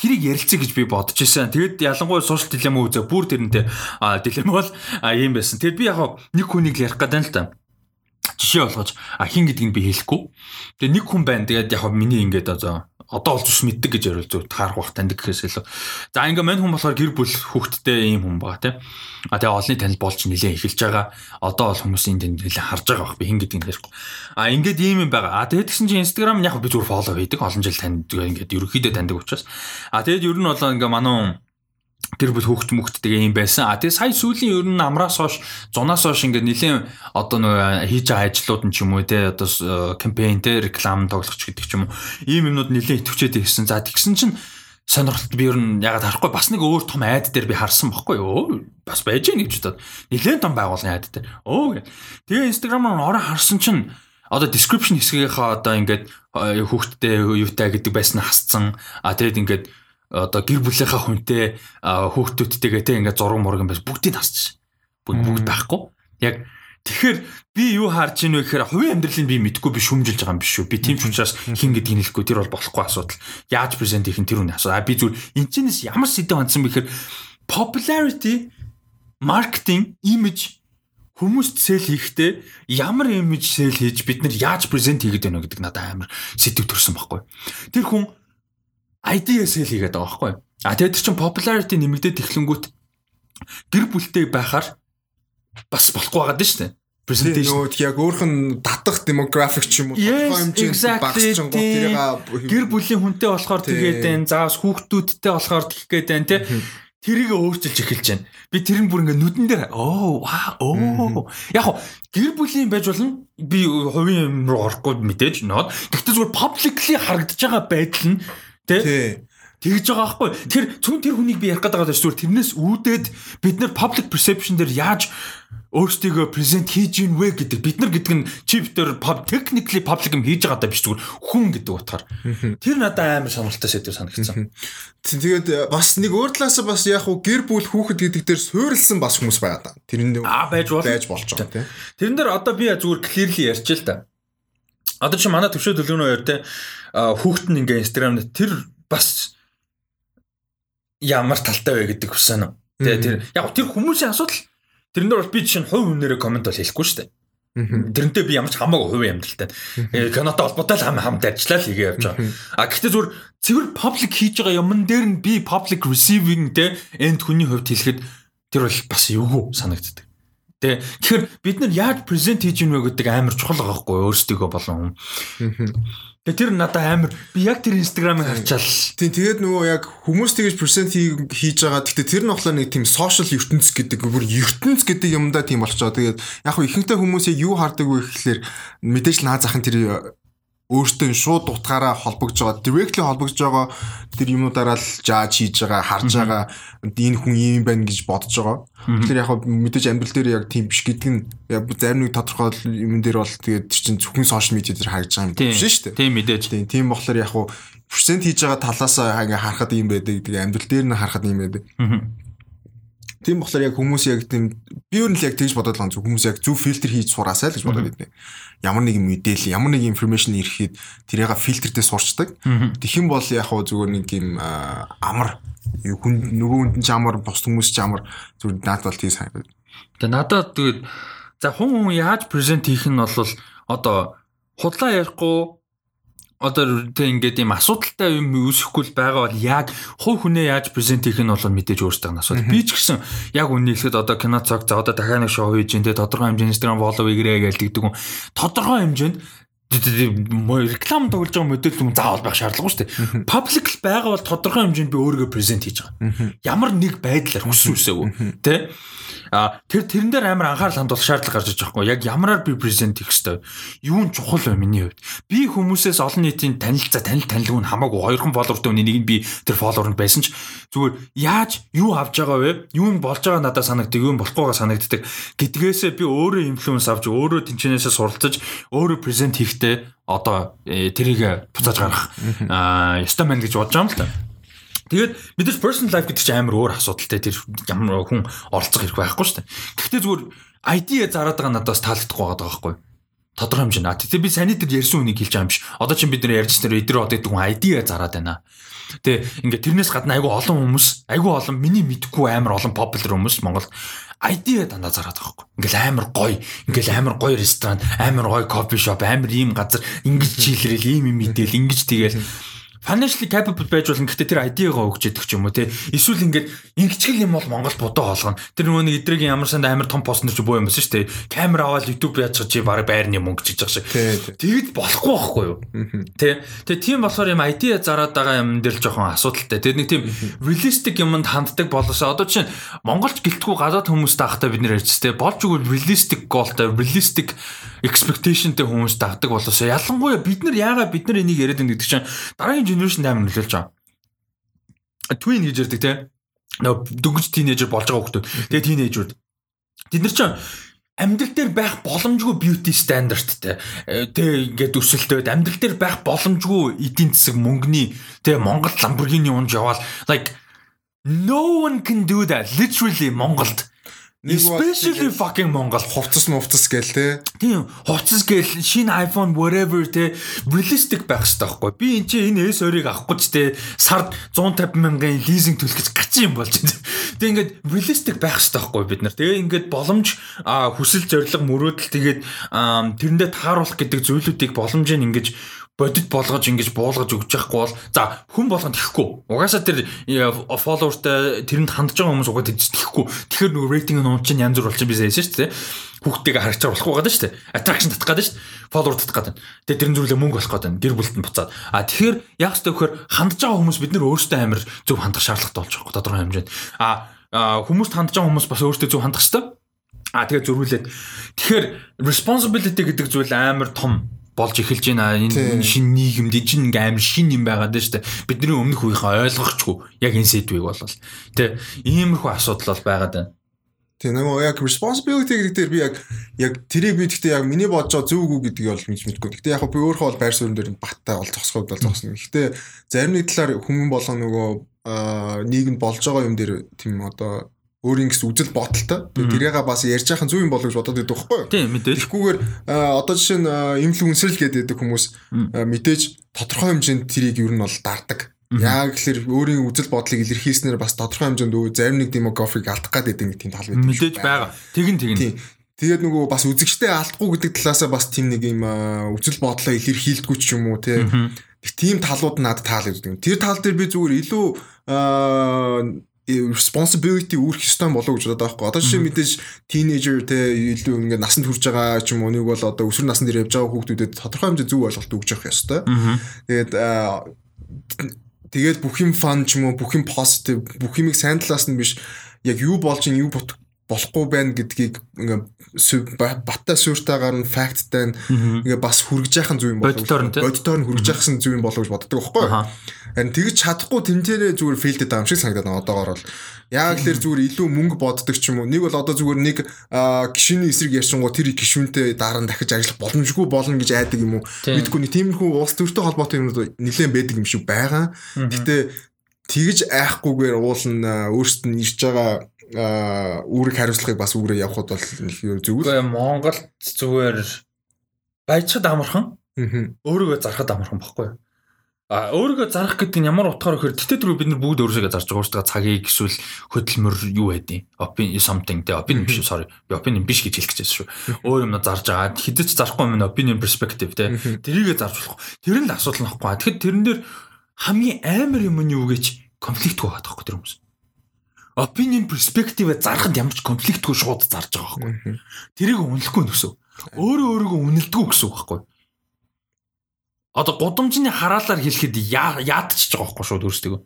Тэрийг ярилцъя гэж би бодож исэн. Тэгэд ялангуяа сошиал дилемма үзээ бүр тэрнтэй дилемма бол юм байсан. Тэгэд би яг нэг хүнийг ярих гэдэг нь л та жишээ болгож хин гэдгийг би хэлэхгүй. Тэгээ нэг хүн байна. Тэгээд яг миний ингээд одоо одоо олж ус мэддэг гэж ярил зөв таарах бах таньдаг гэхээс илүү. За ингээ мань хүн болохоор гэр бүл хүүхэдтэй ийм хүн байгаа тийм. А тэгээ олонний танил болж нилээ эхэлж байгаа. Одоо бол хүмүүсийн тэнд нилээ харж байгаа бах би хин гэдгийг ярихгүй. А ингээд ийм юм байгаа. А тэгээд тэгсэн чинь Instagram яг би зүгээр фоллоу хийдэг. Олон жил таньдаг ингээд ерөөхдөө таньдаг учраас. А тэгээд ер нь бол ингээ манай гэр бүл хүүхд мөхттэйгээ юм байсан. А тэгээ сая сүүлийн ер нь амраас хойш зунаас хойш ингээд нэлээд одоо нөгөө хийж байгаа ажлууд нь ч юм уу те одоо кампайн те реклам тоглох ч гэдэг ч юм уу ийм юмнууд нэлээд итвчээд ирсэн. За тэгсэн чинь сонирхолтой би ер нь ягаад харахгүй бас нэг өөр том айд дээр би харсан байхгүй юу бас байж гэнэ гэж бодоод нэлээд том байгууллагын айд дээр өө гэ. Тэгээ инстаграмаар ороо харсан чинь одоо description хэсгийнхаа одоо ингээд хүүхдтэй юутай гэдэг байсан хасцсан а тэгээд ингээд одоо гэр бүлийнхаа хүнтэй хүүхдүүдтэйгээ те ингээд зураг мураг юм бас бүгдийг тасчих. Бүгд бүгд байхгүй. Яг тэгэхээр би юу харж ийн вэ гэхээр хувийн амьдралыг би мэдгүй би шүмжилж байгаа юм биш үү. Би тийм ч учраас хин гэдгийг хэлэхгүй тэр бол болохгүй асуудал. Яаж презент хийх нь тэр үнэ асуудал. Би зүгээр энэчнээс ямар сэдв хандсан бэ гэхээр popularity marketing image хүмүүст сэл хийхдээ ямар имиж сэл хийж бид нар яаж презент хийгээд байна гэдэг надад амар сэдв төрсэн байхгүй. Тэр хүн idea sell хийгээд байгаа байхгүй. А тэгээд тэр чин popularity нэмэгдээд эхлэнгүүт гэр бүлтэй байхаар бас болохгүй байгаа дээ шүү дээ. Presentation нөгөө яг өөрх нь татах demographic ч юм уу хэмжээнд багасч байгаа тэрийг гэр бүлийн хүнтэй болохоор тэгээд байна. Заавс хүүхдүүдтэй болохоор тэгэх гээд байна те. Тэрийг өөрчилж эхэлж байна. Би тэр нь бүр ингээ нүдэн дээр оо ваа оо яг хоо гэр бүлийн байж болно. Би хувийн юм руу орохгүй мэдээж нод. Гэхдээ зүгээр publicly харагдаж байгаа байдал нь Тэ? Тэгж байгаа байхгүй. Тэр зөвхөн тэр хүнийг би ярих гэдэг байгаа шүү. Тэрнээс үүдээд бид нар public perception дээр яаж өөрсдийгөө презент хийж ийн вэ гэдэг бид нар гэдэг нь чип дээр technically public юм хийж байгаа даа биш зүгээр хүн гэдэг утгаар. Тэр надад амар сонирхолтой сэдв санагдсан. Тэгээд бас нэг өөр талаас бас яг уу гэр бүл хүүхэд гэдэг дээр суурилсан бас хүмүүс байгаа даа. Тэрэн аа байж бол байж болж байгаа. Тэрэн дээр одоо би зүгээр clearly ярьж л да. Одоо чи манай төвшөө төлөвнөө хоёр те хүүхэд нь ингээ инстаграм дээр тэр бас ямар талтай вэ гэдэг хүсэн нь. Тэгээ тэр яг тэр хүмүүсийн асуудал тэрнээр бол би жишээ нь хувь хүнээрээ комент бол хийхгүй шүү дээ. Тэрнтэй би ямар ч хамаагүй хувийн амьдралтай. Э кинотой холбоотой л хам хамт ажиллаа л хийгээ явж байгаа. А гэхдээ зүгээр цэвэр public хийж байгаа юмн дээр нь би public receiving те энд хүний хувьд хэлэхэд тэр бол бас эвгүй санагддаг. Тэ тэгэхээр бид нар яаж презент хийж ийнвэ гэдэг амар чухал байгаа хгүй өөрсдөө болон. Тэгээ тэр надад амар би яг тэр инстаграмыг харчаал. Тийм тэгээд нөгөө яг хүмүүс тэгэж персент хийж байгаа. Гэхдээ тэр нь болохоор нэг тийм сошиал ертөнц гэдэг бүр ертөнц гэдэг юмдаа тийм болчихоо. Тэгээд яг хөө ихэнхдээ хүмүүс яг юу хардаг вэ гэхэлэр мэдээж наа захын тэр өөртөө шууд утгаараа холбогдож байгаа directly холбогдож байгаа тэр юмудаараа л жааж хийж байгаа харж байгаа энэ хүн юм байна гэж бодож байгаа. Тэгэхээр яг мэдээж амьдрал дээр яг тийм биш гэдэг нь зарим нэг тодорхой юм дээр бол тэгээд чинь зөвхөн сошиал медиа дээр харж байгаа юм биш шүү дээ. Тийм мэдээж. Тийм тийм болохоор яг персент хийж байгаа талаас ингээ харахад юм байдаг. Тэгээд амьдрал дээр нь харахад юм байдаг. Тийм болохоор яг хүмүүс яг тийм би юу нь л яг тэгж бодоод байгаа зү хүмүүс яг зөв фильтр хийж сураасай л гэж бодоод байдیں۔ Ямар нэг мэдээлэл, ямар нэг информашн ирэхэд тэрийг фильтрдээ сурчдаг. Тэгэх юм бол яг хөө зүгээр нэг юм амар хүн нөгөө хүнд ч амар бос хүмүүс ч амар зүгээр наад бол тийм сайн. Тэгээ надад тэгээд за хүн хүн яаж презент хийх нь бол одоо худлаа ярихгүй одоо тэг ингээд юм асуудалтай юм үүсэхгүй л байгаа бол яг хувь хүнээ яаж презент хийх нь бол мэдээж өөртөө асуудал. Би ч гэсэн яг үнэ хэлэхэд одоо кино цаг за одоо дахиад нэг шоу хийж ин тэ тодорхой хэмжээний Instagram follow игрээ гэж тэгдэг хүн тодорхой хэмжээнд реклам тоглож байгаа мэдээлэл юм заавал байх шаардлагагүй шүү дээ. Public байгаа бол тодорхой хэмжээнд би өөрийгөө презент хийж байгаа. Ямар нэг байдлаар хүссэн үсээгүй тэ А тэр тэрэн дээр амар анхаарал хандуулах шаардлага гарч иж байгаа хгүй. Яг ямараар би презент хийх хэвээр. Юу нь чухал вэ миний хувьд? Би хүмүүсээс олон нийтийн танилцаа танил танилгүй нь хамаагүй хоёрхан фолловертэй үний нэг нь би тэр фолловер нь байсан ч зүгээр яаж юу авч байгаа вэ? Юу нь болж байгаа надад санагддаг, юу нь болохгүйгаа санагддаг. Гэдгээсээ би өөрөө инфлюенс авч өөрөө тэнчнээсээ суралцаж өөрөө презент хийхдээ одоо э, тэрийг буцааж гарах ёстой байна гэж бодож байгаа юм л та. Тэгээд мэдээж personal life гэдэг чинь амар өөр асуудалтай тэр ямар хүн оролцох хэрэг байхгүй шүү дээ. Гэхдээ зүгээр ID зараад байгаа надаас таалагдахгүй байгаа байхгүй тодорхой хэмжээ. Тэгээ би саний дээр ярьсан үнийг хэлж байгаа юм биш. Одоо чинь бид нэр ярьж тэр эдэр одоо гэдэг хүн ID зараад байна. Тэгээ ингээд тэрнээс гадна айгүй олон хүмүүс, айгүй олон миний мэдгүй амар олон popular хүмүүс Монгол ID дандаа зараад байгаа байхгүй. Ингээл амар гоё, ингээл амар гоё ресторан, амар гоё кофе шоп, амар ийм газар ингэж чийлэрэл ийм юм мэдээл ингэж тэгэл financially capable байж болно гэхдээ тэр ID-гаа өгч яддаг ч юм уу те эсвэл ингээд ингэчгэл юм бол Монгол бодоо олгоно. Тэр нөгөө нэг эдрийн ямар санд амар том пост нэр чи боо юм шүү дээ камер аваад YouTube яаж чи баг байрны мөнгө чиж байгаа шиг. Тэгэд болохгүй байхгүй юу? Те тэгээ тийм болохоор юм ID зараад байгаа юм дээр л жоохон асуудалтай. Тэр нэг тийм realistic юмд ханддаг болосоо одоо чинь Монголч гэлтгүй гадаад хүмүүс таахтай бид нэр ярьж те болж өгвөл realistic goalтай realistic expectationтэй хүмүүс дагдаг болосоо ялангуяа бид нар яагаад бид нар энийг яриад байна гэдэг чинь дараагийн generation амар нөлөөлж байгаа. Twin гэж ярьдаг те. Нөгөө дөнгөж тийнейжер болж байгаа хүмүүс. Тэгээ тийнейжүүд. Тэд нар чинь амьдрал дээр байх боломжгүй beauty standardтэй. Тэ ингээд өсөлтөөд амьдрал дээр байх боломжгүй эдийн засаг мөнгөний тэ Монгол Lamborghini унж яваал like no one can do that literally Монголд Especially fucking Монгол хувцас мувцас гээл те. Тийм, хувцас гээл шинэ iPhone whatever те realistic байх хэрэгтэй байхгүй. Би энэ чинь энэ S2-ыг авахгүй ч те сард 150 мянган лизинг төлөх гэж гачин юм болж байна. Тэгээ ингээд realistic байх хэрэгтэй байхгүй бид нар. Тэгээ ингээд боломж хүсэл зориг мөрөөдөл тэгээд тэрэндээ тааруулах гэдэг зүйлүүдийг боломжийг ингэж бодит болгож ингэж буулгаж өгч яахгүй бол за хүн болгонд ихгүй. Угаасаа тэр фолловертай тэрэнд хандж байгаа хүмүүс угаад ихгүй. Тэгэхээр нөгөө рейтинг нь чинь янз бүр болчих хэлсэн шүү дээ. Хүүхдтэйгээ харагчаар болохгүй гадаг шүү дээ. Attraction татах гадаг шүү дээ. Фолловер татах гадаг. Тэгээ тэрэн зүрлээ мөнгө болох гадаг. Гэр бүлд нь буцаад. А тэгэхээр яг ч төвхөр хандж байгаа хүмүүс бид нэр өөрсдөө амар зөв хандах шаардлагатай болж байгаа тодорхой хэмжээнд. А хүмүүст хандж байгаа хүмүүс бас өөрсдөө зөв хандах хэрэгтэй. А тэгээ зөрүүлээд тэгэхээр responsibility гэдэг зүйл амар том болж эхэлж байна. Энэ шинэ нийгэмд энэ ингээм амар шин юм байгаад байна шүү дээ. Бидний өмнөх үеийнхээ ойлгохчгүй яг энэ сэдвийг бол тэ иймэрхүү асуудал бол байгаад байна. Тэгээ нөгөө яг responsibility гэдэг дээр би яг яг тэрийг би гэхдээ яг миний бодож байгаа зөв үгүй гэдгийг бол мэдж мэдгүй. Гэхдээ яг би өөрөө бол байр суурин дээр баттай бол зогсоход бол зогсно. Гэхдээ зарим нэг талаар хүмүүс болгоо нөгөө нийгэмд болж байгаа юм дээр тийм одоо өөрийн гэсэн үзэл бодолтой. Тэрийгээ бас ярьж яхах зөв юм болов гэж бодоод байдаг байхгүй юу? Тийм мэдээж. Тэгэхгүйгээр одоо жишээ нь инфлюенсер л гэдэг хүмүүс мэдээж тодорхой хэмжээнд тэрийг ер нь бол дарддаг. Яг л өөрийн үзэл бодлыг илэрхийлснээр бас тодорхой хэмжээнд зарим нэг демографик алдах гад гэдэг нэг тийм тал байдаг. Мэдээж байгаа. Тэгин тэгин. Тэгээд нөгөө бас үзэгчтэй алдахгүй гэдэг талаасаа бас тийм нэг юм үзэл бодлоо илэрхийлдэггүй ч юм уу тий. Тийм талууд надад таалагддаг. Тэр тал дээр би зүгээр илүү responsibility үүрэх ёстой болоо гэж бодоод байгаа байхгүй. Одоо жишээ мэдээж teenager те илүү ингээд насанд хүрж байгаа ч юм уу нэг бол одоо өсвөр насны дээр явж байгаа хүүхдүүдэд тодорхой хэмжээ зөв ойлголт өгч явах ёстой. Тэгээд тэгээд бүх юм фан ч юм уу бүх юм positive бүх юмыг сайн талаас нь биш яг юу болж ин юу болохгүй байна гэдгийг ингээ баттай сууртаагаар нь факттай ингээ бас хүргэж яхах зүг юм болов боддоор нь хүргэж яхсан зүг юм болов гэж боддог байхгүй. Харин тэгж чадахгүй тэнцээрээ зүгээр фейлдэд байгаа юм шиг санагдаад байна одоогоор бол. Яг л зүгээр илүү мөнгө боддог ч юм уу. Нэг бол одоо зүгээр нэг гişүний эсрэг ярьсангуу тэр гişүнтэй дараа нь дахиж ажиллах боломжгүй болно гэж айдаг юм уу? Мэдгүй нэг тиймэрхүү улс төртэй холбоотой юм нэлээд байдаг юм шиг байгаа. Гэтээ тэгж айхгүйгээр уул нь өөрсдөд нь ирж байгаа үүрэг хариуцлагыг бас үүрээ явахд бол зөв үү? Монголд зүгээр баяжхад амархан. Өөрийгөө зархад амархан баггүй юу? А өөрийгөө зарах гэдэг нь ямар утгаар вэхээр тэтэ түрүү бид нар бүгд өөрсдөө зарж байгаа өөрсдөө цагийг эсвэл хөдөлмөр юу байдیں۔ Opin something тэ opin биш sorry. Би opin биш гэж хэлэх гэжсэн шүү. Өөр юм зарж байгаа. Хэдэж зарахгүй юм opinion perspective тэ. Тэрийгэ зарж болох. Тэр нь л асуудал нөхгүй. Тэгэхэд тэрэн дээр хамгийн амар юм нь юу гэж конфликт гоогаад байхгүй тэр хүмүүс opinion perspective зархад ямар ч конфликтгүй шууд зарж байгаа байхгүй. Тэрийг үнэлэхгүй нүсв. Өөрөө өөрийгөө үнэлдэггүй гэсэн үг байхгүй. Одоо гудамжны хараалаар хэлэхэд яадчихж байгаа байхгүй шууд өөрсдөө.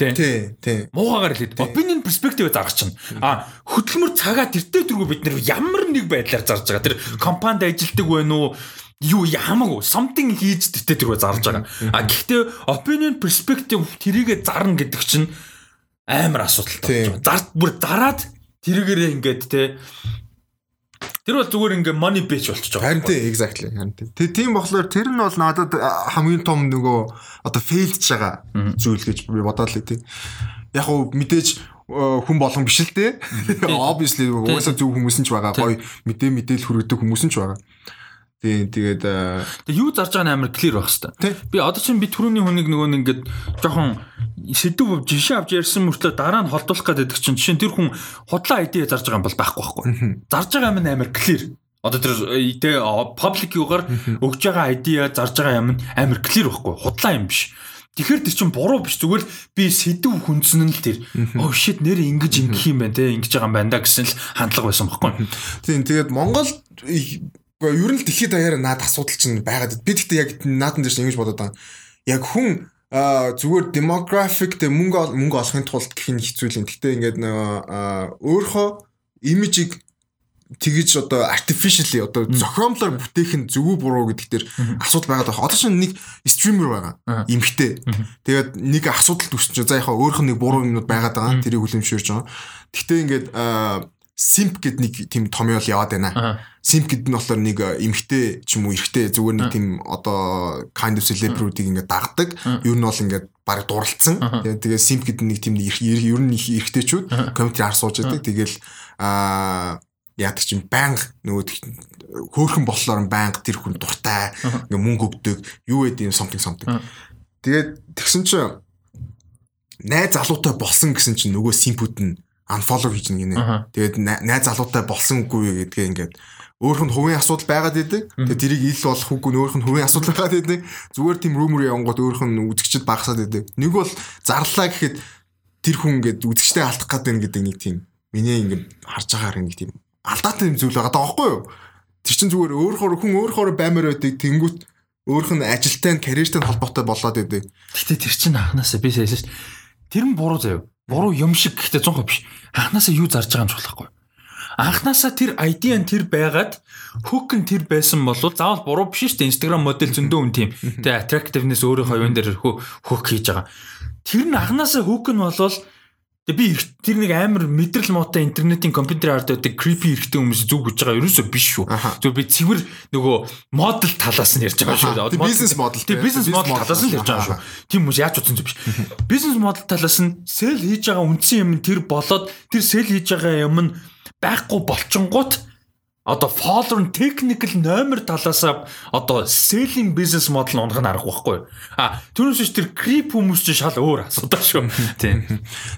Тий, тий. Муугаар хэлээд opinion perspective зарах чинь. А хөдөлмөр цагаа тэртээ дөрвөө бид нэр ямар нэг байдлаар зарж байгаа. Тэр компанид ажилтдаг байна уу? юу ямаагүй something хийж тэтэ тэрөө зарж байгаа. А гэхдээ opinion perspective тэрийгэ зарна гэдэг чинь амар асуудалтай болж байгаа. Зард бүр дараад тэргээрээ ингээд те Тэр бол зүгээр ингээ money bitch болчихж байгаа. Харин тийм exactly. Харин тийм. Тийм болохоор тэр нь бол надад хамгийн том нөгөө одоо failed ч байгаа зүйл гэж би бодоод л тийм. Яг уу мэдээж хүн болгон биш л дээ. Obviously угаасаа зөв хүмүүс нь ч байгаа. Гоё мэдээ мэдээл хүргэдэг хүмүүс нь ч байгаа. Тийм тэгээд тэг юу зарж байгаа нь амар clear байх хэвээр. Би одоо чинь би түрүүний хүнийг нөгөө нэг ингээд жоохон сэдв жишээ авч ярьсан мөртлөө дараа нь холдуулах гэдэг чинь жишээ нь тэр хүн худлаа ID зарж байгаа юм бол байхгүй байхгүй. Зарж байгаа юм амар clear. Одоо тэр тэ public юугаар өгж байгаа ID зарж байгаа юм амар clear байхгүй. Худлаа юм биш. Тэгэхээр тэр чинь буруу биш зүгээр л би сэдв хүнсэн нь л тэр. Oh shit нэр ингэж ингэх юм байна те ингэж байгаа юм байна да гэсэн л хандлага байсан байхгүй. Тийм тэгээд Монгол Гэхдээ ер нь дэлхийд даяараа наад асуудал чинь байгаад би гэхдээ яг наадан дээр чинь ингэж бодоод байгаа. Яг хүн зүгээр demographic тэ мөнгө мөнгө олохын тулд гэх нь хэцүү л юм. Гэхдээ ингээд нөгөө өөрийнхөө имижийг тэгэж одоо artificially одоо зохиомлоор бүтээх нь зөв буруу гэдэг дээр асуудал байгаад байна. Одоо чинь нэг стример байгаа. Имхтэй. Тэгээд нэг асуудал төсч. За яхаа өөрөх нь нэг буруу юмнууд байгаад байгаа. Тэрийг хүлэмжшэрж байгаа. Гэхдээ ингээд simp гэд нэг тийм томьёол яваад байна. Simp гэд нь болохоор нэг эмхтэй ч юм уу эрэгтэй зүгээр нэг тийм одоо kind of celebrity ингээд дагдаг. Ер нь бол ингээд баг дурлцсан. Тэгээ simp гэд нэг тийм ер нь эрэгтэйчүүд комментри ар сууж байдаг. Тэгэл аа яадаг чинь банг нөгөө хөөхөн болохоор банг тэр хүн дуртай ингээ мөнгө өгдөг юу гэдэг юм something something. Тэгээд тэгсэн чинь найз залуутай болсон гэсэн чинь нөгөө симпүүд нь unfollow хийж нэг нэ. Тэгээд найз залуутай болсонгүй гэдгээ ингээд өөрөх нь хувийн асуудал байгаад идэг. Тэгээд тэрийг ил болох үгүй өөрөх нь хувийн асуудал байгаад идэг. Зүгээр тийм rumor явангууд өөрөх нь үзэгчд багасаад идэг. Нэг бол зарлаа гэхэд тэр хүн ингээд үзэгчтэй алдах гээд байна гэдэг нэг тийм миний ингээд харж байгаагаар нэг тийм алдаатай юм зүйл байгаа даахгүй юу? Тэр чинь зүгээр өөрөөр хүн өөрөөр баймаар байдаг. Тэнгүүт өөрөх нь ажилтай нь карьертэй холбоотой болоод идэг. Гэтэ тэр чинь анханасаа би sayсан шүү. Тэр нь буруу заяа буруу юм шиг гэхдээ 100% биш. Анханасаа юу зарж байгаа юм чухлахгүй. Анханасаа тэр ID нь тэр байгаад hook нь тэр байсан бол заавал буруу биш шүү дээ. Instagram модель зөндөө үн тийм. Тэгээ attractiveness өөрийнхөө юун дээр hook хийж байгаа. Тэр нь анханасаа hook нь болвол би тэр нэг амар мэдрэл муутай интернетийн компьютер ард байдаг creepy эрэгтэй хүмүүс зүг гэж байгаа ерөөсөө биш шүү. Зүгээр би цэвэр нөгөө модел талаас нь ярьж байгаа шүү. Бизнес модел. Тэгээ бизнес модел талаас нь ярьж байгаа шүү. Тийм хүмүүс яаж утсан зү биш. Бизнес модел талаас нь сэл хийж байгаа үндсэн юм тэр болоод тэр сэл хийж байгаа юм нь байхгүй болчингууд одоо follower нь technical номер талаас одоо selling business model унгах нь арга байхгүй. А түүнээс ч тэр creep хүмүүс чинь шал өөр асуудал шүү. Тийм.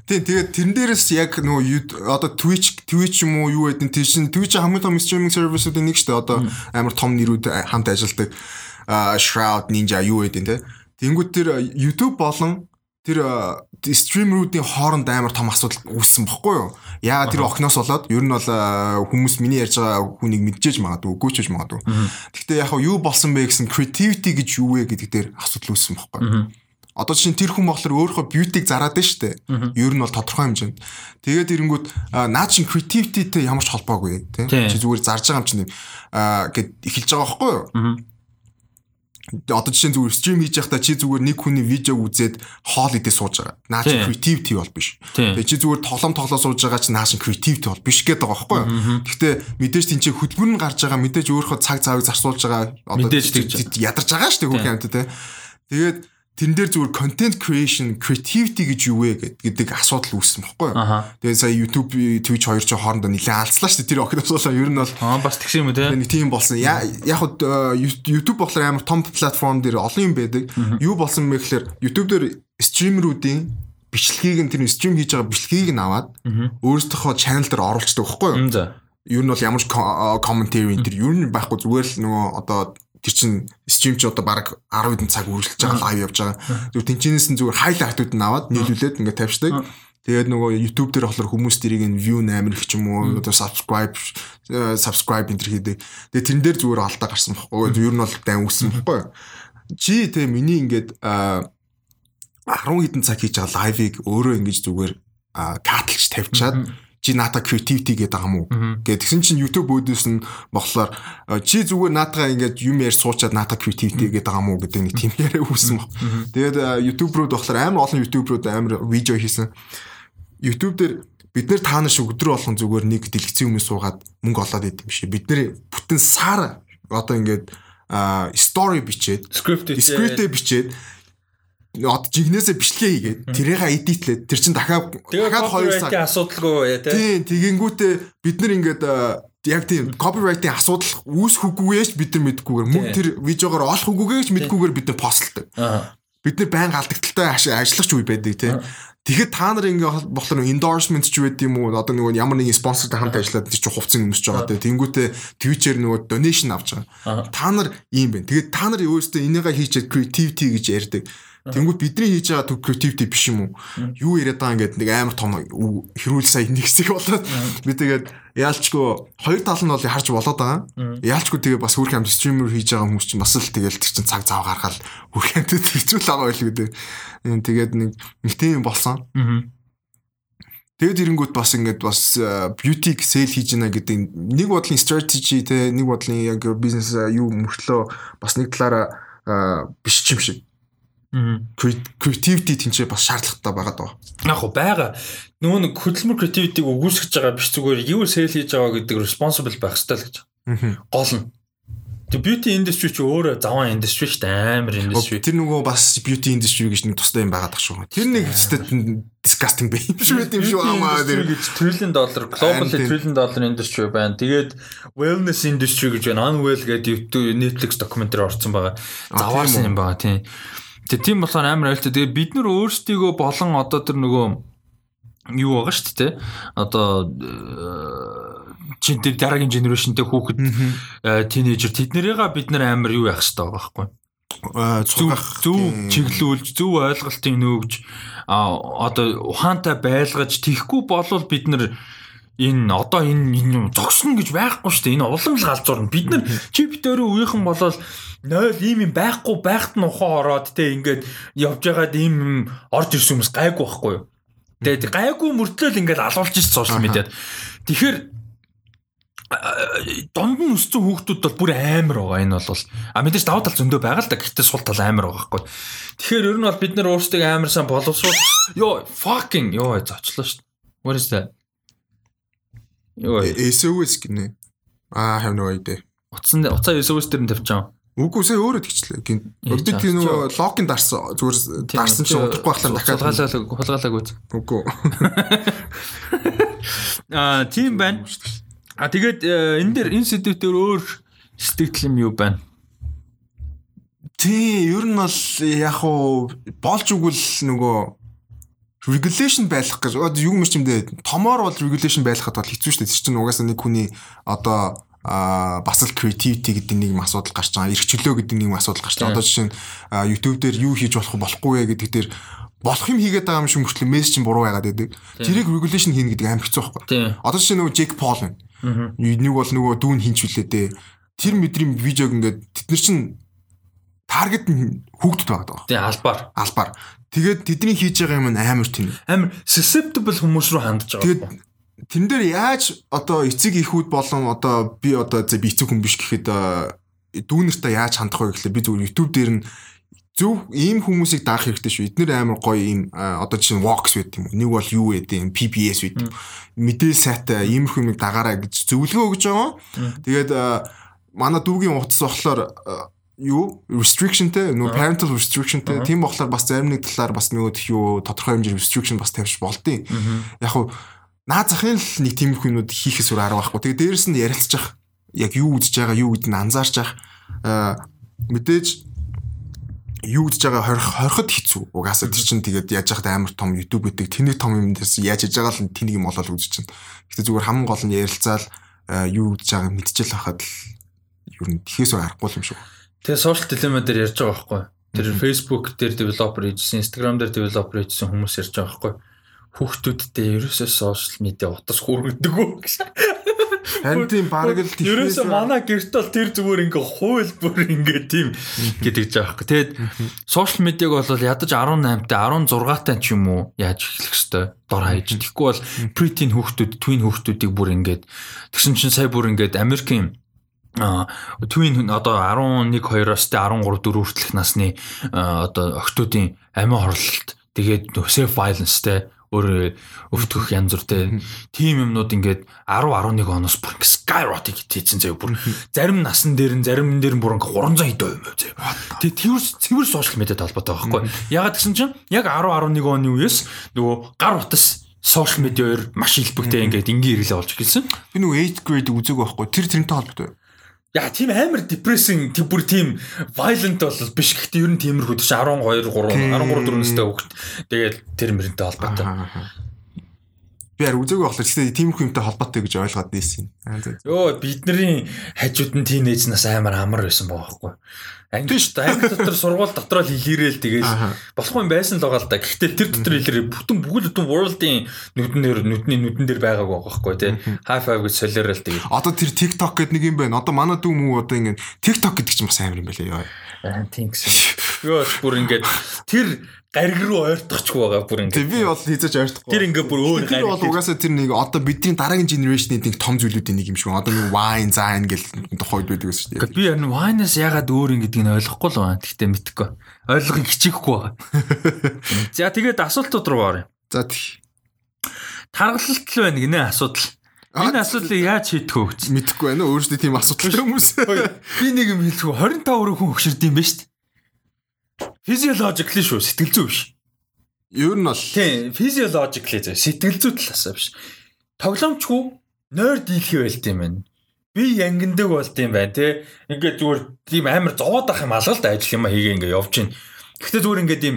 Тийм тэгээд тэрэн дээрээс яг нөгөө одоо Twitch Twitch юм уу юу гэдэг нь тийш Twitch хамгийн том streaming service-уудын нэг шүү дээ. Одоо амар том нэрүүд хамт ажилладаг Shroud Ninja юу гэдэг нь те. Тэнгүүд тэр YouTube болон тэр стримеруудын хооронд амар том асуудал үүссэн баггүй юу? Яа тэр охноос болоод ер нь бол хүмүүс миний ярьж байгаа хүнийг мэдчихэж магадгүй, үгүйчж магадгүй. Гэхдээ яг юу болсон бэ гэсэн creativity гэж юу вэ гэдэг дээр асуудал үүссэн баггүй. Одоо чинь тэр хүн болохоор өөрийнхөө beauty-г зараад байна шүү дээ. Ер нь бол тодорхой хэмжээнд. Тэгээд ирэнгүүт наа чин creativity-тэй ямар ч холбоогүй тийм. Чи зүгээр зарж байгаа юм чинь гэд эхэлж байгаа байхгүй юу? Одоо жишээ зүгээр стрим хийж байхдаа чи зүгээр нэг хүний видеог үзээд хоол идээ сууж байгаа. Наа чи creativity бол биш. Тэгээ чи зүгээр тоглоом тоглоо сууж байгаа чи наа чи creativity бол биш гэдэг байгаа байхгүй юу? Гэхдээ мэдээж тийм чи хөтөлбөр нь гарч байгаа мэдээж өөрийнхөө цаг цаавыг зарцуулж байгаа одоо ядарч байгаа шүү дээ хүүхэн амт те. Тэгээд тэрэн дээр зүгээр content creation, creativity гэж юу вэ гэдэг асуудал үүссэн баггүй юу. Тэгээд сая YouTube, Twitch хоёр ч хоорондоо нэлээд алдслаа шүү дээ. Тэр охидосоо ер нь бол аа бас тэгш юм үү те. Нэг тийм болсон. Яг хуу YouTube болохоор амар том платформ дээр олон юм байдаг. Юу болсон бэ гэхээр YouTube дээр стримеруудын бичлэгийг нь тэр стрим хийж байгаа бичлэгийг нь аваад өөрсдийнхөө channel дээр оруулцдаг байхгүй юу. Ер нь бол ямар ч commentary энэ төр ер нь байхгүй зүгээр л нөгөө одоо тэр чин стрим чи одоо баг 10 хэдэн цаг үргэлжлэж байгаа лайв явж байгаа. Зүгээр тэнцэнээс нь зүгээр хайлайтууд нь аваад нийлүүлээд ингээд тавьчихдаг. Тэгээд нөгөө YouTube дээр болохоор хүмүүс тэрийг нь view 8 их ч юм уу одоо subscribe subscribe энэ хийдэг. Тэгээд тэрэн дээр зүгээр алдаа гарсан байхгүй. Ер нь бол дан үсэн байхгүй. Чи тэг миний ингээд 10 хэдэн цаг хийж байгаа лайвыг өөрөө ингэж зүгээр катлж тавьчаад чи ната creativity гэдэг байгаа мó гэдэг. Тэгсэн чинь YouTube өөдөөс нь болохоор чи зүгээр наатагаа ингээд юм яар суучаад ната creativity гэдэг байгаа мó гэдэг нэг тийм яриа үүссэн баг. Тэгээд YouTube руу болохоор амар олон YouTube руу амар видео хийсэн. YouTube дээр бид нэр та нар шиг өдрө болгон зүгээр нэг дэлгэцэн хүмүүс суугаад мөнгө олоод идэв биш. Бид нэр бүтэн сар одоо ингээд story бичээд script бичээд одоо жигнэсээ бичлэгээ хийгээд тэрийг эдитлээд тэр чин дахиад дахиад хоёр сар. асуудалгүй тий. Тийм тэгэнгүүтээ бид нар ингээд яг тийм copyright-ийн асуудал үүсэхгүйгээч бид нар мэдгүйгээр мөнгө тэр видеогоор олох үгүйгээч мэдгүйгээр бид нар постлдог. Бид нар байнга алдагдaltaй ажиллах ч үе байдаг тий. Тэгэхэд та нар ингээ болохоор endorsement ч байд юм уу? Одоо нөгөө ямар нэгэн спонсортой хамт ажиллаад чи хувцсан өмсөж байгаа те тэнгүүтээ Twitch-ээр нөгөө donation авч байгаа. Та нар ийм байна. Тэгээд та нар өөрөөсөө энийгээ хийчихэд creativity гэж ярьдаг Тэнгүүд бидний хийж байгаа төв creativity биш юм уу? Юу яриад байгаа ингээд нэг амар том хэрүүл сая нэг хэсэг болоод би тэгээд яалчгүй хоёр тал нь бол харж болоод байгаа. Яалчгүй тэгээ бас хөрх амт стример хийж байгаа хүмүүс чинь бас л тэгэл тэр чин цаг цав гаргаад хөрх амтд хэцүүл байгаа байл гэдэг. Тэгээд нэг нэг тийм болсон. Тэгээд ирэнгүүт бас ингээд бас beauty sale хийж байна гэдэг нэг бодлын strategy те нэг бодлын яг бизнес юу мөртлөө бас нэг талаараа биш юм шиг creativity тэнцээ бас шаардлагатай байгаа даа. Яг хоо байгаа. Нөгөө нэг хөдөлмөр creativity-г өгүүлсгэж байгаа биш зүгээр юу sale хийж байгаа гэдэг responsible байх хэрэгтэй л гэж. Гол нь. The beauty industry ч өөрөө заван industry шүү дээ амар industry. Тэр нөгөө бас beauty industry гэж нэг тустай юм байгаад тах шүү. Тэр нэг хэвчээ disgusting байх юм шүү гэдэг юм шүү амаа тэр гэж trillion dollar globally trillion dollar industry байна. Тэгээд wellness industry гэж байна. Unwell гэдэг Netflix documentary орсон байгаа. Заваарсан юм байгаа тийм. Тэгээ тийм болохоор амар айлтаа. Тэгээ бид нар өөрсдийгөө болон одоо тэр нөгөө юу байгаа шүү дээ. Одоо чин тэр дараагийн генерашнтэй хүүхэд тинейжер тэднэрийгээ бид нар амар юу яах хэрэгтэй байгаа байхгүй зөв зөв чиглүүлж зөв ойлголтыг нөгж одоо ухаантай байлгаж тийхгүй болвол бид нар энэ одоо энэ юм зогсно гэж байхгүй шүү дээ. Энэ улам л галзуурна. Бид нар чип дээрөө үеийнхэн болол 0 ийм юм байхгүй байхад нь ухаан ороод те ингээд явж байгаад ийм орж ирсэн хүмүүс гайгүй байхгүй юу. Тэгээд гайгүй мөртлөө л ингээд алуулж ирсэн сошиал медиад. Тэгэхээр донд нь өссөн хүүхдүүд бол бүр амар байгаа энэ бол а мэдээж даваа тал зөндөө байгаа л да гэхдээ сул тал амар байгаа байхгүй тэгэхээр ер нь бол бид нар өөрсдөө амар сан боловсруул ёо fucking ёо зочлоо шүү what is that ёо SOS гинэ а have no idea утсан уцаа SOS дээр нь тавьчаа Үгүй сая өөрөө тэгчлээ. Өдөрт тийм нөгөө локин дарсан. Зүгээр дарсан чинь удахгүй байхлаа дахиад хулгаалаа хулгаалааг үз. Үгүй. Аа тийм байна. А тэгээд энэ дээр энэ сэдвээр өөр сэтгэл юм юу байна? Тий, ер нь бол яг уу болж өгвөл нөгөө regulation байх гэж юу юм чимдээ томоор бол regulation байхад бол хэцүү шүү дээ. Тэр чинь угаасаа нэг хүний одоо а бас л creativity гэдэг нэг юм асуудал гарч байгаа. Ирэх чөлөө гэдэг нэг юм асуудал гарч байгаа. Одоо жишээ нь YouTube дээр юу хийж болох болохгүй вэ гэдэг дээр болох юм хийгээд байгаа юм шиг мөртлөө мессеж нь буруу байгаад байдаг. Тэрийг regulation хийнэ гэдэг амар хэцүү байхгүй. Одоо жишээ нөгөө Jake Paul байна. Нэг бол нөгөө дүүн хинчвүлээ дээ. Тэр мэдрийн видеог ингээд тэд нар чинь таргет нь хүүхдүүд байгаа. Тий албаар. Албаар. Тэгээд тэдний хийж байгаа юм амар тийм. Амар susceptible хүмүүс рүү хандж байгаа. Тэгээд тэн дээр яаж одоо эцэг ихүүд болон одоо би одоо би эцэг хүн биш гэхэд дүүнэртээ яаж хандах вэ гэхлээр би зүгээр YouTube дээр нь зөв ийм хүмүүсийг даах хэрэгтэй шүү. Эднэр амар гоё ийм одоо жишээ нь Vox байт юм. Нэг бол юу байт юм PBS байт. Мэдээ сайтай иймэрхүү юм дагаараа гэж зөвлөгөө өгж байгаа. Тэгээд манай дүүгийн утас болохоор юу restrictionтэй нөө parental restrictionтэй тийм болохоор бас зарим нэг талаар бас нөгөө юу тодорхой хэмжээ restriction бас тавьж болдیں۔ Яг хуу наа захын л нэг тиймэрхүү юмуд хийхээс өөр арга байхгүй. Тэгээ дээрэс нь ярилцчих яг юу үзэж байгаа юу гэдгийг анзаарч ах мэдээж юу гэж байгаа хорих хориход хэцүү. Угаасаа тэр чинь тэгээд яаж яхад амар том YouTube гэдэг тэнийг том юм дээс яаж яж байгаа л тэнийг юм болол үзэж чинь. Гэтэ зүгээр хамгийн гол нь ярилцаал юу гэж байгаа мэдчихэл хахад л ер нь тэхээс аргагүй юм шүү. Тэгээ social dilemma дээр ярьж байгаа байхгүй. Тэр Facebook дээр developer хийжсэн, Instagram дээр developer хийжсэн хүмүүс ярьж байгаа байхгүй. Хүүхдүүдтэй ерөөсөө social media утас хүргэдэг үү гэсэн. Харин тийм баг л ерөөсөө манай гэрт бол тэр зүгээр ингээ хууль бүр ингээ тийм гэдэг жаах. Тэгээд сошиал медиаг бол ядаж 18-тай 16-тай ч юм уу яаж эхлэх хэвээр дор хаяж. Тэгэхгүй бол preteen хүүхдүүд, twin хүүхдүүдийг бүр ингээд тэгсэн чинь сая бүр ингээд Америкийн twin одоо 11 2-оос тэ 13 4 хүртэлх насны одоо охтуудын амиа хорлолт тэгээд self violence тэ өөр өвтгөх янз бүртэй тим юмнууд ингээд 10 11 оноос бүр ингээд skyrocket хийсэн заяа бүр зарим насан дээр нь зарим дээр нь бүр ингээд 300 хэдэн юм байв заяа. Тэгээ тэрс цэвэр сошиал медиад холбоотой байхгүй. Ягаад гэсэн чинь яг 10 11 оны үеэс нөгөө гар утас сошиал медиаар маш илбэгтэй ингээд энгийн хэрэглээ болж эхэлсэн. Би нөгөө 8th grade үзег байхгүй. Тэр тэрнтэй холбоотой. Яа тийм амар депрессинг тийм бүр тийм violent бол биш гэхдээ ер нь тиймэрхүү тийш 12 3 13 4 настай хүүхэд тэгээд тэр мөрөнтэй холбоотой. Би яар үзээгүй болохоор гэхдээ тийм хүнтэй холбоотой гэж ойлгоод нээсэн. Йоо бидний хажууд нь тийнейж нас амар амар байсан байгаа байхгүй. Англи шүү дээ. Англи дотор сургууль дотор л илэрэл тэгээд болох юм байсан л байгаа л да. Гэхдээ тэр дотор илэрээ бүтэн бүгд бүтэн world-ийн нүднээр нүдний нүдэн дээр байгааг байгаа байхгүй тий. High five гэж солиорол тэгээд. Одоо тэр TikTok гэдэг нэг юм байна. Одоо манай дүү мүү одоо ингэ TikTok гэдэг чинь бас амар юм байлаа ёо. Аа тийм гэсэн. Йоо бүр ингээд тэр гариг руу ойртохгүй байгаа бүр ингэ. Би бол хийж ойртохгүй. Тэр ингээ бүр өөр гариг. Тэр бол угаасаа тэр нэг одоо бидний дараагийн генерашны нэг том зүйлүүдийн нэг юм шиг. Одоо нэг wine zine гэл тухайд байдаг гэсэн шүү дээ. Би харин wine-аас ягаад өөр юм гэдгийг ойлгохгүй л байна. Гэхдээ мэдхгүй. Ойлгохыг хичээхгүй байгаа. За тэгээд асуултууд руу оръё. За тий. Таргалалт л байна гинэ асуудал. Энэ асуудлыг яаж шийдэх вэ гэж мэдэхгүй байна. Өөрөөсөө тийм асуудал хүмүүс. Би нэг юм хэлэхгүй 25 хүн хөшөрд юм ба шүү дээ. Physiologically шүү, сэтгэл зүй биш. Ер нь бол тийм, physiologically зэ сэтгэл зүй талаасаа биш. Тоглоомчгүй нойр дийлхий байлт юм байна. Би янгиндаг болт юм байна те. Ингээд зүгээр тийм амар зовоод ах юм алгалт ажил юм хийгээ ингээд явж гин. Гэхдээ зүгээр ингээд тийм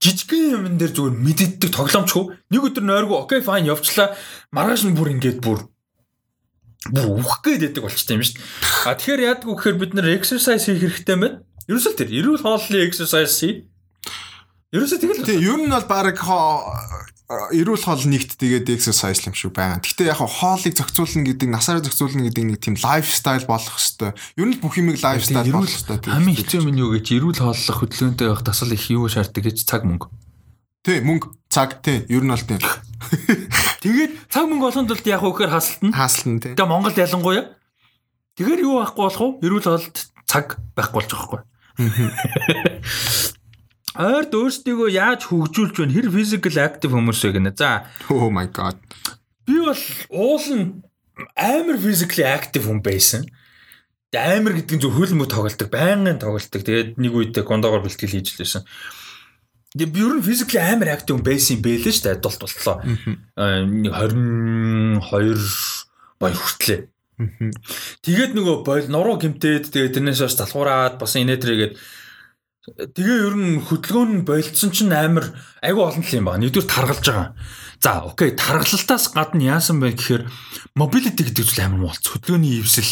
жижигхэн юмн дээр зүгээр мэдддэг тоглоомчгүй. Нэг өдөр нойргүй окей файн явчлаа. Маргааш нь бүр ингээд бүр бүр үхэх гээд байдаг болчтой юм шүү дээ. А тэгэхээр яадгүй гэхээр бид нэр exercise хийх хэрэгтэй байна. Ерөөсөө тэр эрүүл хооллын exercise хий. Ерөөсөө тэгэл. Тийм, ер нь бол баг эрүүл хоол нэгт тэгээд exercise юм шиг байна. Гэхдээ яг хоолыг зохицуулна гэдэг, насаараа зохицуулна гэдэг нэг тийм лайфстайл болох хэвээр. Ер нь бүх юмыг лайфстайл болох хэвээр. Хамгийн хэцүү юм юу гэж эрүүл хооллох хөдөлгөөнтэй байх тасал их юу шаарддаг гэж цаг мөнгө. Тийм, мөнгө, цаг тийм, ер нь бол тийм. Тэгээд цаг мөнгө олохын тулд яг үхээр хасалтна. Хасалтна тийм. Тэгээ Монголд ялангуяа. Тэгэхээр юу байхгүй болох вэ? Эрүүл хоолд цаг байхгүй болж байгаа байхгүй. Ойрд өөрсдийгөө яаж хөгжүүлж байна? Хэр physical active хүмүүс вэ гэнэ. За. Oh my god. Би бол уулын амар physically active хүн байсан. Тэгээ амар гэдэг нь зөв хөлмөд тоглолдог, байнгын тоглолдог. Тэгээд нэг үед гондоогоор бэлтгэл хийж лээсэн. Тэгээ би ер нь physically амар active хүн байсан юм бэлээ шүү дээ. Адулт болтлоо. 22 бай хүртлээ. Тэгээд нөгөө бойл нуруу гимтээд тэгээд тэрнээс бас залхуураад бас инээтрээгээд тэгээ ер нь хөдөлгөөн нь болцсон чинь амар айгүй олон юм байна. Нэгдүгээр таргалж байгаа. За окей таргалалтаас гадна яасан бэ гэхээр mobility гэдэг зүйл амар муулц. Хөдөлгөөний ивсэл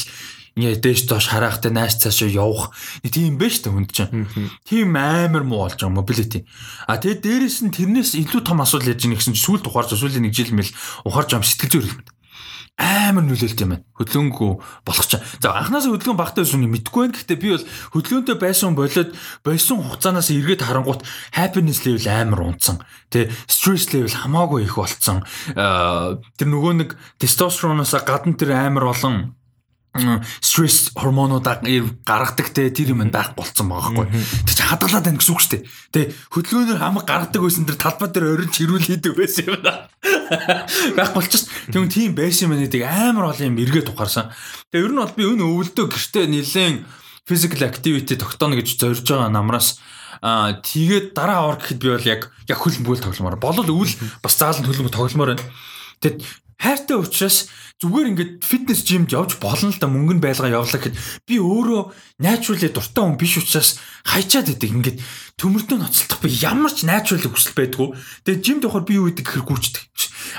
ингээ дээш доош хараахтай нааш цаашаа явах тийм байж та хүнд чинь. Тийм амар муу болж байгаа mobility. А тэгээд дээрэс нь тэрнээс илүү том асуудал яаж ийн гэсэн чинь сүүл тухаарч сүүлийн нэг жил мэл ухаарч ам сэтгэл зүйр юм амар нөлөөлт юм байна. Хөдөлгөөнгөө болох ч. За анханасаа хөдөлгөөн багтаа байсан юм мэдгүй байна. Гэхдээ би бол хөдөлгөөнтэй байсан болоод болсон хугацаанаас эргээд харангуут happiness level амар унтсан. Тэ stress level хамаагүй их болцсон. Тэр нөгөө нэг тестостероноос гадна тэр амар олон стресс гормонуудаа гаргадаг те тэр юм байх болцсон байгаа хгүй. Тэг чи хадгалаад байна гэсэн үг шүү дээ. Тэг хөдөлгөөнөөр хамаг гаргадаг байсан тэр талбай дээр орин чирүүл хийдэг байсан юм байна. Байх болчихсон. Тэгвэл тийм байсан юм нэг амар олон юм эргээд ухаарсан. Тэг ер нь бол би өн өвөлдөө гэртээ нэлээд physical activity тогтооно гэж зорж байгаа намраас аа тэгээд дараа авар гэхэд би бол яг яг хөл мгөл тогломоор болол өвөл бас заалан төлөв тогломоор байна. Тэгэд хайртай учраас зүгээр ингээд фитнес жимд явж болно л да мөнгө нь байлгаа явуулаа гэхэд би өөрөө naturally дуртай хүн биш учраас хайчаад идэг ингээд төмөрдөө ноцолдох би ямар ч naturally хүсэл байдгүй. Тэгээ жимд явахаар би юу гэдэг гэхээр гүйчдэг.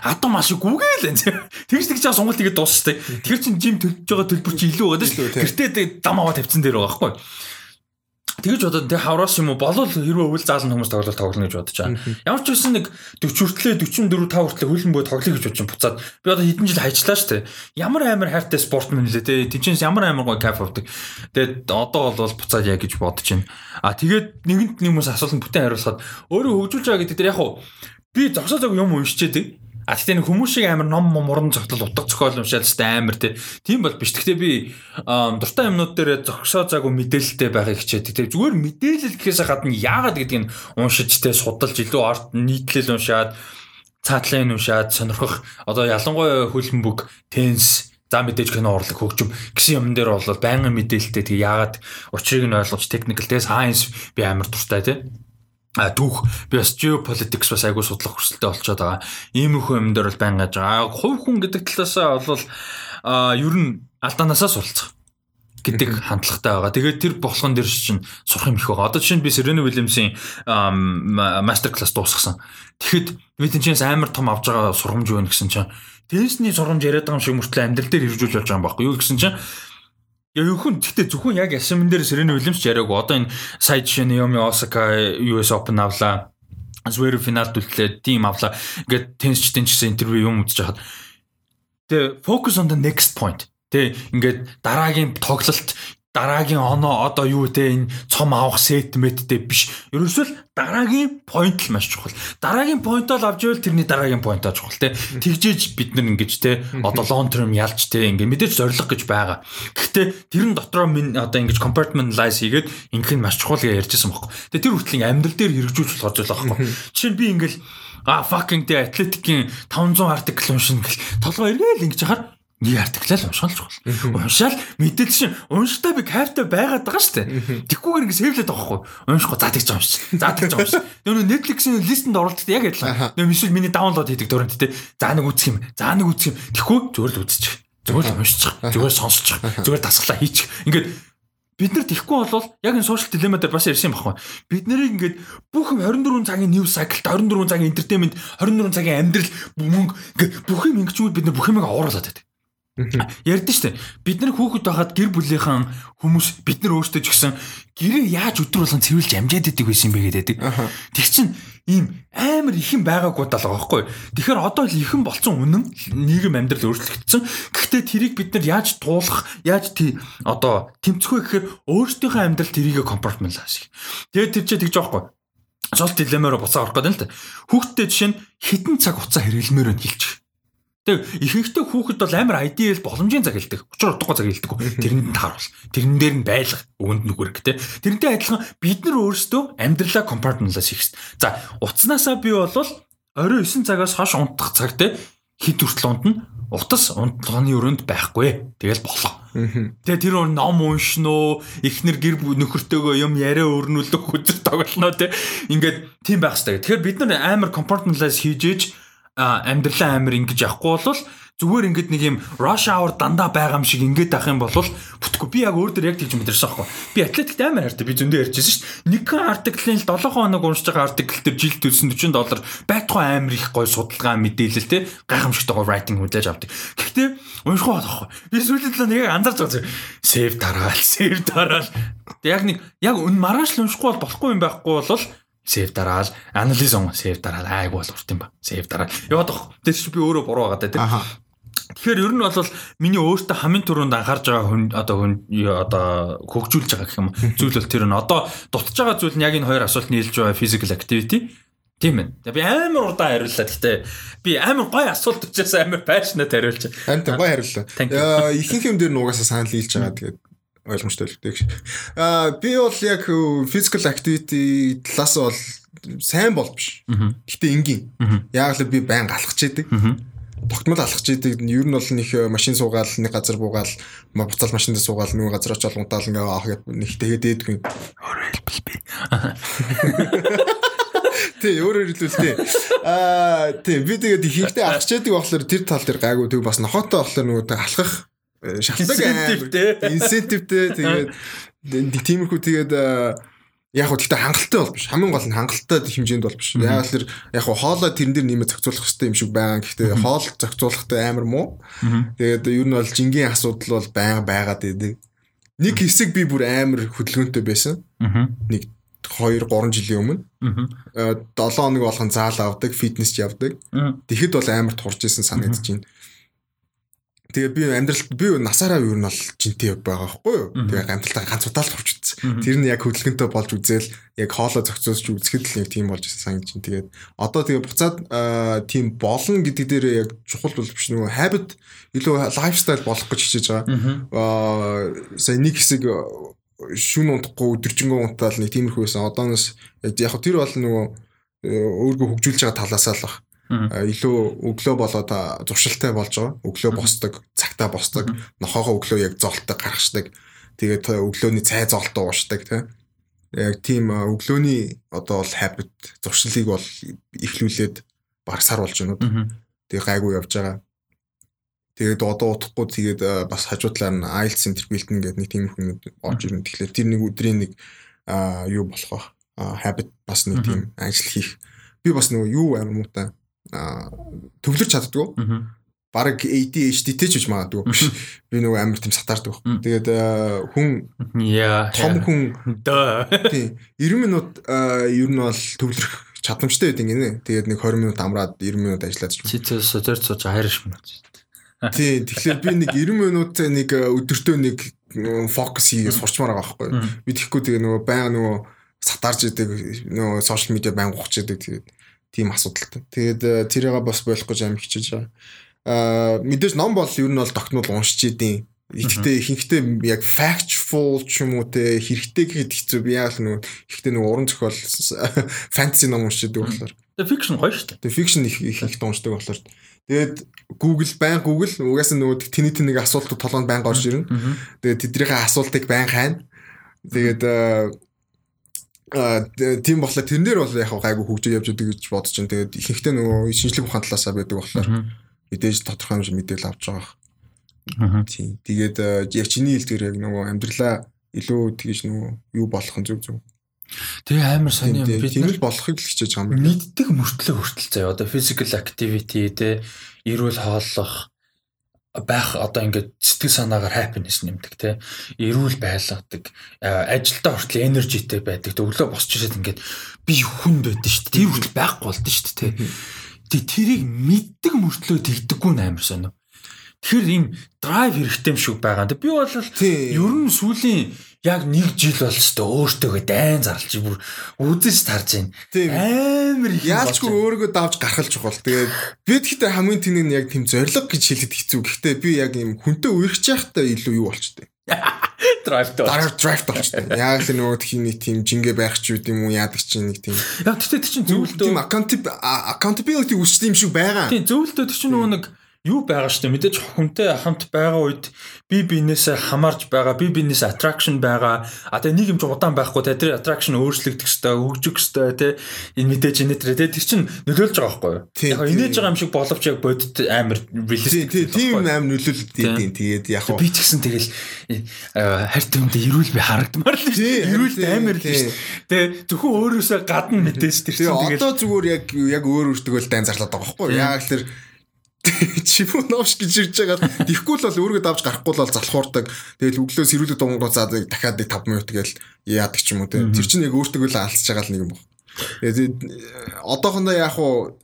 Адуу маш гүгээл энэ. Тэгж тэгж чаа сонголт игээд дуусчихсан тэр чин жим төлж байгаа төлбөр чи илүү байгаа шүү гэртээ дам аваа тавьсан дээр байгаа байхгүй Тэгэж бодоод тэг хавраас юм уу болол хэрвээ өвөл заалан хүмүүс тоглол тоглоно гэж бодож байгаа. Ямар ч байсан нэг 40 хүртлээ 44 5 хүртлээ хөлбөмбөө тоглоё гэж бодож буцаад би одоо хэдэн жил хайчлаа шүү дээ. Ямар амар хайртай спорт мэн лээ те. Тинчэнс ямар амар гой кайф авдаг. Тэгээд одоо бол буцаад яа гэж бодож байна. А тэгээд нэгэнт нэг хүмүүс асуулт бүтэн хариулахад өөрөө хөгжүүлж байгаа гэдэг дээр яг хуу би зогсоо зог юм уншчихэд А тэгтээ нэг хүмүүс шиг амар ном муран зогтол утга зохиол уншаал тест амар тийм бол биш. Тэгтээ би дуртай юмнууд дээр зогсоо заагүй мэдээлэлтэй байхыг хичээ. Тэгтээ зүгээр мэдээлэл гэхээс гадна яагаад гэдгийг уншиж те судалж илүү арт нийтлэл уншаад цаатлын уншаад сонирхох одоо ялангуяа хөлбөмбөг тенс за мэдээж кино урлаг хөгжим гэсэн юм дээр бол байнгын мэдээлэлтэй тэгээ яагаад учрыг нь ойлгож technical те science би амар дуртай а түүх би бас geopolitics бас айгуу судлах хүсэлтэй болчиход байгаа. Иймэрхүү юм дээр бол байнгаж байгаа. Хувь хүн гэдэг талаасаа бол а ер нь алдаанаасаа суралцах. гэдэг хандлагатай байгаа. Тэгээд тэр болгон дээр чинь сурах юм их байгаа. Одоо жишээ нь би Serena Williams-ийн мастер класс дуусгасан. Тэгэхэд тэнцээс амар том авж байгаа сургамж байна гэсэн чинь теннисний сургамж яриад байгаа юм шиг мөртлөө амьдрал дээр хэрэгжүүлж болж байгаа юм байхгүй юу гэсэн чинь Яг хүн гэхдээ зөвхөн яг ясамын дээр Serena Williams ч яриаг одоо энэ сая жишээ нь Naomi Osaka US Open авлаа. Zverev финалд үлдлээ, тим авлаа. Ингээд теннисчдийн ч гэсэн интервью юм үзэж хахад тэгээ focus on the next point. Тэ ингээд дараагийн тоглолт дараагийн оноо одоо юу те энэ цом авах сет мэттэй биш. Ерөөсөө дараагийн point л маш чухал. Дараагийн point-оо авч ивэл тэрний дараагийн point-аа чухал те. Тэгжээж бид нар ингэж те одоо long term ялж те ингээ мэдээж зориг гэж байгаа. Гэхдээ тэрэн дотроо минь одоо ингэж compartmentalize хийгээд ингэх нь маш чухал гэж ярьжсэн байхгүй. Тэгээ тэр хүртэл амьдрал дээр хэрэгжүүлж болох зүйл байхгүй. Жишээ нь би ингээл а fucking the athletic-ийн 500 article уншина гэл толгой эргээл ингэж хахаар нэг артиклал уншаалж байгаа. Уншаал мэдээлэл шин уншдаа би кайфтай байгаад байгаа шүү дээ. Тэгхгүйгээр ингэ сэвлээд байгаа хгүй. Уншихгүй за тэгж уншиж. За тэгж уншиж. Нөгөө Netflix-ийн листэнд оруулдаг яг адилхан. Нөгөө мишэл миний даунлоод хийдэг дөрөнд те. За нэг үзэх юм. За нэг үзэх юм. Тэгхгүй зүгээр л үзчих. Зүгээр л уншчих. Зүгээр сонсчих. Зүгээр дасглаа хийчих. Ингээд бид нар тэхгүй болвол яг энэ social dilemma дээр бас ярьсан юм баггүй. Бид нарыг ингээд бүх юм 24 цагийн news cycle, 24 цагийн entertainment, 24 цагийн амьдрал мөнгө ингээд бүх юм ингэчүүд бид нар бүх юмыг авааруулад байдаг. Ярьдэн штэ. Бид нар хүүхэд байхад гэр бүлийнхэн хүмүүс бид нар өөрсдөө ч гэсэн гэрээ яаж өдөр болгон цэвэрлж амжаад идэг байсан юм бэ гэдэг. Тэг чин ийм амар ихэн байгаагүй даа байхгүй. Тэгэхээр одоо л ихэн болцсон үнэн нийгэм амьдрал өөрчлөгдсөн. Гэхдээ тэрийг бид нар яаж туулах, яаж тий одоо тэмцэх вэ гэхээр өөрсдийнхөө амьдрал тэрийгэ компартменталайз. Тэгээд тэр чинь тэгж байхгүй. Шолт дилеммаар буцаа орох гэдэг л та. Хүүхдтэй жишээ нь хідэн цаг хугацаа хэрэглэмээр нь хэлчих Тэг ихэнхдээ хүүхэд бол амар ideal боломжийн цаг хэлдэг. Учир утгагүй цаг хэлдэг. Тэрэнд нь тааруул. Тэрэн дээр нь байлга өгөнд нүгэрэг те. Тэрнтэй адилхан бид нар өөрсдөө амьдралаа compartmentalize хийх хэрэгтэй. За утаснаасаа би бол орой 9 цагаас хойш унтах цаг те хит хүртэл унтна. Утас унтлагын өрөөнд байхгүй. Тэгэл болох. Тэгээ тэр өөр ном уншноо, эхнэр гэр нөхөртөөгөө юм яриа өрнүүлдэг хүзэр тоглоно те. Ингээд тийм байх хэрэгтэй. Тэгэхээр бид нар амар compartmentalize хийж ээж амьдралаа амир ингэж явахгүй бол зүгээр ингээд нэг юм rush hour дандаа байгаа юм шиг ингээд авах юм бол бүтггүй би яг өөр дөр яг тэгж мэдэрсэн аахгүй. Би атлетикт амар хайртай. Би зөндөө ярьжсэн шүү дээ. Нэг артиклийн 7 хоног уншиж байгаа артикл төр жилд 440 доллар байтугай амар их гой судалгаа мэдээлэл те гайхамшигтай гой writing хүлээж авдаг. Гэхдээ уншихгүй байхгүй би сүүлийн талаа нэг анзаарч байгаа save дараал save дараал. Яг нэг яг өн маргааш л уншихгүй бол болохгүй юм байхгүй бол save дараал анализ он save дараал айгу бол урт юм ба save дараал яваад баг тэр чи би өөрөө буруу байгаа даа тийм Тэгэхээр ер нь бол миний өөртөө хамгийн түрүүнд анхаарж байгаа хүн одоо хүн одоо хөгжүүлж байгаа гэх юм зүйл бол тэр нь одоо дутж байгаа зүйл нь яг энэ хоёр асуулт нийлж байгаа physical activity тийм ээ. Би амар удаан хариуллаа. Гэтэ би амар гоё асуулт учраас амар passionate хариулж. Амт гоё хариуллаа. Ихэнх юм дээр нугасаа санал нийлж байгаа. Тэгээд ойлгомжтой л гэдэг. Аа би бол яг physical activity талаас бол сайн бол биш. Гэтэ энгийн. Яг л би байн галахч яадаг. Тогтмол алхаж идэг. Ер нь бол нэг машин суугаал нэг газар буугаал буцаал машинд суугаал нэг газар очиод унтаал ингээ авах нэг тэгээд дээдгүй. Өөрөө хэлбэл би. Тий, өөрөөр хэлбэл тий. Аа, тий, би тэгээд ихэнхдээ алхаж яадаг болохоор тэр тал дээр гайгүй тэг бас нохотой болохоор нөгөө алхах шалтгаан инсентивтэй инсентивтэй тэгээд тиймэрхүү тэгээд яг хөө гэхдээ хангалттай бол биш. Хамгийн гол нь хангалттай хэмжээнд бол биш. Яг л яг хоолой тэрэн дээр нэмээд зохицуулах хэрэгтэй юм шиг байгаа. Гэхдээ хоол зохицуулахтай амар муу. Тэгээд ер нь бол жингийн асуудал бол байнга байгаад байдаг. Нэг хэсэг би бүр амар хөдөлгөөнтэй байсан. Нэг 2 3 жилийн өмнө 7 хоног болгон заал авдаг, фитнес явдаг. Тэгэхэд бол амар турж исэн санагдаж байна. Тэгээ би амьдралд би насаараа юу нь бол жинтэй байгаа байхгүй юу. Тэгээ амьдралтаа ганц удаа л хурж үзсэн. Тэр нь яг хөдөлгөнтэй болж үзэл яг хоолой зохицуулж үзэхэд л нэг тийм болж ирсэн санагдаж байна. Тэгээд одоо тэгээ буцаад тийм болно гэдэг дээр яг чухал бол биш нөгөө habit илүү лайфстайл болох гэж хичээж байгаа. Аа сая нэг хэсэг шүүн унтахгүй өдөржингөө унтаал нэг тиймэрхүү байсан. Одооноос яг тэр бол нөгөө өөргөө хөгжүүлж байгаа талаасаа л баг илүү өглөө болоод зуршилтай болж байгаа. Өглөө босдог, цагтаа босдог, нохоогоо өглөө яг золттой гаргацдаг. Тэгээд өглөөний цай золтоо уушдаг тийм. Яг тийм өглөөний одоо бол habit зуршилыг бол ихлүүлээд баг сар болж байна уу. Тэгээ гайгүй явж байгаа. Тэгээд одоо утахгүй тэгээд э, бас хажуу талаар нь IELTS центр бэлтэн гэдэг нэг тийм хүмүүс орж ирнэ. Тэгэхээр тэр нэг өдрийн нэг юу болох вэ? Habit бас нэг тийм ажил хийх. Би бас нөгөө юу амар муутай төвлөрч чаддгүй. Бараг ADHD-тэй ч гэж магадгүй. Би нөгөө амар тийм сатаардаг. Тэгээд хүн Яа. том хүн дөө. тийм 90 минут ер нь бол төвлөрөх чадамжтай байдаг гинэ. Тэгээд нэг 20 минут амраад 90 минут ажиллаад ч. Чи тэр созор сууж хайрш минут. Тийм. Тэгэхээр би нэг 90 минуттай нэг өдөртөө нэг фокус хийгээ сурчмаар байгаа байхгүй. Би тэгэхгүй тэгээ нөгөө байнга нөгөө сатарж идэг нөгөө сошиал медиа байнга ухаж идэг тэгээд тийм асуудалтай. Тэгээд э, тэрийгээ бас болох гэж амин хичээж байгаа. Аа мэдээж ном бол ер нь бол тогтмол уншиж идэв. Ихтэй ихэнхдээ яг factful ч юм уу те хэрэгтэй гэхэд хэцүү би яг л нөгөө ихтэй нөгөө уран зохиол фэнтези ном уншиж идэг болохоор. Тэгээ фикшн гоё шүү дээ. Тэгээ фикшн их их их уншдаг болохоор. Тэгээд Google байн Google угаасаа нөгөө тэний тэнийг асуултууд толгойд байн орж ирнэ. Тэгээд тэднийхээ асуултыг байн хайна. Тэгээд аа тийм болохоор тэрнэр бол яг гайгүй хөгжиж явж байгаа гэж бодож чинь. Тэгээд ихэнхдээ нөгөө шинжлэх ухаан талаасаа байдаг болохоор мэдээж тодорхой хэмжээ мэдээлэл авч байгаа. Тийм. Тэгээд яг чиний хэлдгээр яг нөгөө амьдралаа илүү тэгэж нөгөө юу болох нь зөв зөв. Тэгээ амар сони юм бид нар болохыг л хичээж байгаа юм мэддэг мөртлөө хүртэл заяа одоо physical activity те эрүүл хооллох байх одоо ингээд сэтгэл санаагаар happiness нэмдэг те эрүүл байлгадаг ажилдаа хүртэл energyтэй байдаг. Өглөө босч ирээд ингээд би хүнд байдсан шүү дээ. Тэр хүртэл байхгүй болдсон шүү дээ те тэрийг мэддэг мөртлөө тэгдэггүй нь амар сонио тэгэхээр ийм drive хэрэгтэй юм шиг байгаа. Би бол ер нь сүүлийн яг нэг жил бол ч гэсэн өөртөөгөө дайн зарлж бүр үзэж тарж байна. Тийм. Амар их Яалчгүй өөрийгөө давж гаргал чухал. Тэгээд би тэгэхдээ хамгийн тэнэг нь яг тийм зориг гэж хэлэхэд хэцүү. Гэхдээ би яг юм хүнтэй үерхэж байхдаа илүү юу болчтой. drive доо. Дараа драйв болчтой. Яг л нөгөө тхиний тийм жингээ байх ч үт юм уу яадаг чинь нэг тийм Яг тэгтээ чинь тийм зөвлөдөө. accountability accountability үүссэн юм шиг байгаа. Тийм зөвлөдөө тэр чинь нөгөө нэг юу байгаа штэ? Мэдээж хүнтэй хамт байгаа үед би биенээсээ хамаарж байгаа би биенээс attraction байгаа. А тэгээ нэг юм ч удаан байхгүй те тэр attraction өөрчлөгдөх хэвээр хөгжих хэвээр те энэ мэдээж энэ тэр те. Тэр чинь нөлөөлж байгаа байхгүй яг инээж байгаа юм шиг боловч яг бодит амар realistic тийм аим нөлөөлөлт тийм тэгээд яг би ч гэсэн тэгэл харт юмд эрүүл би харагдмаар л тийм, амар л шүү. Тэгээ зөвхөн өөрөөсөө гадна мэдээс тэр чинь Тэгээ тэгэл одоо зүгээр яг яг өөр өөртөө л дайн зарлаад байгаа байхгүй? Яг тэр чимүү новш гэж ирж байгаа. Тэгэхгүй л бол өөрийгөө давж гарахгүй л бол залхуурдаг. Тэгэл өглөө сэрүүлэг дунгуу заа дахиад нэг 5 минут гээл яадаг ч юм уу те. Тэр чинь яг өөртөө л алдчихж байгаа л нэг юм баг. Тэгээд одоохондоо яг уу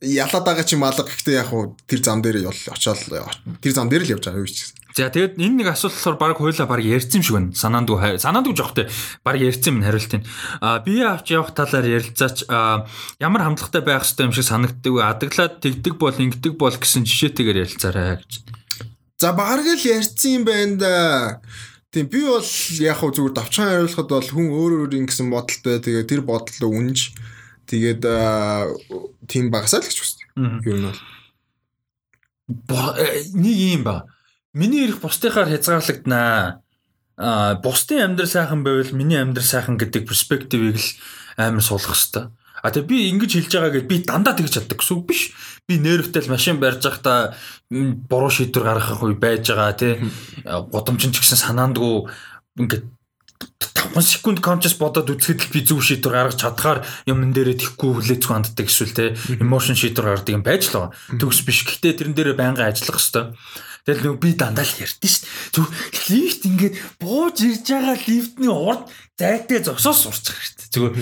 ялаад байгаа чи малга гэхдээ яг уу тэр зам дээр очоод тэр зам дээр л явж байгаа юу ч гэсэн. За тэгээд энэ нэг асуулт болохоор баг хойлоо баг ярьсан юм шиг байна. Санаандгүй санаандгүй жоохтой баг ярьсан юм хариултын. А бие авч явах талаар ярилцаач ямар хандлагатай байх хэрэгтэй юм шиг санагддаг вэ? Адаглаад тэгдэг бол ингэдэг бол гэсэн жишээтэйгээр ярилцаарай гэж. За баг л ярьсан юм байна да. Тийм би бол яг хөө зүгээр давчхан хариулахад бол хүн өөр өөр ингэсэн бодолтой тэгээ тэр бодлоо үнж тэгээд тийм багасаа л гэж хүсдэг. Юу нь бол Бо- э, нэг юм ба. Миний ирэх бусдынхаар хязгаарлагдана. А бусдын амьдрал сайхан байвал миний амьдрал сайхан гэдэг перспективийг л амар суулгах хэвээр. А тэгээ би ингэж хэлж байгаа гэд би дандаа тэгж чаддаг гэсэн үг биш. Би нервтэй л машин барьж байхдаа буруу шийдвэр гаргах үе байж байгаа тий. Годомчин ч гэсэн санаандгүй ингээд 5 секунд conscious бодоод үзэхэд л би зөв шийдвэр гаргаж чадхаар юмн дээрээ тэхгүй хүлээцгүй ханддаг эсвэл те emotion шийдвэр гаргадаг юм байж л байгаа. Төгс биш. Гэтэ тэрэн дээрээ байнга ажиллах хэвээр. Тэгэл нөгөө би дандаа л ярьдэн шүү дээ. Зөв лифт ингээд бууж ирж байгаа лифтний урд зайтай зогсоос сурчих дээ. Зүгээр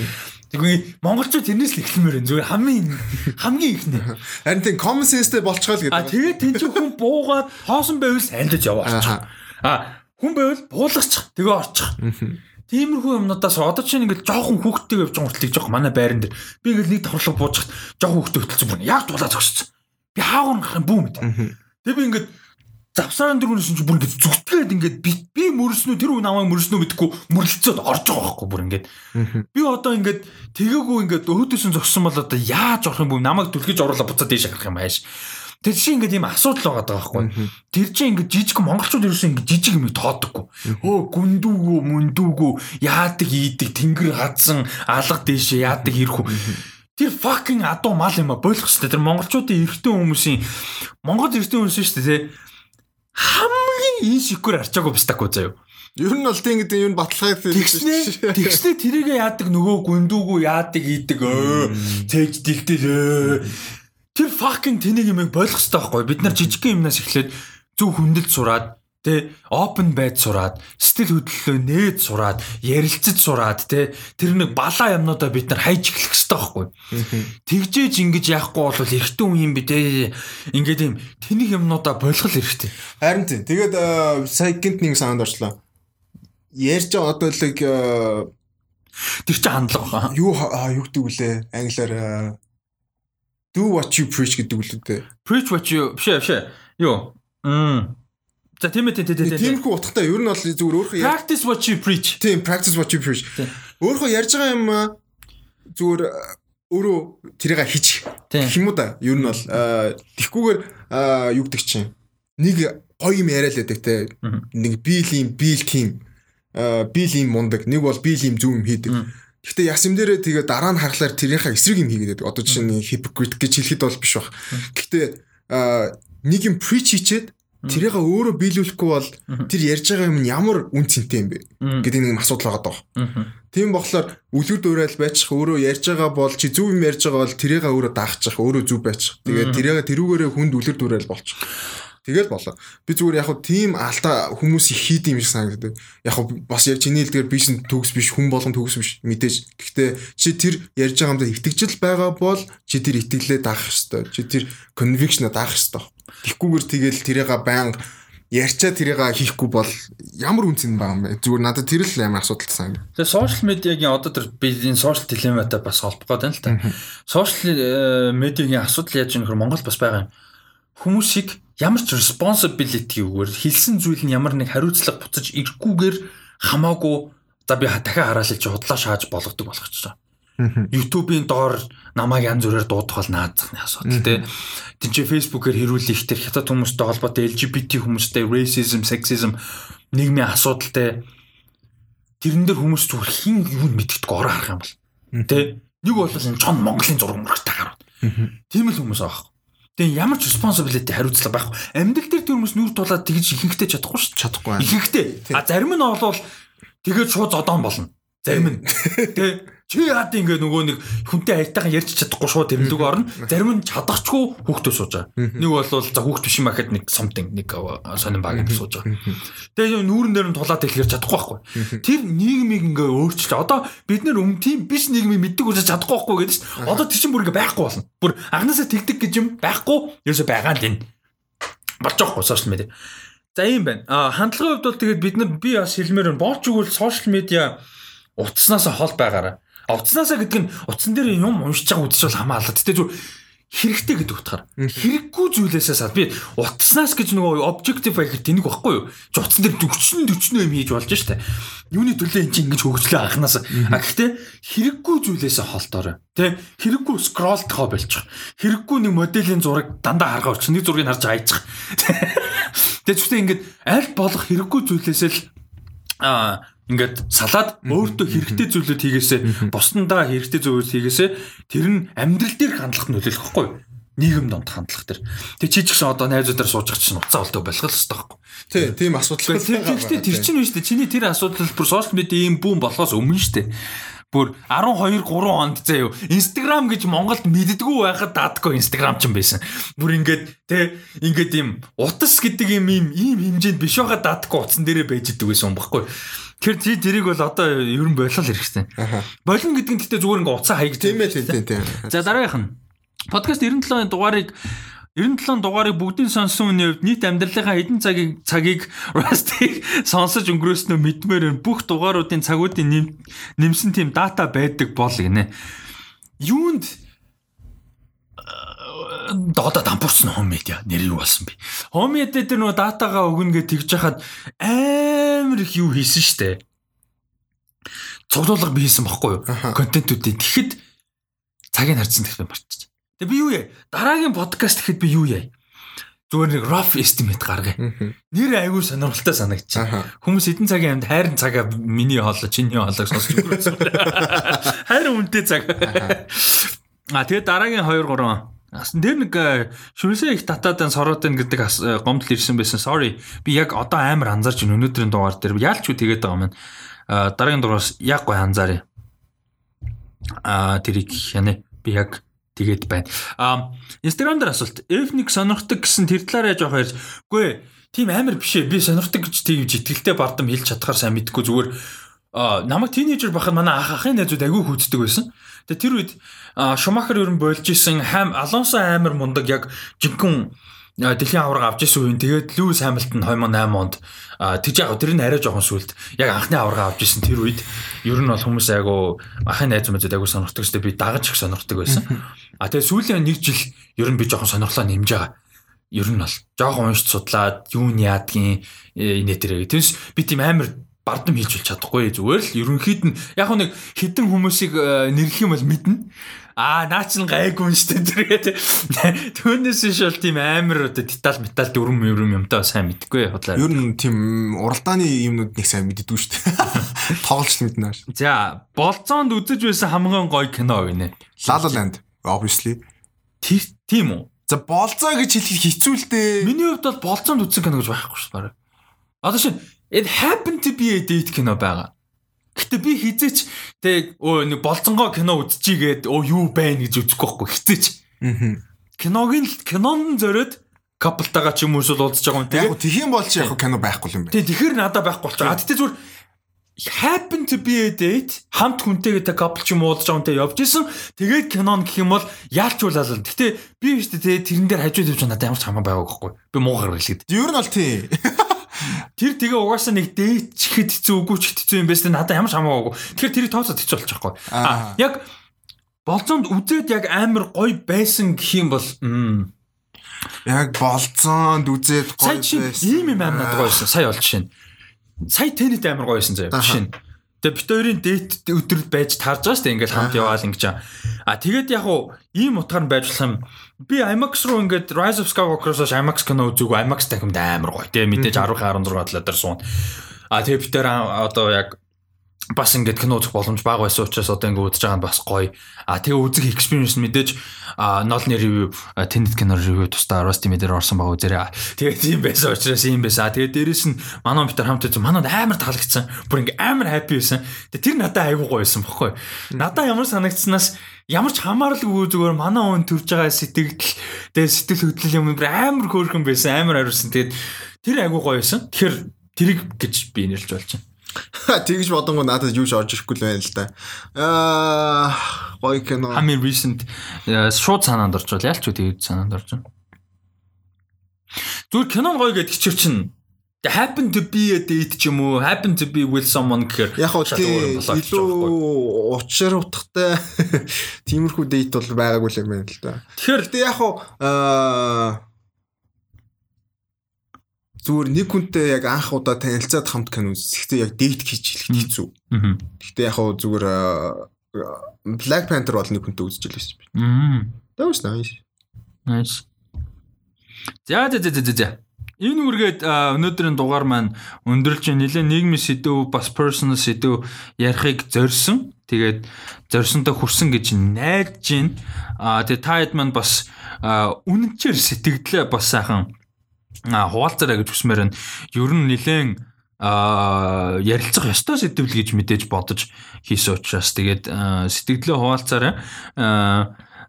Тэгвэл монголчууд тэрнээс л эхлэмээр байна. Зүгээр хамгийн хамгийн ихнэ. харин тийм common senseтэй болчихоо л А гэдэг. тэгээд тэн чинь хүн буугаад хоосон байвал андаж яваач. Аха. А хүн байвал буулгачих. Тэгээ орчих. Тиймэрхүү юмнуудаас одоо чинь ингээд жоохон хүүхдтэй явж байгаа хүртэл жоохон манай байран дээр би ингээд нэг давхарлаг буужчихт жоохон хүүхдтэй хөтөлсөн бүр яг дулаа зогссон. Би хаагур гарах юм бүү мэд. Тэгээ би ингээд завсаан дөрөвнөөс чинь бүр ингээд зүгтгээд ингээд би би мөрснөө тэр хүн намайг мөрснөө гэдэггүй мөрлөлцөөд орж байгаа байхгүй бүр ингээд. Би одоо ингээд тэгээгүй ингээд өөдөөс нь зогссон бол одоо яаж орох юм бэ? Намайг түлхэж оруулаад буцаад дээш гарах юм ааш Тэр чинь ингээд ийм асуудал байгаа даа байхгүй. Тэр чинь ингээд жижиг монголчууд ерөөсөө ингээд жижиг юм тоодоггүй. Өө гүндүүгөө мөндүүгөө яадаг ийдэг тэнгэр хадсан алга дээшээ яадаг ирэх үү. Тэр fucking адуу мал юм а болох хэвээр тэр монголчуудын эрэгтэй хүмүүсийн монгол эрэгтэй хүмүүс шүү дээ хамгийн инсекур арчаагүй бистагүй заяа. Ер нь бол тийм гэдэг юм баталгааг Тэгснэ? тэгснэ тэрийгэ яадаг нөгөө гүндүүгүү яадаг идэг өө цээж дигтэл тэр fucking тэнийг юм болох хэрэгтэй байхгүй. Бид нар жижигхэн юмнаас эхлээд зөв хүндэлж сураад тэ open байд сураад сэтгэл хөдлөлөө нээд сураад ярилцаж сураад тэ тэр нэг балаа юмнуудаа бид нар хайж эхлэх хэрэгтэй байхгүй. Тэгжээж ингэж яахгүй бол эртэн үе юм би тэ ингээд юм тэнийг юмнуудаа болгол хэрэгтэй. Харин тийм. Тэгээд э, сая гинт нэг санд орчлоо. Ярьж байгаа одоо л э, тэр чинь хандлага баха юу юу гэдэг үлээ? Англиар э, do what you preach гэдэг үлээ preach what you биш биш юу? М за тийм ээ тийм тийм тийм Тиймэрхүү утгатай ер нь бол зүгээр өөрөө practice what you preach тийм practice what you preach. Өөрөө ярьж байгаа юм зүгээр өөрөө тэрийг Тийм. гэх юм уу да. Ер нь бол тэгхгүйгээр юу гэдэг чинь нэг гоё юм яриа л байдаг те. Нэг биел юм биел тийм биел юм мундаг. Нэг бол биел юм зөв юм хийдэг. Гэхдээ яс юм дээрээ тэгээ дараа нь харахаар тэрийнхээ эсрэг юм хийгээд байдаг. Одоо жишээ нь hypocrite гэж хэлэхэд бол биш баг. Гэхдээ нэг юм preach хийчээд тэрийг өөрөө биелүүлэхгүй бол тэр ярьж байгаа юм нь ямар үн цэнтэй юм бэ гэдэг нэг асуудал байгаа даа. Тийм болохоор үлгэр дуурайл байчих өөрөө ярьж байгаа бол чи зөв юм ярьж байгаа бол тэрийг өөрөө даахчих өөрөө зөв байчих. Тэгээд тэрийг тэрүүгээрээ хүнд үлгэр дуурайл болчих. Тэгэл болоо. Би зүгээр яг хуу тийм алдаа хүмүүс их хийд юм шиг санагддаг. Яг хуу бас яг чиний хэлдгээр би шин төгс биш хүн болгон төгс биш мэдээж. Гэхдээ чи тэр ярьж байгаа юмдаа итгэжл байгаа бол чи тэр итгэлээ даах ёстой. Чи тэр conviction даах ёстой. Тэгхгүйгээр тэгэл тэрийг байнга ярьчаа тэрийг хийхгүй бол ямар үнцэн байгаа юм бэ? Зүгээр надад тэр л амар асуудал санагдав. Тэгээ сошиал медиагийн одоо тэр би энэ сошиал дилемматай бас холбох гээд байна л та. Сошиал медиагийн асуудал яаж юм нөхөр Монгол бас байгаа юм. Хүмүүсийг ямар ч responsibility-гээр хэлсэн зүйл нь ямар нэг хариуцлага буцаж ирэхгүйгээр хамаагүй за би дахиад хараалж худлаа шааж болгодог болгочихсон. YouTube-ийн доор намайг янз бүрээр дуудах бол наазахны асуудал тий. Тин чи Facebook-ээр хэрүүлэх тэр хятад хүмүүстэй холбоотой LGBT хүмүүстэй racism, sexism нийгмийн асуудалтай тэрэн дээр хүмүүс зүгээр хин юу мэддэггүй ороо харах юм бол. Тэ нэг бол энэ чон Монголын зураг мөрөгтэй гарууд. Тийм л хүмүүс аах. Тэгээ ямар ч responsibility хариуцлага байхгүй. Амьдрал дээр тэр хүмүүс нүр тулаад тэгж ихэнхтэй чадахгүй шүү. Чадахгүй. Ихэнхтэй. А зарим нь олвол тэгээд шууд зодон болно. Зарим нь. Тэ чи яад ингээ нөгөө нэг хүнтэй аятайхан ярьж чадахгүй шууд тэмдэг орно. Зарим нь чадахчгүй хүүхдээ сууж байгаа. Нэг бол за хүүхд биш юм ахад нэг something нэг сонин баг юм сууж байгаа. Тэгээ нүүрэн дээр нь тулаад хэлэхэр чадахгүй байхгүй. Тэр нийгмийг ингээ өөрчилж одоо бид нэр өмнө тийм биш нийгмийг мэддэг учраас чадахгүй байхгүй гэдэг чинь одоо тэр чинь бүр ингээ байхгүй болно. Бүр анханасаа тэгдэг гэж юм байхгүй ерөөсөй байгаа л энэ. Болж байгаа хгүй сошиал медиа. За юм байна. А хандлагын хувьд бол тэгээд бид нар би бас хэлмээр байна. Болж игэл сошиал медиа утаснаас хол байгаараа. А утаснасаа гэдэг нь утсан дээр юм уншиж байгаа үдшил хамаалаа. Гэтэ зүр хэрэгтэй гэдэг утгаар. Хэрэггүй зүйлээсээ сад би утаснаас гэж нөгөө objective байх тэнэг байхгүй юу? Чи утсан дээр 40 40 юм хийж болж штэ. Юуны төлөө эн чинь ингэж хөгжлөө анханаас. А гэхдээ хэрэггүй зүйлээсээ холтоорой. Тэ хэрэггүй scroll тохоо болчих. Хэрэггүй нэг моделийн зураг дандаа харгаа. Нэг зургийг харж айчих. Тэгээ зүгтээ ингэж аль болох хэрэггүй зүйлээсээ л аа ингээд салаад өөртөө хэрэгтэй зүйлүүд хийгээсээ бусдандаа хэрэгтэй зүйлүүд хийгээсээ тэр нь амьдрал дээр хандлагт нөлөөлөх юу? нийгэм донд хандлах тэр. Тэг чи ч гэсэн одоо найзуудаар байгаа чинь уцаа олдоо болох л хэвээр байхгүй. Тий, тийм асуудал. Тэгэхдээ тэр чинь үү шүү дээ. Чиний тэр асуудал бүр сошиал медиа ийм бүүн болохоос өмнө шүү дээ. Бүр 12 3 хонд заа юу. Instagram гэж Монголд мэддгүү байхад даадгүй Instagram ч юм байсан. Бүр ингээд те ингээд ийм утас гэдэг юм ийм ийм хэмжээнд биш байхад даадгүй утсан дээрээ байж идэг байсан юм баггүй. Тэр тий тэрийг бол одоо ер нь болол хэрэгтэй. Болно гэдэг нь гэхдээ зүгээр ингээ уцаа хаяг Тийм ээ, тийм тийм. За дараагийнх нь подкаст 97-ын дугаарыг 97 дугаарыг бүгдийг сонссон үний хувьд нийт амьдралынхаа хэдэн цагийг цагийг Rusty сонсож өнгөрөөснөө мэдмээр. Бүх дугааруудын цагуудын нэм нэмсэн тийм дата байдаг бол гинэ. Юунд доода дампуурсан хом медиа нэр юу болсон бэ? Хом медиа дээр нөгөө датагаа өгнө гэж тэгж хахад амар их юу хийсэн штэ. Цуглуулга би хийсэн баггүй юу? Контентүүдийн. Тэгэхэд цагийг харьцсан гэх юм марччих. Тэгээ би юу яа? Дараагийн подкаст гэхэд би юу яа? Зүгээр нэг rough estimate гаргая. Нэр айгүй сонирхолтой санагдчих. Хүмүүс эдэн цагийн амьд хайрын цагаа миний хоолой, чиний хоолойг сонсож өнгөрсөн. Хайрын үнэтэй цаг. А тэгээд дараагийн 2 3 Асан тэр нэг шүнсээ их татаад сороотын гэдэг ас- э, гомдол ирсэн байсан. Sorry. Би яг одоо амар анзаарч байна өнөөдрийн дугаар дээр. Яалч юу тэгээд байгаа юм. А дараагийн дугаараас яг гой анзааръя. А тэрийг яна би яг тэгээд байна. А Instagram дээр асуулт. F1 сонирхдаг гэсэн тэр талаараа жоох ярьж. Үгүй ээ. Тийм амар биш ээ. Би сонирхдаг гэж тэгж итгэлтэй бардам хэлж чадхаар сайн мэдгүй зүгээр а намайг тинейжер бахад манай ах ахын найзууд агүй хүздэг байсан. Тэгээ тэр үед Шумахер ер нь болж исэн хайм Алонсо амар мундаг яг жинхэнэ дэлхийн аварга авч исэн үеийн тэгээд Льюис Хамилтон 2008 онд тэгж яг тэр нь арай жоохон сүлд яг анхны аварга авч исэн тэр үед ер нь бол хүмүүс айгу ахын найз мэдээд айгу сонирхдаг өстэй би дагаж их сонирхдаг байсан. А тэгээд сүүлийн нэг жил ер нь би жоохон сонирхлоо нэмж байгаа ер нь бол жоохон уншиж судлаад юу нь яадгийн инээ тэрэг. Тэс би тийм амар бардам хийж болж чадахгүй зүгээр л ерөнхийд нь яг нэг хідэн хүмүүсийг э, нэрлэх юм бол мэднэ. Аа наа чин гайгүй юм штэ тэргээд түүнээс биш бол тийм амар оо деталь металл дөрөм мөрөм юмтай сайн мэдгүй худлаа. Ер нь тийм уралдааны юмнууд нэг сайн мэддэггүй шүү дээ. Тоглолч мэднэ. За болцоонд үзэж байсан хамгийн гоё кино гинэ. La La Land obviously. Тэр тийм үү? За болзоо гэж хэлэх хэцүү л дээ. Миний хувьд бол болцоонд үзсэн кино гэж байхгүй шүү дээ. Одоо шин it happened to be a date кино байгаа. Гэтэ би хизээч тэг өө нэг болцонгоо кино үзчихийгээд өө юу байна гэж үзэхгүй байхгүй хизээч. Аа. Киног нь кинон зориод каплтайгаа ч юм уу эсвэл уулзж байгаа юм. Яг Тэгээд тийм бол чи яг кино байхгүй юм байна. тэг тэгэхээр надад байхгүй болчих. А тэгтээ зүгээр happen to be a date хамт хүнтэйгээ тэг капл ч юм уу уулзж байгаа хүнтэй явж исэн. Тэгээд кинон гэх юм бол яалч уулаа. Гэтэ би биш тэ тэрэн дээр хажууд явж надад ямар ч хамаа байгаагүй байхгүй. Би муугар хэлгээд. Ер нь бол тийм. Тэр тэгээ угаасаа нэг дээт ч хэд хэцүү үгүй ч хэцүү юм байсан надад ямар ч хамаагүй. Тэгэхээр тэрийг тооцоод хэцүү болчихгүй. Аа. Яг болцоонд үзээд яг амар гоё байсан гэх юм бол Яг болцоонд үзээд гоё чи ийм юм амар гоё байсан. Сая бол жишээ нь. Сая тэнэт амар гоё байсан заяа. Жишээ нь. Тэгээ бит хоёрын дээт өдрөд байж таарж байгаа шүү дээ. Ингээл хамт яваал ингэж. А тэгээд яг уу ийм утгаар нь байж болох юм. Би IMAX руу ингээд Rise of Skywalker-оос IMAX кино үзээгүй IMAX тахимд амар гоё. Тэгээ мэдээж 10 16 талаар суун. А тэгээ бид тэр одоо яг бас ингээд кино үзэх боломж бага байсан учраас одоо ингээд үзэж байгаа нь бас гоё. А тэгээ үзэх experience мэдээж нолны review тэнд кино review тусдаа Rusty Meter орсон байгаа үзээрэй. Тэгээ тийм байсан учраас юм байсан. Тэгээ дээрэс нь манай бид нар хамт үзсэн. Манад амар таалагдсан. Бүр ингээд амар happy байсан. Тэгээ тэр надад айгүй гоё байсан бохгүй. Надад ямар санагдсанаас ямар ч хамааралгүй зүгээр манай хүн төрж байгаа сэтгэл тэгээ сэтгэл хөдлөл юм бүр амар хөөрхөн байсан. Амар хариулсан. Тэгээд тэр айгүй гоё байсан. Тэгэхээр тэрийг гэж би нэрлж болж байна. Тэгж бодонго надад юу ч орж ирэхгүй л байна л да. Аа гоё кино. Хамгийн recent э, шууд санаанд орж байна. Ялч үү тэгээд санаанд орж байна. Зүгээр кинон гоё гэдэг чир чинь the happen to be a date ч юм уу happen to be with someone гэхээр Яг байхгүй. илүү учир утгатай тиймэрхүү дейт бол байгаагүй л юм байна л да. Тэгэхээр яг аа зүгээр нэг хүнтэй яг анх удаа танилцаад хамт кино үзэх. Гэхдээ яг дейт хийж хэлэх хэцүү. Гэтэ яг хоо зүгээр аа, Black Panther бол нэг хүнтэй үзэж шүү дээ. мм That was nice. nice. За за за за за. Энэ үргээд өнөөдрийн дугаар маань өндөрлж нэлээ нийгмийн сэдв бас personal сэдв ярихыг зорьсон. Тэгээд зорьсонтой хүрсэн гэж найдаж байна. А тэгээд та хэд маань бас үнэнчээр сэтгэлдээ бас сайхан хуваалцараа гэж хүсмээр байна. Ер нь нэлээд а ярилцах ёстой сэдвэл гэж мэдээж бодож хийсэн учраас тэгээд сэтгэлдээ хуваалцаарай.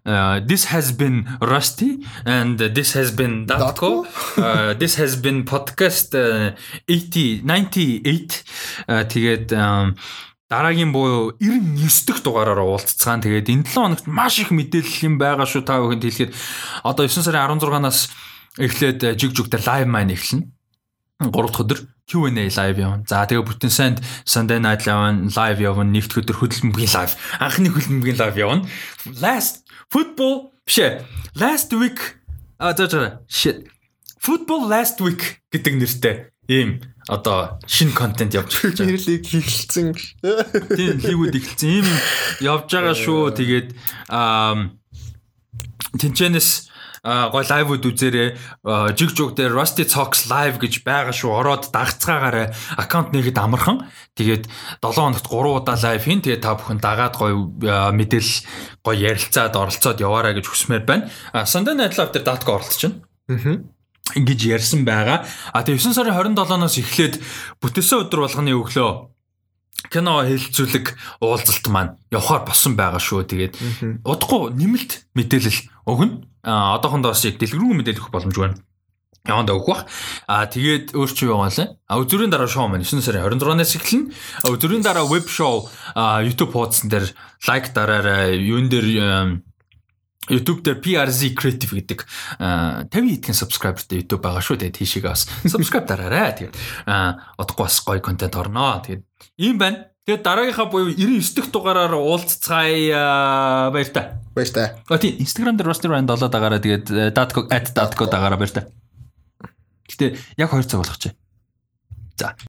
Uh, this has been Rusty and this has been Datko. Uh, this has been podcast uh, 80 98 uh, тэгээд um, дараагийн буюу 99 дахь дугаараараа уулзцгаан. Тэгээд энэ 7 хоногт маш их мэдээлэл юм байгаа шүү та бүхэнд хэлэхэд одоо 9 сарын 16-наас эхлээд uh, жиг жиг дээр live маань эхэлнэ. 3 дахь өдөр Q&A live явна. За тэгээ бүтэн санд Sunday night явна, live явна, нэгд өдөр хөдөлмөрийн live. Анхны хөдөлмөрийн live явна. Last football биш. Last week а за за shit. Football last week гэдэг нэртэй ийм одоо шинэ контент явж байгаа. Нэрлийг хийлцэн. Тийм лигүүд эхэлсэн ийм явж байгаа шүү. Тэгээд аа тэнчэнэс а гой лайвуд үзээрэй. А, Жиг жуг дээр Rusty Talks live гэж байгаа шүү. Ороод дагцгаагаарай. Аккаунт нэгэд амархан. Тэгээд 7 хоногт 3 удаа лайв хийн. Тэгээд та бүхэн дагаад гой мэдээлэл гой ярилцаад оролцоод яваарай гэж хүсмээр байна. Sunday Night Live дээр датка оролцож байна Аа. ингэж ярьсан байгаа. А тэгээ 9 сарын 27-оос эхлээд бүтээсэн өдөр болгоны өглөө кино хэлэлцүүлэг уулзалт маань явахаар болсон байгаа шүү. Тэгээд удахгүй нэмэлт мэдээлэл өгнө. Одоохондоо бас яг дэлгэрэнгүй мэдээлэл өгөх боломж байна. Яванд өгөх бах. А тэгээд өөр чи байгаа лээ? А өдрийн дараа шоу маань 9 сарын 26-наас эхэлнэ. А өдрийн дараа веб шоу YouTube хуудсан дээр лайк дараарай. Юун дээр YouTube дээр PRZ Creative гэдэг а, 50 хэдхэн subscriberтэй YouTube байгаа шүү. Тэгээд тийшээгээ бас subscribe дараарай. Тэгээд удахгүй бас гоё контент орноо. Тэгээд ийм байна. Тэгээд дараагийнхаа буюу 99 дэх дугаараар уулзцаая баяр та. Баяр та. А тийм Instagram дээр Rusty Rand болоод байгаараа тэгээд @datco дагаараа баяр та. Гэтэ яг 2 цаг болгоч. За.